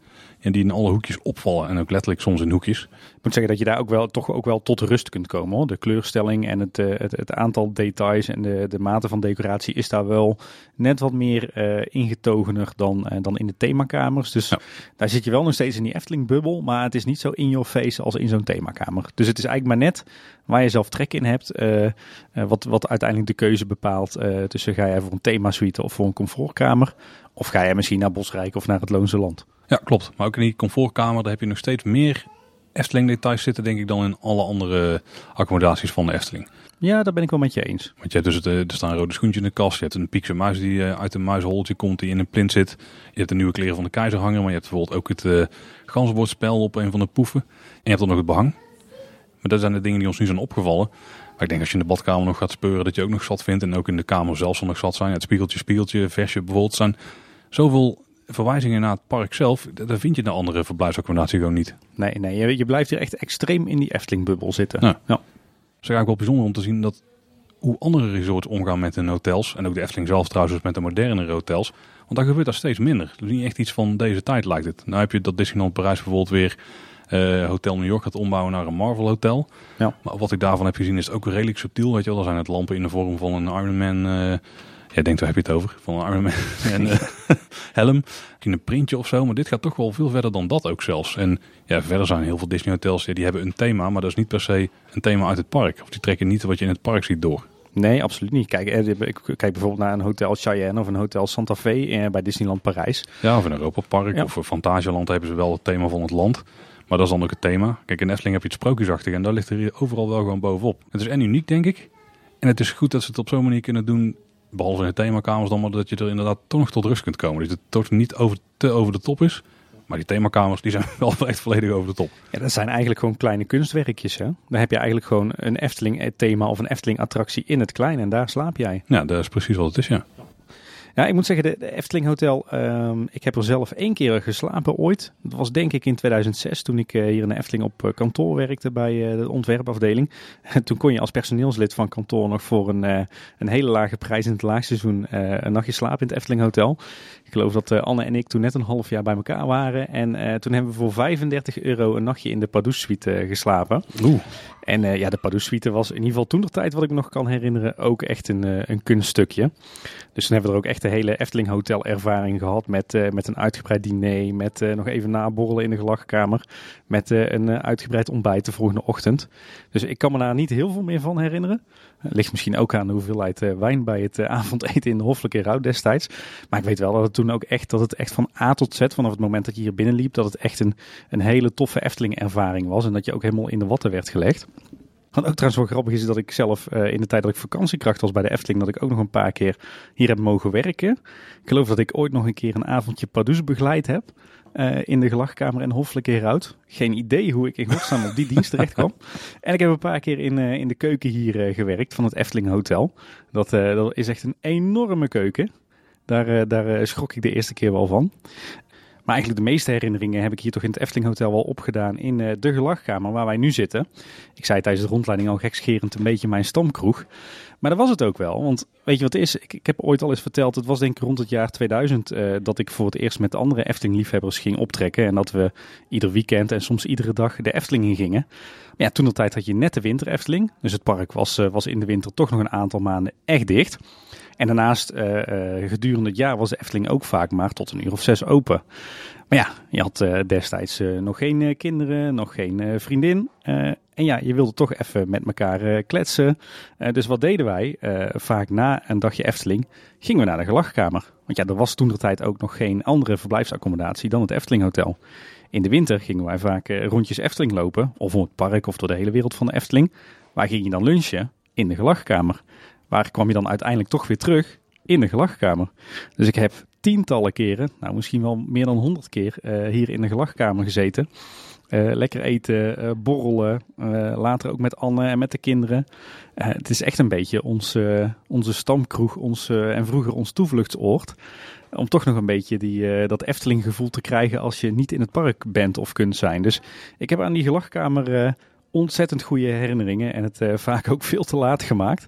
ja, die in alle hoekjes opvallen. En ook letterlijk soms in hoekjes. Ik moet zeggen dat je daar ook wel, toch ook wel tot rust kunt komen. Hoor. De kleurstelling en het, eh, het, het aantal details en de, de mate van decoratie is daar wel net wat meer eh, ingetogener dan, eh, dan in de themakamers. Dus Ja. daar zit je wel nog steeds in die Efteling-bubbel, maar het is niet zo in your face als in zo'n themakamer. Dus het is eigenlijk maar net waar je zelf trek in hebt, wat, wat uiteindelijk de keuze bepaalt tussen ga je voor een themasuite of voor een comfortkamer. Of ga je misschien naar Bosrijk of naar het Loonse Land. Ja, klopt. Maar ook in die comfortkamer, daar heb je nog steeds meer Efteling details zitten denk ik dan in alle andere accommodaties van de Efteling. Ja, daar ben ik wel met je eens. Want je hebt dus het, eh, er staan rode schoentjes in de kast. Je hebt een piekse muis die eh, uit een muisholtje komt die in een plint zit. Je hebt de nieuwe kleren van de keizer hangen. Maar je hebt bijvoorbeeld ook het uh, op een van de poeven. En je hebt dan nog het behang. Maar dat zijn de dingen die ons nu zijn opgevallen. Maar ik denk als je in de badkamer nog gaat speuren dat je ook nog zat vindt. En ook in de kamer zelf zal nog zat zijn. Het spiegeltje, spiegeltje, versje bijvoorbeeld zijn. Zoveel verwijzingen naar het park zelf, daar vind je een andere verblijfsaccommodatie gewoon niet. Nee, nee je, je blijft hier echt extreem in die Efteling-bubbel zitten. Ja. ja. Het is eigenlijk wel bijzonder om te zien dat hoe andere resorts omgaan met hun hotels. En ook de Efteling zelf trouwens dus met de moderne hotels. Want daar gebeurt dat steeds minder. Het is niet echt iets van deze tijd lijkt het. Nou heb je dat Disneyland Parijs bijvoorbeeld weer uh, Hotel New York gaat ombouwen naar een Marvel Hotel. Ja. Maar wat ik daarvan heb gezien is ook redelijk subtiel. Weet je wel, zijn het lampen in de vorm van een Iron Man... Uh, Jij denkt, waar heb je het over? Van een Man en uh, helm. In een printje of zo. Maar dit gaat toch wel veel verder dan dat ook zelfs. En ja, verder zijn heel veel Disney hotels, ja, die hebben een thema. Maar dat is niet per se een thema uit het park. Of die trekken niet wat je in het park ziet door. Nee, absoluut niet. Kijk, ik kijk bijvoorbeeld naar een hotel Cheyenne of een hotel Santa Fe bij Disneyland Parijs. Ja, of in Europa Park ja. of Fantasieland hebben ze wel het thema van het land. Maar dat is dan ook het thema. Kijk, in Efteling heb je het sprookjesachtig en daar ligt er hier overal wel gewoon bovenop. Het is en uniek, denk ik. En het is goed dat ze het op zo'n manier kunnen doen, behalve in de themakamers dan, maar dat je er inderdaad toch nog tot rust kunt komen. Dat het toch niet over, te over de top is. Maar die themakamers die zijn wel echt volledig over de top. Ja, dat zijn eigenlijk gewoon kleine kunstwerkjes. Hè? Dan heb je eigenlijk gewoon een Efteling thema of een Efteling attractie in het klein en daar slaap jij. Ja, dat is precies wat het is, ja. Ja, ik moet zeggen, de, Efteling Hotel, um, ik heb er zelf één keer geslapen ooit. Dat was denk ik in 2006, toen ik uh, hier in de Efteling op uh, kantoor werkte bij uh, de ontwerpafdeling. En toen kon je als personeelslid van kantoor nog voor een, een hele lage prijs in het laagseizoen een nachtje slapen in het Efteling Hotel. Ik geloof dat Anne en ik toen net een half jaar bij elkaar waren. En toen hebben we voor 35 euro een nachtje in de Padus Suite geslapen. Oeh. En ja, de Padus Suite was in ieder geval toen de tijd, wat ik me nog kan herinneren, ook echt een, een kunststukje. Dus toen hebben we er ook echt de hele Efteling Hotel ervaring gehad met, met een uitgebreid diner, met nog even naborrelen in de gelachkamer, met een uitgebreid ontbijt de volgende ochtend. Dus ik kan me daar niet heel veel meer van herinneren. Ligt misschien ook aan de hoeveelheid wijn bij het avondeten in de Hoffelijke Rouw destijds. Maar ik weet wel dat het toen ook echt, dat het echt van A tot Z, vanaf het moment dat je hier binnenliep, dat het echt een, een hele toffe Efteling ervaring was. En dat je ook helemaal in de watten werd gelegd. Wat ook trouwens wel grappig is dat ik zelf in de tijd dat ik vakantiekracht was bij de Efteling, dat ik ook nog een paar keer hier heb mogen werken. Ik geloof dat ik ooit nog een keer een avondje Pardoes begeleid heb. Uh, in de gelachkamer en Hoffelijke Heroud. Geen idee hoe ik in godsnaam op die dienst terecht kwam. En ik heb een paar keer in, uh, in de keuken hier gewerkt van het Efteling Hotel. Dat, dat is echt een enorme keuken. Daar, daar schrok ik de eerste keer wel van. Maar eigenlijk de meeste herinneringen heb ik hier toch in het Efteling Hotel wel opgedaan in uh, de gelachkamer waar wij nu zitten. Ik zei tijdens de rondleiding al gekscherend een beetje mijn stamkroeg. Maar dat was het ook wel. Want weet je wat het is? Ik, ik heb ooit al eens verteld, het was denk ik rond het jaar 2000 uh, eh, dat ik voor het eerst met andere Efteling-liefhebbers ging optrekken. En dat we ieder weekend en soms iedere dag de Efteling in gingen. Maar ja, toen de had je net de winter Efteling. Dus het park was, uh, was in de winter toch nog een aantal maanden echt dicht. En daarnaast, uh, uh, gedurende het jaar was de Efteling ook vaak maar tot een uur of zes open. Maar ja, je had uh, destijds nog geen kinderen, nog geen vriendin. en ja, je wilde toch even met elkaar kletsen. dus wat deden wij? vaak na een dagje Efteling gingen we naar de gelachkamer. Want ja, er was toen de tijd ook nog geen andere verblijfsaccommodatie dan het Efteling Hotel. In de winter gingen wij vaak rondjes Efteling lopen, of om het park of door de hele wereld van de Efteling. Waar ging je dan lunchen? In de gelachkamer. Waar kwam je dan uiteindelijk toch weer terug? In de gelachkamer. Dus ik heb tientallen keren, nou misschien wel meer dan honderd keer, uh, hier in de gelachkamer gezeten. Uh, lekker eten, uh, borrelen, later ook met Anne en met de kinderen. het is echt een beetje ons, onze stamkroeg ons, en vroeger ons toevluchtsoord. Om toch nog een beetje die, dat Efteling gevoel te krijgen als je niet in het park bent of kunt zijn. Dus ik heb aan die gelachkamer ontzettend goede herinneringen en het uh, vaak ook veel te laat gemaakt.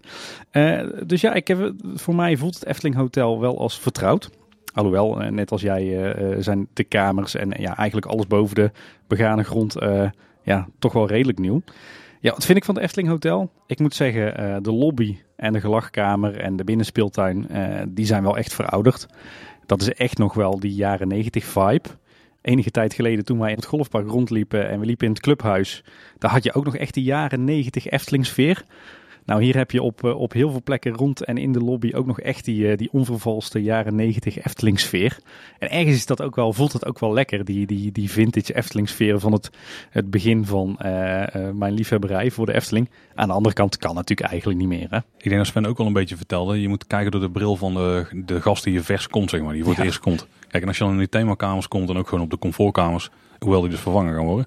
Uh, dus ja, ik heb, voor mij voelt het Efteling Hotel wel als vertrouwd. Alhoewel, uh, net als jij, zijn de kamers en ja, eigenlijk alles boven de begane grond ja, toch wel redelijk nieuw. Ja, wat vind ik van het Efteling Hotel? Ik moet zeggen, de lobby en de gelachkamer en de binnenspeeltuin, die zijn wel echt verouderd. Dat is echt nog wel die jaren 90 vibe enige tijd geleden toen wij in het golfpark rondliepen en we liepen in het clubhuis. Daar had je ook nog echt die jaren 90 Efteling sfeer. Nou, hier heb je op, eh, op heel veel plekken rond en in de lobby ook nog echt die, eh, die onvervalste jaren 90 Efteling sfeer. En ergens is dat ook wel, voelt het ook wel lekker, die, die, die vintage Efteling sfeer van het, het begin van mijn liefhebberij voor de Efteling. Aan de andere kant kan natuurlijk eigenlijk niet meer. Hè? Ik denk dat Sven ook al een beetje vertelde, je moet kijken door de bril van de, de gast die je vers komt, zeg maar, die voor het eerst komt. Kijk, en als je dan in die themakamers komt en ook gewoon op de comfortkamers, hoewel die dus vervangen gaan worden,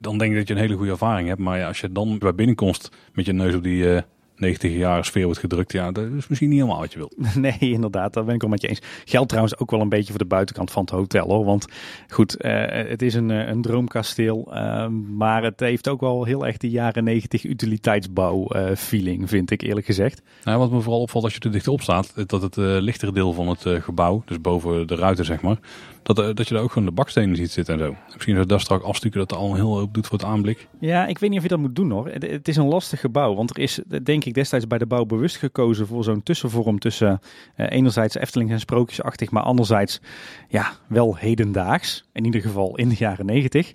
dan denk ik dat je een hele goede ervaring hebt. Maar ja, als je dan bij binnenkomst met je neus op die uh, 90 jaar sfeer wordt gedrukt, ja, dat is misschien niet helemaal wat je wilt. Nee, inderdaad, dat ben ik wel met je eens. Geldt trouwens ook wel een beetje voor de buitenkant van het hotel hoor. Want goed, uh, het is een, eh, een droomkasteel, uh, maar het heeft ook wel heel erg die jaren 90 utiliteitsbouw uh, feeling, vind ik eerlijk gezegd. Nou, wat me vooral opvalt als je er dichtop staat, dat het lichtere deel van het gebouw, dus boven de ruiten zeg maar, dat, eh, dat je daar ook gewoon de bakstenen ziet zitten en zo. Misschien dat dat straks afstukken dat er al een heel hoop doet voor het aanblik. Ja, ik weet niet of je dat moet doen hoor. Het, is een lastig gebouw. Want er is denk ik destijds bij de bouw bewust gekozen voor zo'n tussenvorm tussen uh, enerzijds Efteling en sprookjesachtig, maar anderzijds ja, wel hedendaags. In ieder geval in de jaren negentig.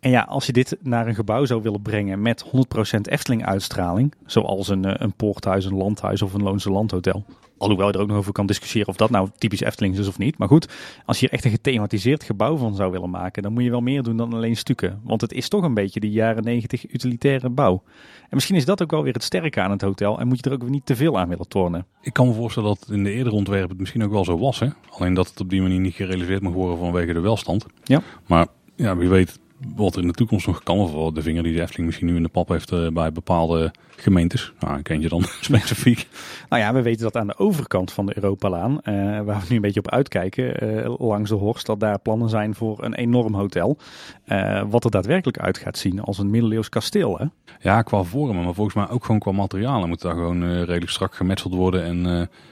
En ja, als je dit naar een gebouw zou willen brengen met 100% Efteling uitstraling, zoals een, eh, een poorthuis, een landhuis of een Loonse landhotel, Alhoewel je er ook nog over kan discussiëren of dat nou typisch Efteling is of niet. Maar goed, als je hier echt een gethematiseerd gebouw van zou willen maken, dan moet je wel meer doen dan alleen stukken. Want het is toch een beetje die jaren 90 utilitaire bouw. En misschien is dat ook wel weer het sterke aan het hotel. En moet je er ook weer niet te veel aan willen tornen. Ik kan me voorstellen dat in de eerdere ontwerpen het misschien ook wel zo was. Hè? Alleen dat het op die manier niet gerealiseerd mag worden vanwege de welstand. Ja. Maar ja, wie weet wat er in de toekomst nog kan. Of de vinger die de Efteling misschien nu in de pap heeft uh, bij bepaalde gemeentes. Nou, ken je dan specifiek? Nou ja, we weten dat aan de overkant van de Europalaan, uh, waar we nu een beetje op uitkijken, uh, langs de Horst, dat daar plannen zijn voor een enorm hotel. wat er daadwerkelijk uit gaat zien als een middeleeuws kasteel. Hè? Ja, qua vormen, maar volgens mij ook gewoon qua materialen moet daar gewoon redelijk strak gemetseld worden. En,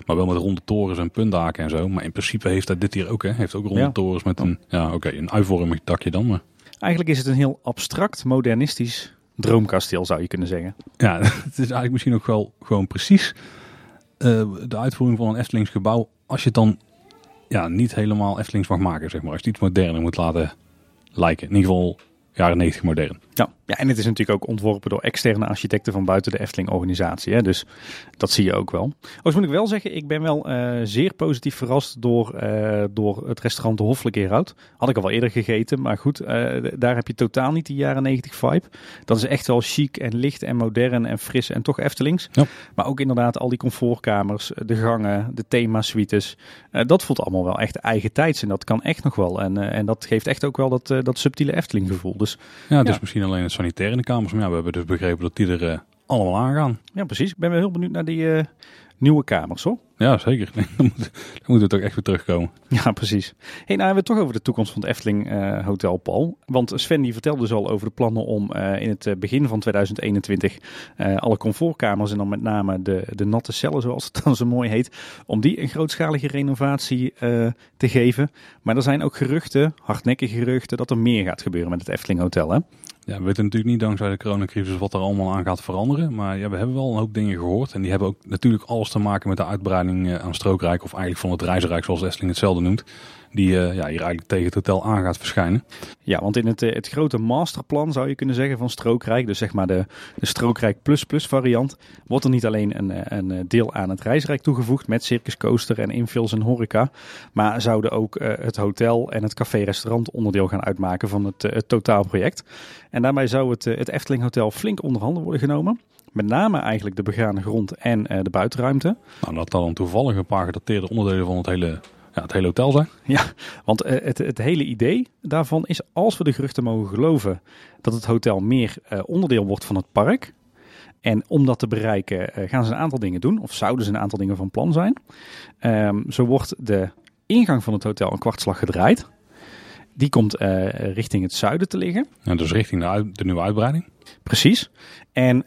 maar wel met ronde torens en puntdaken en zo. Maar in principe heeft dat dit hier ook, hè? Heeft ook ronde torens met een, ja, oké, een uitvormig dakje dan. Maar... Eigenlijk is het een heel abstract, modernistisch droomkasteel, zou je kunnen zeggen. Ja, het is eigenlijk misschien ook wel gewoon precies uh, de uitvoering van een Eftelings gebouw. Als je het dan ja, niet helemaal Eftelings mag maken, zeg maar. Als je het iets moderner moet laten lijken. In ieder geval jaren 90 modern. Ja. ja, en het is natuurlijk ook ontworpen door externe architecten van buiten de Efteling-organisatie. Hè? Dus dat zie je ook wel. Overigens moet ik wel zeggen, ik ben wel uh, zeer positief verrast door, uh, door het restaurant De Hoffelijk Eerhout. Had ik al wel eerder gegeten, maar goed, uh, daar heb je totaal niet die jaren 90 vibe. Dat is echt wel chic en licht en modern en fris en toch Eftelings. Ja. Maar ook inderdaad al die comfortkamers, de gangen, de thema-suites. dat voelt allemaal wel echt eigen tijds en dat kan echt nog wel. En, en dat geeft echt ook wel dat, dat subtiele Efteling gevoel. Dus, ja, dus misschien alleen het sanitair in de kamers. Maar ja, we hebben dus begrepen dat die er uh, allemaal aangaan. Ja, precies. Ik ben wel heel benieuwd naar die uh, nieuwe kamers hoor. Ja, zeker. dan, moet, dan moet het ook echt weer terugkomen. Ja, precies. Hey, nou hebben we het toch over de toekomst van het Efteling uh, Hotel Paul. Want Sven die vertelde dus al over de plannen om uh, in het begin van 2021 uh, alle comfortkamers en dan met name de, de natte cellen zoals het dan zo mooi heet, om die een grootschalige renovatie te geven. Maar er zijn ook geruchten, hardnekkige geruchten, dat er meer gaat gebeuren met het Efteling Hotel hè? Ja, we weten natuurlijk niet dankzij de coronacrisis wat er allemaal aan gaat veranderen. Maar ja, we hebben wel een hoop dingen gehoord. En die hebben ook natuurlijk alles te maken met de uitbreiding aan Strookrijk. Of eigenlijk van het Reizenrijk zoals Efteling hetzelfde noemt die uh, ja, hier eigenlijk tegen het hotel aan gaat verschijnen. Ja, want in het, uh, het grote masterplan zou je kunnen zeggen van Strookrijk, dus zeg maar de, de Strookrijk Plus Plus variant, wordt er niet alleen een, eh, een deel aan het reisrijk toegevoegd met Circus Coaster en infills en horeca, maar zouden ook het hotel en het café-restaurant onderdeel gaan uitmaken van het, het totaalproject. En daarmee zou het, het Efteling Hotel flink onder handen worden genomen. Met name eigenlijk de begane grond en uh, de buitenruimte. Nou, dat dan toevallig een paar gedateerde onderdelen van het hele ja, het hele hotel zijn. Ja, want uh, het, het hele idee daarvan is, als we de geruchten mogen geloven, dat het hotel meer uh, onderdeel wordt van het park. En om dat te bereiken uh, gaan ze een aantal dingen doen, of zouden ze een aantal dingen van plan zijn. Um, zo wordt de ingang van het hotel een kwartslag gedraaid. Die komt richting het zuiden te liggen. Ja, dus richting de, uit, de nieuwe uitbreiding. Precies. En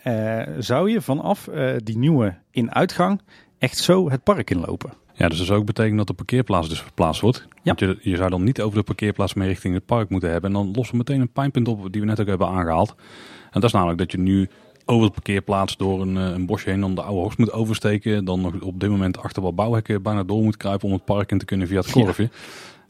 zou je vanaf die nieuwe in-uitgang echt zo het park inlopen. Ja, dus dat zou ook betekenen dat de parkeerplaats dus verplaatst wordt. Ja. Want je, je zou dan niet over de parkeerplaats meer richting het park moeten hebben. En dan lossen we meteen een pijnpunt op die we net ook hebben aangehaald. En dat is namelijk dat je nu over de parkeerplaats door een, een bosje heen dan de oude horst moet oversteken. Dan nog op dit moment achter wat bouwhekken bijna door moet kruipen om het park in te kunnen via het korfje.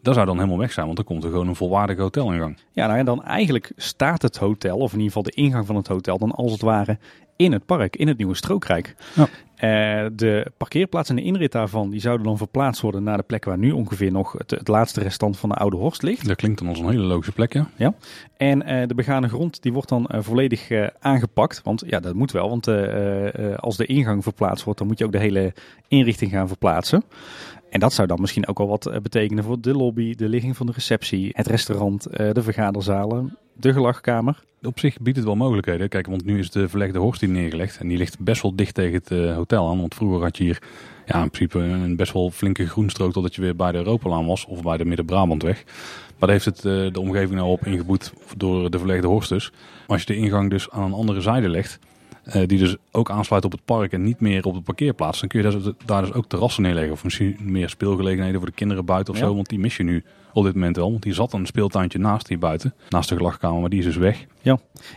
Dat zou dan helemaal weg zijn, want dan komt er gewoon een volwaardige hotelingang. Ja, nou ja, dan eigenlijk staat het hotel, of in ieder geval de ingang van het hotel, dan als het ware in het park, in het nieuwe Strookrijk. Ja. Eh, de parkeerplaats en de inrit daarvan, die zouden dan verplaatst worden naar de plek waar nu ongeveer nog het, het laatste restant van de oude Horst ligt. Dat klinkt dan als een hele logische plek, ja. En eh, de begane grond die wordt dan eh, volledig aangepakt. Want ja, dat moet wel. Want als de ingang verplaatst wordt, dan moet je ook de hele inrichting gaan verplaatsen. En dat zou dan misschien ook wel wat eh, betekenen voor de lobby, de ligging van de receptie, het restaurant, eh, de vergaderzalen, de gelachkamer. Op zich biedt het wel mogelijkheden. Kijk, want nu is de verlegde Horst hier neergelegd. En die ligt best wel dicht tegen het eh, hotel aan. Want vroeger had je hier ja, in principe een best wel flinke groenstrook totdat je weer bij de Europalaan was. Of bij de Midden-Brabantweg. Maar daar heeft het de omgeving nou op ingeboet door de verlegde Horst dus. Maar als je de ingang dus aan een andere zijde legt. Eh, die dus ook aansluit op het park en niet meer op de parkeerplaats. Dan kun je daar, daar dus ook terrassen neerleggen. Of misschien meer speelgelegenheden voor de kinderen buiten of Ja. zo. Want die mis je nu op dit moment wel. Want die zat een speeltuintje naast hier buiten. Naast de gelachkamer, maar die is dus weg.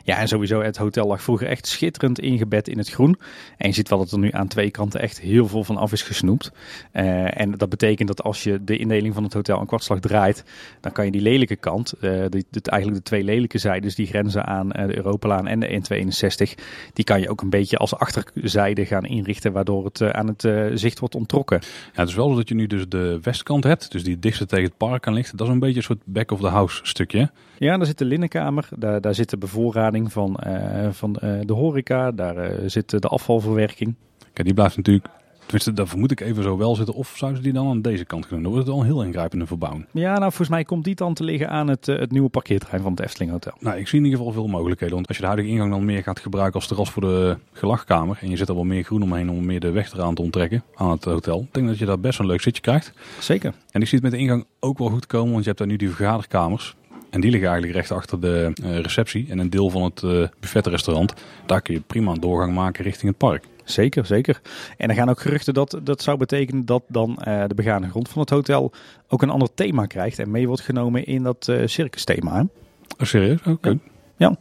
Ja, en sowieso, het hotel lag vroeger echt schitterend ingebed in het groen. En je ziet wel dat er nu aan twee kanten echt heel veel van af is gesnoept. Eh, en dat betekent dat als je de indeling van het hotel een kwartslag draait, dan kan je die lelijke kant, eh die, eigenlijk de twee lelijke zijdes die grenzen aan eh, de Europalaan en de N261, die kan je ook een beetje als achterzijde gaan inrichten, waardoor het aan het zicht wordt ontrokken. Ja, het is wel zo dat je nu dus de westkant hebt. Dus die dichtste tegen het park aan ligt. Dat is een beetje een soort back of the house stukje. Ja, daar zit de linnenkamer, daar, daar zit de bevoorrading van, eh, van eh, de horeca, daar eh, zit de afvalverwerking. Kijk, die blijft natuurlijk... Tenminste, daar vermoed ik even zo wel zitten. Of zouden ze die dan aan deze kant kunnen doen? Dan wordt het wel een heel ingrijpende verbouwing. Ja, nou volgens mij komt die dan te liggen aan het, eh, het nieuwe parkeerterrein van het Efteling Hotel. Nou, ik zie in ieder geval veel mogelijkheden. Want als je de huidige ingang dan meer gaat gebruiken als terras voor de gelachkamer. En je zet er wel meer groen omheen om meer de weg eraan te onttrekken aan het hotel. Ik denk dat je daar best een leuk zitje krijgt. Zeker. En ik zie het met de ingang ook wel goed komen. Want je hebt daar nu die vergaderkamers. En die liggen eigenlijk recht achter de eh, receptie. En een deel van het eh buffetrestaurant. Daar kun je prima een doorgang maken richting het park. Zeker, zeker. En er gaan ook geruchten dat dat zou betekenen dat dan eh, de begane grond van het hotel ook een ander thema krijgt en mee wordt genomen in dat eh circus thema. hè. Oh, serieus? Oké. Ja.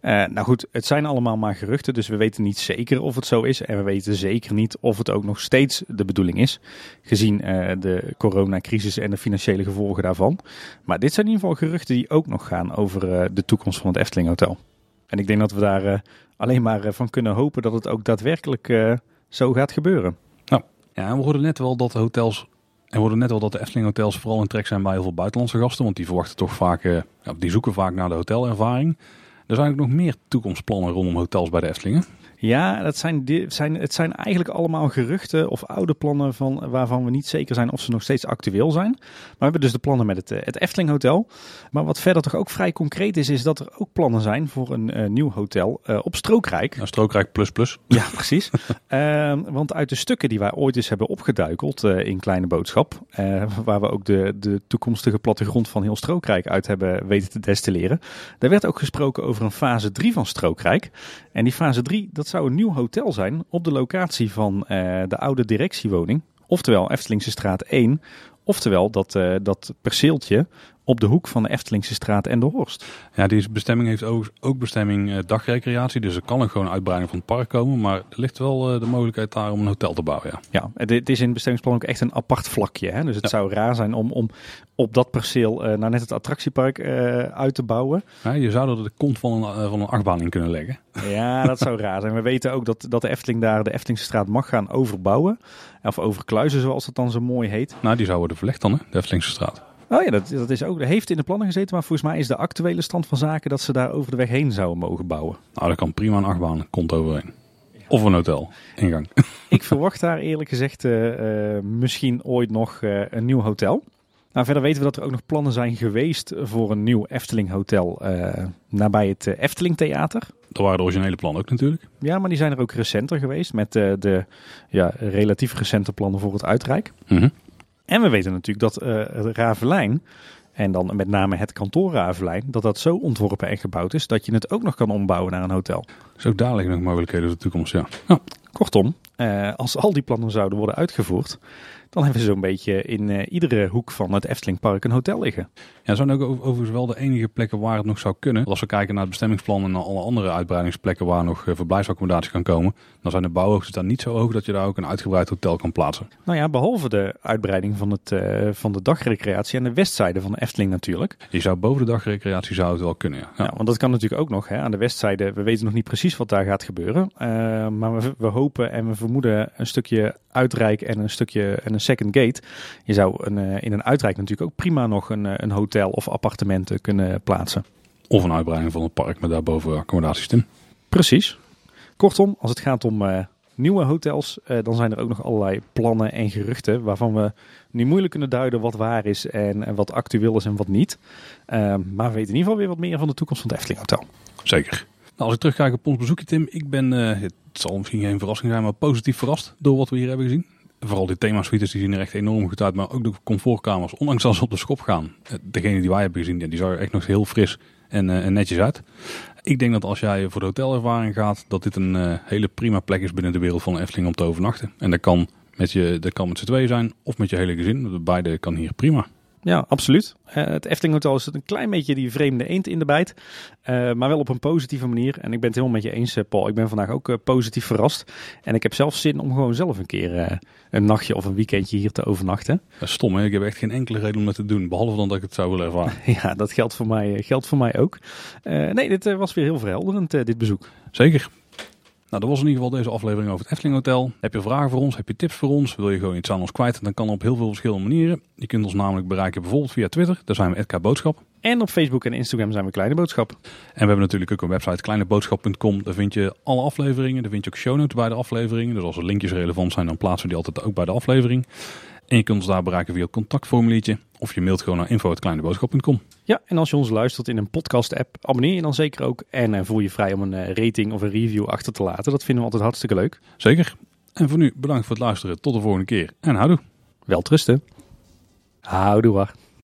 Eh, nou goed, het zijn allemaal maar geruchten, dus we weten niet zeker of het zo is. En we weten zeker niet of het ook nog steeds de bedoeling is, gezien de coronacrisis en de financiële gevolgen daarvan. Maar dit zijn in ieder geval geruchten die ook nog gaan over de toekomst van het Efteling Hotel. En ik denk dat we daar eh, alleen maar eh, van kunnen hopen dat het ook daadwerkelijk eh, zo gaat gebeuren. Ja, en we hoorden net wel dat de hotels. En we net wel dat de Efteling hotels vooral in trek zijn bij heel veel buitenlandse gasten. Want die verwachten toch vaak. ja, die zoeken vaak naar de hotelervaring. Er zijn ook nog meer toekomstplannen rondom hotels bij de Eftelingen. Ja, dat zijn, zijn, het zijn eigenlijk allemaal geruchten of oude plannen van, waarvan we niet zeker zijn of ze nog steeds actueel zijn. Maar we hebben dus de plannen met het, eh, het Efteling Hotel. Maar wat verder toch ook vrij concreet is, is dat er ook plannen zijn voor een eh, nieuw hotel eh, op Strookrijk. Nou, Strookrijk plus plus. Ja, precies. Ehm, want uit de stukken die wij ooit eens hebben opgeduikeld in Kleine Boodschap, waar we ook de, de toekomstige plattegrond van heel Strookrijk uit hebben weten te destilleren, daar werd ook gesproken over een fase 3 van Strookrijk. En die fase 3, dat zou een nieuw hotel zijn op de locatie van eh, de oude directiewoning, oftewel Eftelingse straat 1, oftewel dat, eh, dat perceeltje op de hoek van de Eftelingse straat en de Horst. Ja, die bestemming heeft ook, ook bestemming eh, dagrecreatie. Dus er kan ook gewoon een uitbreiding van het park komen. Maar er ligt wel eh, de mogelijkheid daar om een hotel te bouwen. Ja. Ja, het, is in het bestemmingsplan ook echt een apart vlakje. Hè? Dus het Ja. zou raar zijn om, om op dat perceel eh nou net het attractiepark uit te bouwen. Ja, je zou er de kont van een, van een achtbaan in kunnen leggen. Ja, dat zou raar zijn. We weten ook dat, dat de Efteling daar de Eftelingse straat mag gaan overbouwen. Of overkluizen, zoals het dan zo mooi heet. Nou, die zou worden verlegd dan, hè? de Eftelingse straat. Oh ja, dat, dat, is ook, dat heeft in de plannen gezeten. Maar volgens mij is de actuele stand van zaken dat ze daar over de weg heen zouden mogen bouwen. Nou, daar kan prima een achtbaan kont overheen. Of een hotel, ingang. Ik verwacht daar eerlijk gezegd eh, eh, misschien ooit nog eh, een nieuw hotel. Nou, verder weten we dat er ook nog plannen zijn geweest voor een nieuw Efteling hotel nabij het Efteling Theater. Dat waren de originele plannen ook natuurlijk. Ja, maar die zijn er ook recenter geweest met de ja, relatief recente plannen voor het Uitrijk. Mhm. En we weten natuurlijk dat het Ravelijn, en dan met name het kantoor Ravelijn, dat dat zo ontworpen en gebouwd is dat je het ook nog kan ombouwen naar een hotel. Dus ook daar liggen nog mogelijkheden voor de toekomst, ja. ja. Kortom, eh, als al die plannen zouden worden uitgevoerd, dan hebben we zo'n beetje in eh, iedere hoek van het Eftelingpark een hotel liggen. Ja, zijn ook over- overigens wel de enige plekken waar het nog zou kunnen. Als we kijken naar het bestemmingsplan en naar alle andere uitbreidingsplekken waar nog eh, verblijfsaccommodatie kan komen, dan zijn de bouwhoogtes daar niet zo hoog dat je daar ook een uitgebreid hotel kan plaatsen. Nou ja, behalve de uitbreiding van, het, eh, van de dagrecreatie aan de westzijde van de Efteling natuurlijk. Je zou boven de dagrecreatie zou het wel kunnen. Ja. Ja. want dat kan natuurlijk ook nog. Hè. Aan de westzijde, we weten nog niet precies wat daar gaat gebeuren. Maar we, we hopen en we vermoeden een stukje uitrijk en een stukje en een second gate. Je zou een, eh, in een uitrijk natuurlijk ook prima nog een, eh, een hotel of appartementen kunnen plaatsen. Of een uitbreiding van het park met daarboven accommodaties in. Precies. Kortom, als het gaat om eh, nieuwe hotels, dan zijn er ook nog allerlei plannen en geruchten waarvan we nu moeilijk kunnen duiden wat waar is en, en wat actueel is en wat niet. Eh, maar we weten in ieder geval weer wat meer van de toekomst van het Efteling Hotel. Zeker. Nou, als ik terugkijk op ons bezoekje, Tim, ik ben, eh, het zal misschien geen verrassing zijn, maar positief verrast door wat we hier hebben gezien. Vooral die themasuites, die zien er echt enorm goed uit, maar ook de comfortkamers, ondanks dat ze op de schop gaan. eh, Degene die wij hebben gezien, die zag er echt nog heel fris en, eh, en netjes uit. Ik denk dat als jij voor de hotelervaring gaat, dat dit een hele prima plek is binnen de wereld van Efteling om te overnachten. En dat kan met, je, dat kan met z'n twee zijn of met je hele gezin. Beide kan hier prima. Ja, absoluut. Eh, het Efteling Hotel is een klein beetje die vreemde eend in de bijt. eh, maar wel op een positieve manier. En ik ben het helemaal met je eens, eh, Paul. Ik ben vandaag ook positief verrast. En ik heb zelf zin om gewoon zelf een keer een nachtje of een weekendje hier te overnachten. Dat is stom, hè? Ik heb echt geen enkele reden om dat te doen, behalve dan dat ik het zou willen ervaren. Ja, dat geldt voor mij, geldt voor mij ook. Nee, dit was weer heel verhelderend, dit bezoek. Zeker. Nou, dat was in ieder geval deze aflevering over het Efteling Hotel. Heb je vragen voor ons? Heb je tips voor ons? Wil je gewoon iets aan ons kwijt? Dan kan op heel veel verschillende manieren. Je kunt ons namelijk bereiken bijvoorbeeld via Twitter. Daar zijn we @k Boodschap. En op Facebook en Instagram zijn we Kleine Boodschap. En we hebben natuurlijk ook een website kleineboodschap.com. Daar vind je alle afleveringen. Daar vind je ook show notes bij de afleveringen. Dus als er linkjes relevant zijn, dan plaatsen we die altijd ook bij de aflevering. En je kunt ons daar bereiken via het contactformuliertje. Of je mailt gewoon naar info.kleineboodschap.com. Ja, en als je ons luistert in een podcast-app, abonneer je dan zeker ook. En eh, voel je vrij om een eh, rating of een review achter te laten. Dat vinden we altijd hartstikke leuk. Zeker. En voor nu bedankt voor het luisteren. Tot de volgende keer. En houdoe. Wel trusten. Houdoe.